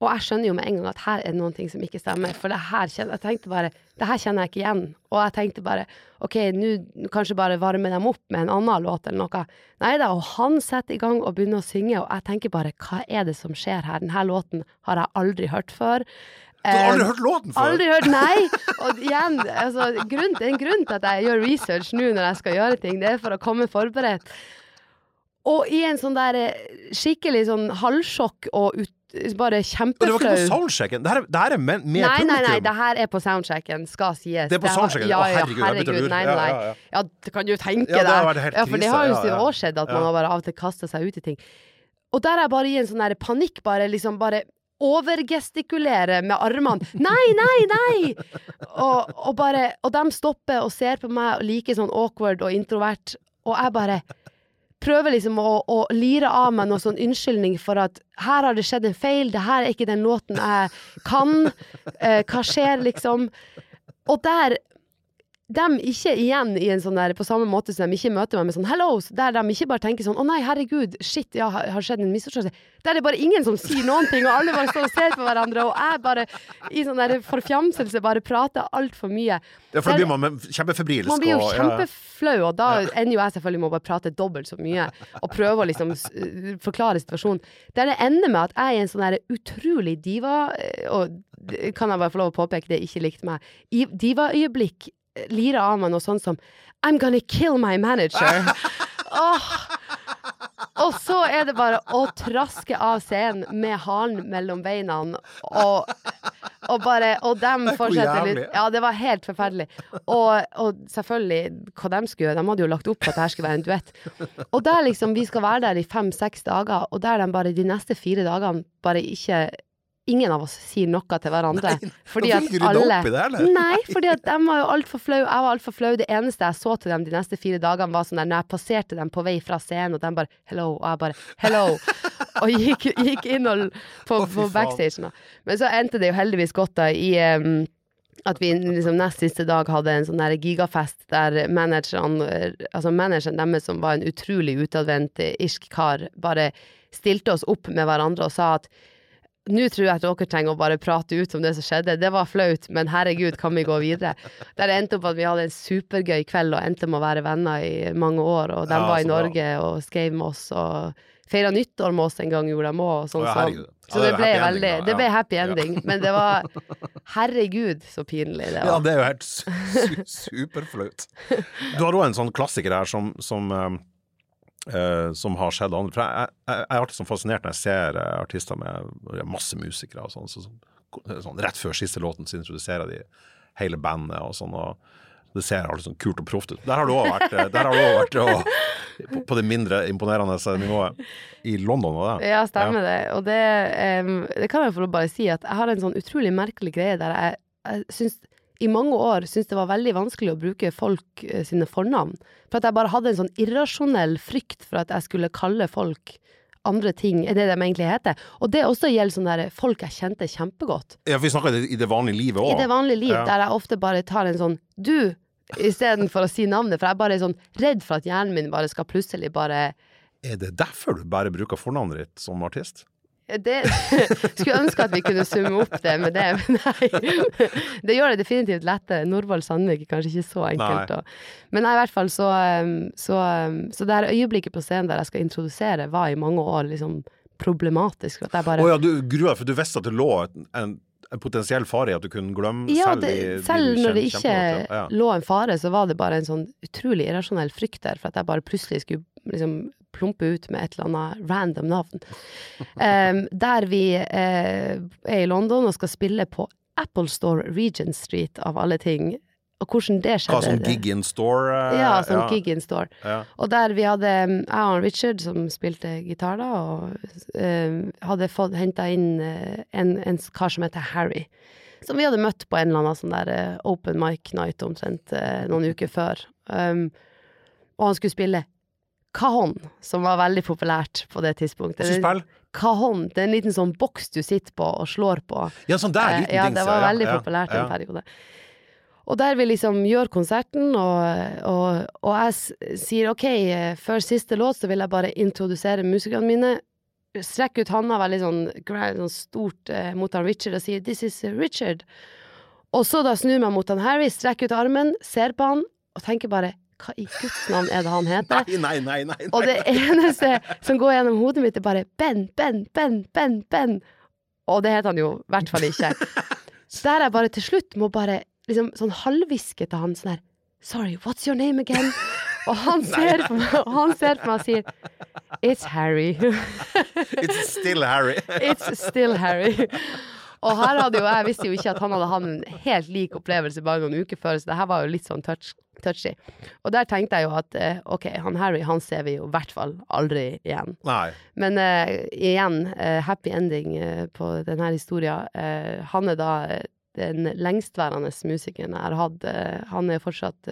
Og jeg skjønner jo med en gang at her er noen ting som ikke stemmer, for det her kjenner jeg tenkte bare Det her kjenner jeg ikke igjen. Og jeg tenkte bare OK, nå kanskje bare varme dem opp med en annen låt eller noe. Nei da, og han setter i gang og begynner å synge, og jeg tenker bare hva er det som skjer her? Denne låten har jeg aldri hørt før. Du har aldri hørt låten før? Aldri hørt, nei! Og igjen, altså, grunn, det er en grunn til at jeg gjør research nå når jeg skal gjøre ting. Det er for å komme forberedt. Og i en sånn der eh, skikkelig sånn halvsjokk og ut bare kjempeflau. Det var ikke på soundchecken? Det her, det her er med, med nei, publikum? Nei, nei, det her er på soundchecken, skal sies. Det er på soundchecken? Ja, ja, herregud, herregud nei, nei. Ja, ja, ja. det kan du tenke ja, deg. Ja, for det har jo ja, år skjedd at man har bare av og til kasta seg ut i ting. Og der er jeg bare i en sånn der panikk, bare liksom bare overgestikulere med armene. Nei, nei, nei! Og, og, bare Og de stopper og ser på meg like sånn awkward og introvert, og jeg bare prøver liksom å, å, lire av meg noen sånn unnskyldning for at her har det skjedd en feil, det her er ikke den låten jeg kan. Eh, hva skjer, liksom? Og der de ikke igjen i en sånn der, på samme måte som de ikke møter meg med sånn 'hello', der de ikke bare tenker sånn 'å nei, herregud, shit, ja, har skjedd en misforståelse'. Der er det bare ingen som sier noen ting, og alle bare står og ser på hverandre, og jeg bare i sånn der forfjamselse bare prater altfor mye. Ja, for da blir man kjempefebrilsk. Man blir jo kjempeflau, og da ender jo jeg selvfølgelig med å bare prate dobbelt så mye, og prøve å liksom forklare situasjonen. Der det ender med at jeg er en sånn der utrolig diva, eh, og kan jeg bare få lov å påpeke det, ikke likte meg, divaøyeblikk lirer av meg noe sånt som I'm gonna kill my manager. oh. Og så er det bare å traske av scenen med halen mellom beina og, og bare Og dem fortsetter litt Ja, det var helt forferdelig. Og, og, selvfølgelig, hva de skulle gjøre, de hadde jo lagt opp at at dette skulle være en duett. Og der liksom, vi skal være der i fem-seks dager, og der de bare de neste fire dagene bare ikke ingen av oss sier noe til hverandre. Nei, fordi at alle opp i det, eller? Nei, fordi at de var jo altfor flau. Jeg var altfor flau. Det eneste jeg så til dem de neste fire dagene, var sånn der når jeg passerte dem på vei fra scenen, og de bare 'hello', og jeg bare 'hello', og gikk, gikk inn og, på, på backstagen. Men så endte det jo heldigvis godt da i um, at vi liksom nest siste dag hadde en sånn gigafest der manageren, altså manageren deres, som var en utrolig utadvendt irsk kar, bare stilte oss opp med hverandre og sa at nå tror jeg at dere trenger å bare prate ut om det som skjedde. Det var flaut, men herregud, kan vi gå videre? Der det endte opp at vi hadde en supergøy kveld og endte med å være venner i mange år. Og de Ja, var i i bra. Norge og skrev med oss og feira nyttår med oss en gang, gjorde de òg. Sånn, ja, så så det ble veldig Det ble happy ending. Men det var Herregud, så pinlig det var. Ja, det er jo helt su su superflaut. Du har òg en sånn klassiker her som, som, eh, eh, som har skjedd andre. For jeg, jeg, jeg er alltid sånn fascinert når jeg ser uh, artister med masse musikere og sånn. Så, så, sånn rett før siste låten så introduserer de hele bandet og sånn. og det ser alltid sånn kult og proft ut. Der har du òg vært, eh, der har du også vært og, på, på det mindre imponerende nivået. I London, og det? Ja, stemmer det. Og det, um, det kan jeg få bare si at jeg har en sånn utrolig merkelig greie der jeg, jeg syns i mange år syntes det var veldig vanskelig å bruke folk eh, sine fornavn. For at jeg bare hadde en sånn irrasjonell frykt for at jeg skulle kalle folk andre ting enn det de egentlig heter. Og det også gjelder sånne der folk jeg kjente kjempegodt. Ja, for vi snakker i det, vanlige livet òg. I det vanlige liv, Ja. der jeg ofte bare tar en sånn du, istedenfor å si navnet. For jeg er bare sånn redd for at hjernen min bare skal plutselig bare Er det derfor du bare bruker fornavnet ditt som artist? Det Skulle ønske at vi kunne summe opp det med det, men nei. Det gjør det definitivt lettere. Norvald Sandvik er kanskje ikke så enkelt. Og, Men nei, i hvert fall så, um, så um, Så det her øyeblikket på scenen der jeg skal introdusere, var i mange år liksom problematisk. At jeg bare oh, ja, du grua for du visste at det lå en, en, en potensiell fare i at du kunne glemme Ja, selv, det, de, de selv når det ikke. Ja. lå en fare, så var det bare en sånn utrolig irrasjonell frykt der, for at jeg bare plutselig skulle liksom plumpe ut med et eller annet random navn. Um, der vi uh, er i London og skal spille på Apple Store Regent Street, av alle ting. Og hvordan det skjedde Hva som gig in store? Uh, Ja, sånn gig in store. Ja. Og der vi hadde jeg og Richard som spilte gitar da, og uh, hadde fått henta inn eh, en, en kar som heter Harry. Som vi hadde møtt på en eller annen sånn der open mic night omtrent noen uker før. Um, og han skulle spille cajon, som var veldig populært på det tidspunktet. Cajon, det er en liten sånn boks du sitter på og slår på. Ja, sånn der Eh, liten ja, det var veldig ja, populært ja. en periode. Og der vi liksom gjør konserten, og, og, og jeg sier ok, eh, før siste låt så vil jeg bare introdusere musikerne mine. Strekk ut handa veldig sånn, sånn stort eh, mot han Richard og sier 'this is Richard'. Og så da snur jeg meg mot han Harry, strekker ut armen, ser på han og tenker bare hva i Guds navn er det han heter? Nei, nei, nei. nei, Og det eneste som går gjennom hodet mitt, er bare Ben, Ben, Ben, Ben, Ben. Og det heter han jo i hvert fall ikke. Der jeg bare til slutt må bare liksom sånn halvhviske til han sånn her Sorry, what's your name again? Og han ser på meg, og han ser på meg og sier It's Harry. It's still Harry. It's still Harry. Og her hadde jo jeg visste jo ikke at han hadde hatt en helt lik opplevelse bare noen uker før, så det her var jo litt sånn touch, touchy. Og der tenkte jeg jo at eh, ok, han Harry han ser vi jo i hvert fall aldri igjen. Nei. Men eh, igjen, eh, happy ending eh, på denne historien. Eh, han er da den lengstværende musikeren jeg har hatt. Han er fortsatt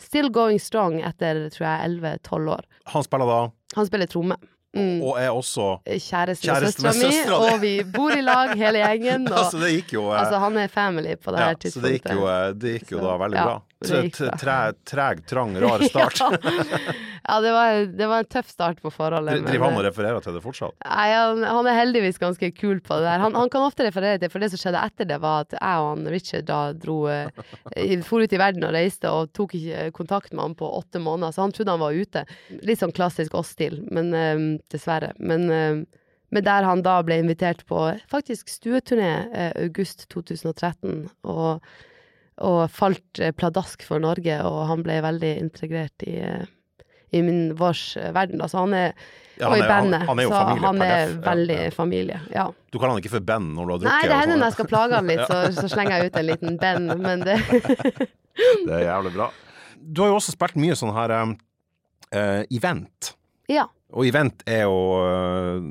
still going strong etter, tror jeg, 11-12 år. Han spiller da, Han spiller tromme. Mm. og er også Kjæreste med Kjæreste med søstera mi, og vi bor i lag, hele gjengen. Og, Altså, det gikk jo eh, altså, han er family på det ja, her Så det tidspunktet. gikk jo, eh, det gikk jo Så, da veldig ja, bra. bra. Treg, trang, rar start. ja, det var, det var en tøff start på forholdet. Driver han og eh, refererer til det fortsatt? Nei, han, han er heldigvis ganske kul på det der. Han, han kan ofte referere til, for det som skjedde etter det, var at jeg og han Richard da dro For ut i verden og reiste, og tok ikke kontakt med han på åtte måneder, så han trodde han var ute. Litt sånn klassisk oss-stil, men eh, dessverre. Men, eh, men der han da ble invitert på faktisk stueturné eh, august 2013, og, og falt eh, pladask for Norge, og han ble veldig integrert i i min vårs verden. Altså han er Ja, han i og i bandet. han er jo så familie han er def, veldig ja. familie. Ja. Du kaller han ikke for Ben når du har drukket? Nei, det hender sånn, når jeg skal plage han litt, så, så slenger jeg ut en liten Ben, men det Det er jævlig bra. Du har jo også spilt mye sånn her eh, event. Ja. Og event er jo øh,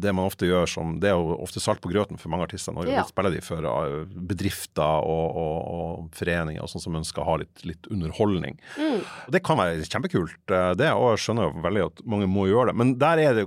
det man ofte gjør som Det er jo ofte salt på grøten for mange artister. Når Ja. spiller de for øh, bedrifter og, og, og foreninger og sånn som ønsker å ha litt, litt underholdning. Mm. Det kan være kjempekult, øh, det, og jeg skjønner jo veldig at mange må gjøre det. Men der er det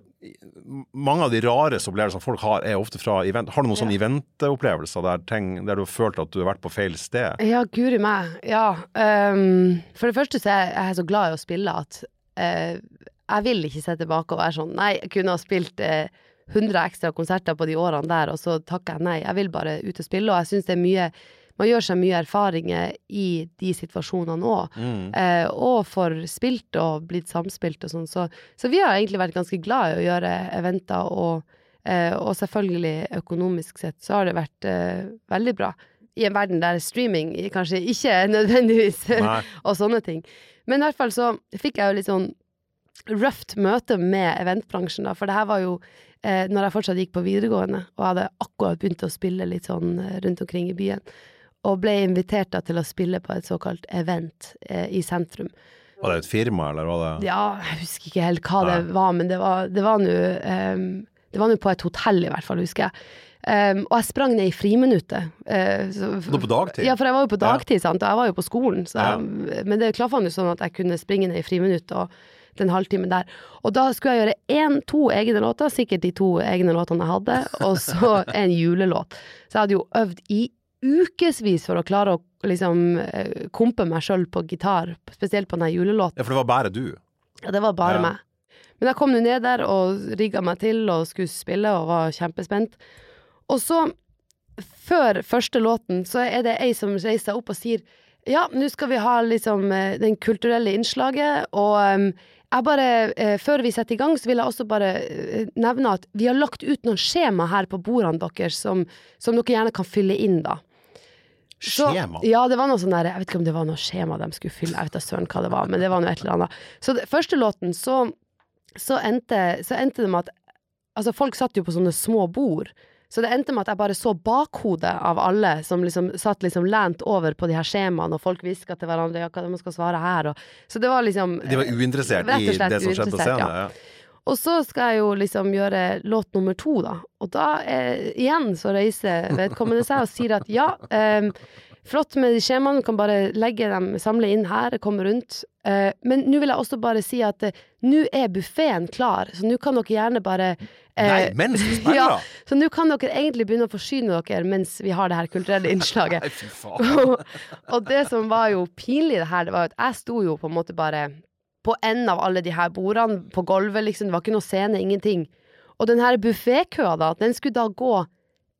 Mange av de rareste opplevelsene folk har, er ofte fra event. Har du noen sånne eventopplevelser der, ting- der du har følt at du har vært på feil sted? Ja, guri meg. Ja. Um, for det første så er jeg så glad i å spille at eh, jeg vil ikke se tilbake og være sånn Nei, jeg kunne ha spilt eh, 100 ekstra konserter på de årene der, og så takker jeg nei. Jeg vil bare ut og spille, og jeg syns det er mye man gjør seg mye erfaringer i de situasjonene òg. Mm. Eh, og får spilt og blitt samspilt og sånn. Så, så, vi har egentlig vært ganske glad i å gjøre eventer, og, eh, og selvfølgelig økonomisk sett så har det vært eh, veldig bra. I en verden der streaming kanskje ikke nødvendigvis og sånne ting. Men i hvert fall så fikk jeg jo litt sånn røft møte med eventbransjen, da. For det her var jo eh, når jeg fortsatt gikk på videregående og hadde akkurat begynt å spille litt sånn eh, rundt omkring i byen og ble invitert da, til å spille på et såkalt event eh, i sentrum. Var det et firma, eller var det Ja, jeg husker ikke helt hva Nei. det var, men det var, det var nå um, Det var nå på et hotell, i hvert fall, husker jeg. Um, og jeg sprang ned i friminuttet. Uh, så, på dagtid? Ja, for jeg var jo på dagtid, ja. sant, og jeg var jo på skolen. Jeg, men det klaffa nå sånn at jeg kunne springe ned i friminuttet og den halvtimen der. Og da skulle jeg gjøre én, to egne låter, sikkert de to egne låtene jeg hadde, og så en julelåt. Så jeg hadde jo øvd i ukevis for å klare å liksom eh, kompe meg sjøl på gitar, spesielt på den julelåten. Ja, for det var bare du? Ja, det var bare ja. meg. Men jeg kom nå ned der og rigga meg til og skulle spille og var kjempespent. Og så, før første låten, så er det ei som reiser seg opp og sier ja, nå skal vi ha liksom eh, den kulturelle innslaget, og um, jeg bare, eh, Før vi setter i gang, så vil jeg også bare eh, nevne at vi har lagt ut noen skjema her på bordene deres som, som dere gjerne kan fylle inn, da. Så, skjema? Ja, det var noe sånn der Jeg vet ikke om det var noe skjema de skulle fylle, jeg vet da søren hva det var, men det var noe et eller annet. Så det, første låten, så, så, endte, så endte det med at Altså, folk satt jo på sånne små bord. Så det endte med at jeg bare så bakhodet av alle som liksom satt liksom lent over på de her skjemaene, og folk hviska til hverandre ja, hva de skal svare her, og Så det var liksom De var uinteressert i det som skjedde på scenen? Ja. ja. Og så skal jeg jo liksom gjøre låt nummer to, da. Og da eh, igjen så reiser vedkommende seg og sier at ja, eh, flott med de skjemaene, kan bare legge dem, samle inn her, komme rundt. Eh, men nå vil jeg også bare si at eh, nå er buffeen klar, så nå kan dere gjerne bare eh, Nei, mens du spiller? Ja, så nå kan dere egentlig begynne å forsyne dere mens vi har det her kulturelle innslaget. Nei, fy faen. og, og det som var jo pinlig det her, det var at jeg sto jo på en måte bare på enden av alle de her bordene, på gulvet, liksom. Det var ikke noe scene, ingenting. Og den her buffékøa, da, den skulle da gå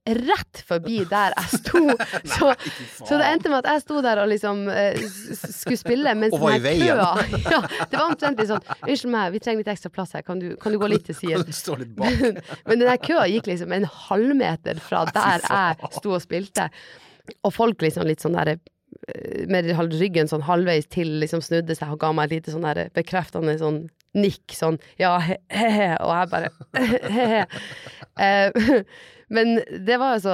rett forbi der jeg sto. Så, så, det endte med at jeg sto der og liksom uh, skulle spille mens var i veien. køa ja, Det var omtrent litt sånn Unnskyld meg, vi trenger litt ekstra plass her, kan du, kan du gå litt til siden? Men, men den der køa gikk liksom en halvmeter fra der jeg sto og spilte. Og folk liksom litt sånn derre Eh, med ryggen sånn halvveis til, liksom snudde seg og ga meg et lite sånn der bekreftende sånn nikk, sånn ja, he-he, og jeg bare he-he. Men det var altså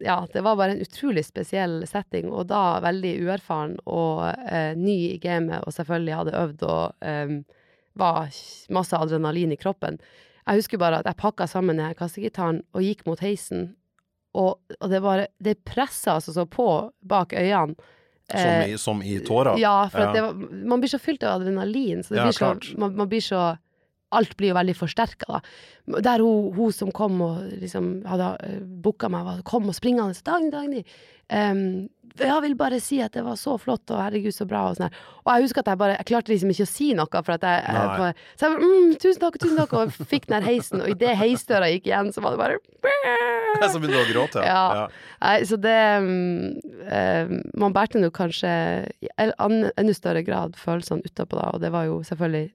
Ja, det var bare en utrolig spesiell setting, og da veldig uerfaren og eh, ny i gamet, og selvfølgelig hadde øvd og eh, var masse adrenalin i kroppen. Jeg husker bare at jeg pakka sammen denne kassegitaren og gikk mot heisen og, og det bare Det pressa altså så på bak øynene. Som i, eh, som i tårer? Ja, for ja. Var, man blir så fylt av adrenalin. Så det ja, blir så, man, man, blir så Alt blir jo veldig forsterka, da. Der hun, hun, som kom og liksom hadde uh, booka meg, var, kom og springende 'Dagny, Dagny, um, jeg vil bare si at det var så flott, og herregud, så bra, og sånn her. Og jeg husker at jeg bare Jeg klarte liksom ikke å si noe, for at jeg, jeg Så jeg bare mm, tusen takk, tusen takk, og jeg fikk den her heisen, og idet heisdøra gikk igjen, så var det bare Så begynte du å gråte? Ja. ja. Nei, så det um, Man bærte nå kanskje i enda større grad følelsene utapå da, og det var jo selvfølgelig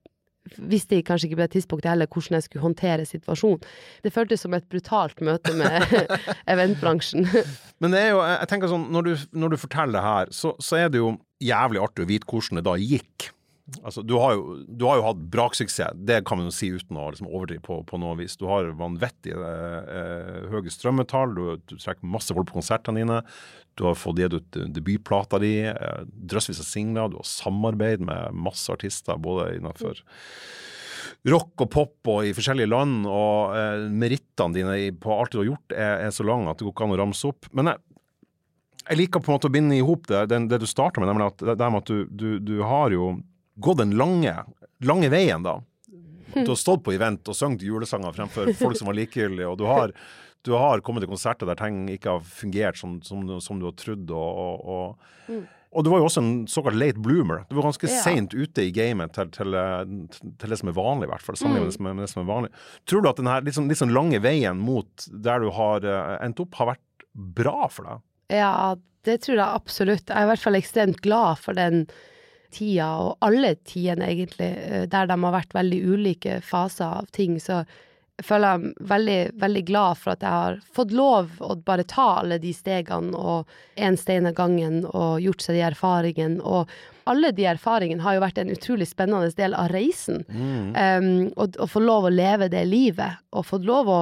visste jeg kanskje ikke på det tidspunktet heller hvordan jeg skulle håndtere situasjonen. Det føltes som et brutalt møte med eventbransjen. Men det er jo, jeg tenker sånn, når du, når du forteller det her, så, så, er det jo jævlig artig å vite hvordan det da gikk. Altså, du, har jo, du har jo hatt braksuksess, det kan man jo si uten å liksom overdrive på, på noe vis. Du har vanvittig eh, eh, høye strømmetall, du, du trekker masse folk på konsertene dine. Du har fått gitt ut debutplata di, eh, drøssvis av singler, du har samarbeid med masse artister både innenfor rock og pop og i forskjellige land, og eh, merittene dine på alt du har gjort, er, er, så lange at det går ikke an å ramse opp. Men jeg, jeg liker på en måte å binde i hop det, det, det, du starter med, nemlig at, det, med at du, du, du, har jo gått den lange, lange veien, da. Du har stått på event og sunget julesanger fremfor folk som var likegyldige, og du har, du har kommet til konserter der ting ikke har fungert som, som, som du har trodd. og, og, og mm. Og du var jo også en såkalt late bloomer. Du var ganske Ja. seint ute i gamet til, til, eh, til det som er vanlig, i hvert fall. Sammenlignet med det som er- med det som er vanlig. Tror du at den liksom, sånn, litt sånn lange veien mot der du har eh, endt opp, har vært bra for deg? Ja, det tror jeg absolutt. Jeg er i hvert fall ekstremt glad for den tida, og alle tidene egentlig, eh, der de har vært veldig ulike faser av ting. Så føler jeg meg veldig, veldig glad for at jeg har fått lov å bare ta alle de stegene og én stein av gangen og gjort seg de erfaringene. Og alle de erfaringene har jo vært en utrolig spennende del av reisen. Um, og, og få lov å leve det livet, og fått lov å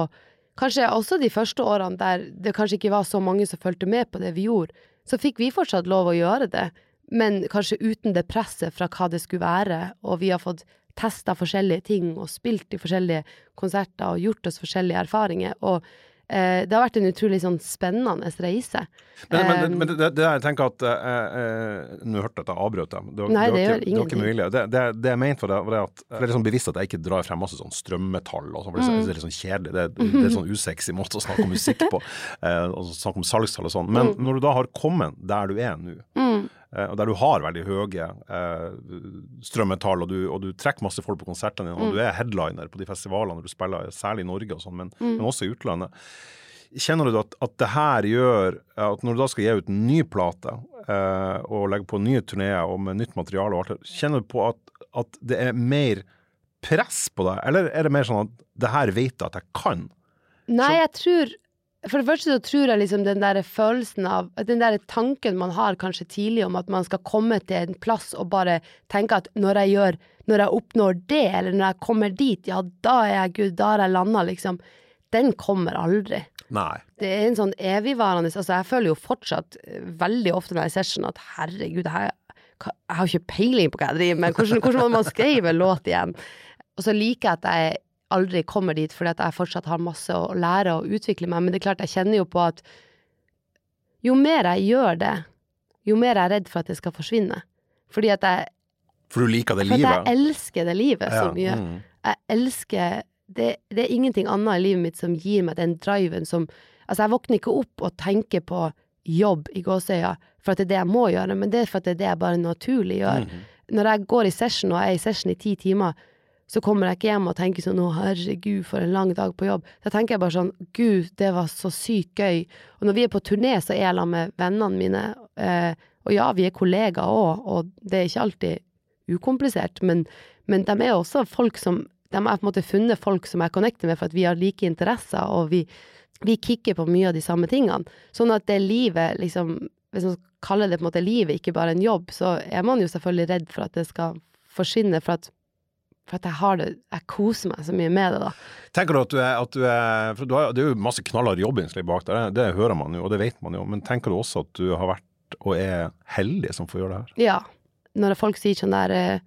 Kanskje også de første årene der det kanskje ikke var så mange som fulgte med på det vi gjorde, så fikk vi fortsatt lov å gjøre det, men kanskje uten det presset fra hva det skulle være, og vi har fått testa forskjellige ting og spilt i forskjellige konserter og gjort oss forskjellige erfaringer. Og eh, det har vært en utrolig sånn spennende reise. Men, men, Um, men det, det, det jeg tenker at eh, eh, Nå hørte jeg at jeg avbrøt deg. Det, Nei, det, gjør ingenting. Det, det, det jeg mente, det, var at for det er sånn bevisst at jeg ikke drar frem masse sånn strømmetall og sånt, for det, Mm. er- det litt sånn kjedelig. Det, det er sånn usexy måte å snakke om musikk på, eh, og snakke om salgstall og sånn. Men når du da har kommet der du er nå, Mm, og der du har veldig høye eh, strømmetall, og du, og du trekker masse folk på konsertene dine, og du er headliner på de festivalene du spiller, særlig i Norge og sånn, men, men også i utlandet. Kjenner du at, at det her gjør at når du da skal gi ut en ny plate eh, og legge på nye turneer og med nytt materiale og alt det, kjenner du på at, at det er mer press på deg, eller er det mer sånn at det her vet jeg at jeg kan? Nei, jeg tror For det første så tror jeg liksom den der følelsen av Den der tanken man har kanskje tidlig om at man skal komme til en plass og bare tenke at når jeg gjør Når jeg oppnår det, eller når jeg kommer dit, ja, da er jeg Gud, da har jeg landa, liksom. Den kommer aldri. Nei. Det er en sånn evigvarende Altså, jeg føler jo fortsatt eh, veldig ofte når jeg ser sånn at herregud, jeg, jeg har ikke peiling på hva jeg driver med. Hvordan, hvordan må man skrive en låt igjen? Og så liker jeg at jeg aldri kommer dit, fordi at jeg fortsatt har masse å lære og utvikle meg. Men det er klart, jeg kjenner jo på at jo mer jeg gjør det, jo mer jeg er redd for at det skal forsvinne. Fordi at jeg, For du liker det for at jeg elsker det livet så mye. mm. Jeg elsker det, det er ingenting annet i livet mitt som gir meg den driven som Altså, jeg våkner ikke opp og tenker på jobb i gåseøya for at det er det jeg må gjøre, men det er for at det er det jeg bare naturlig gjør. Mhm. Når jeg går i session og er i session i ti timer, så kommer jeg ikke hjem og tenker sånn å herregud, for en lang dag på jobb. Da tenker jeg bare sånn gud, det var så sykt gøy. Og når vi er på turné, så er jeg sammen med vennene mine, eh, og ja, vi er kollegaer òg, og det er ikke alltid ukomplisert, men, men de er også folk som De har på en måte funnet folk som jeg connecter med for at vi har like interesser, og vi, vi kikker på mye av de samme tingene. Sånn at det livet, liksom Hvis man kaller det på en måte livet, ikke bare en jobb, så er man jo selvfølgelig redd for at det skal forsvinne, for at, for at jeg har det Jeg koser meg så mye med det, da. Tenker du at du er, at du er for du har, Det er jo masse knallhard jobbinnslag bak der, det hører man jo, og det vet man jo. Men tenker du også at du har vært og er heldig som får gjøre det her? Ja. Når folk sier sånn der eh,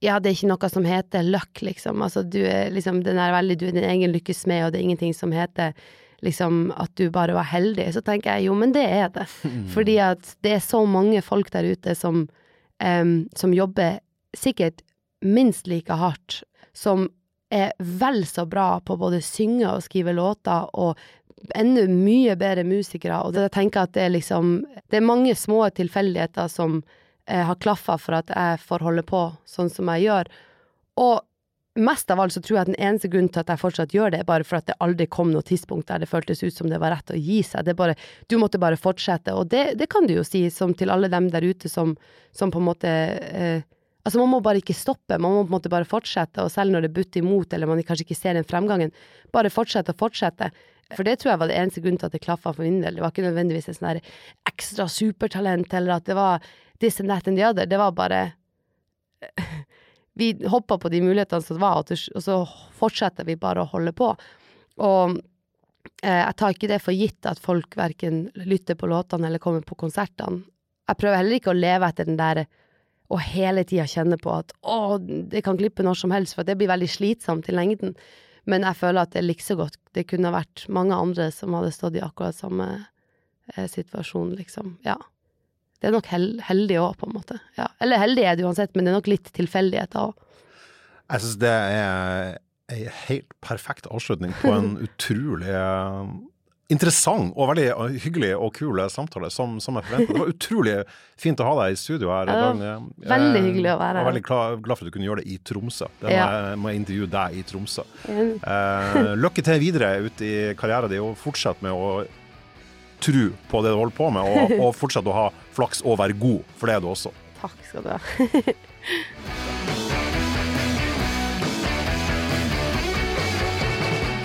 Ja, det er ikke noe som heter luck, liksom. Altså, du er liksom den er veldig Du er din egen lykkes smed, og det er ingenting som heter liksom at du bare var heldig. Så tenker jeg jo, men det er det. Fordi at det er så mange folk der ute som, um, som jobber sikkert minst like hardt, som er vel så bra på både synge og skrive låter, og enda mye bedre musikere. Og jeg tenker at det er liksom Det er mange små tilfeldigheter som har klaffa for at jeg får holde på sånn som jeg gjør. Og mest av alt så tror jeg at den eneste grunnen til at jeg fortsatt gjør det, er bare for at det aldri kom noe tidspunkt der det føltes ut som det var rett å gi seg. Det er bare Du måtte bare fortsette. Og det, det kan du jo si som til alle dem der ute som, som på en måte eh, Altså, man må bare ikke stoppe, man må på en måte bare fortsette, og selv når det butter imot, eller man kanskje ikke ser den fremgangen, bare fortsette og fortsette. For det tror jeg var det eneste grunnen til at det klaffa for min del. Det var ikke nødvendigvis et sånn ekstra supertalent, eller at det var this and that and the other. Det var bare Vi hoppa på de mulighetene som var, og så fortsetter vi bare å holde på. Og eh, jeg tar ikke det for gitt at folk verken lytter på låtene eller kommer på konsertene. Jeg prøver heller ikke å leve etter den der og hele tida kjenne på at å, det kan klippe når som helst, for det blir veldig slitsomt i lengden. Men jeg føler at det er likså godt. Det kunne vært mange andre som hadde stått i akkurat samme eh, situasjon, liksom. Ja. Det er nok hel heldig òg, på en måte. Ja. Eller heldig er det uansett, men det er nok litt tilfeldigheter òg. Jeg syns det er ei helt perfekt avslutning på en utrolig eh, interessant og veldig eh, hyggelig og kul samtale, som, som jeg forventa. Det var utrolig fint å ha deg i studio her. Ja, Dagny. veldig hyggelig å være Jeg her. var veldig glad, glad for at du kunne gjøre det i Tromsø. Det må, Ja. jeg, må jeg intervjue deg i Tromsø. Eh, lykke til videre ut i karrieren din, og fortsett med å tro på det du holder på med, og, og fortsett å ha flaks og være god, for det er du også. Takk skal du ha.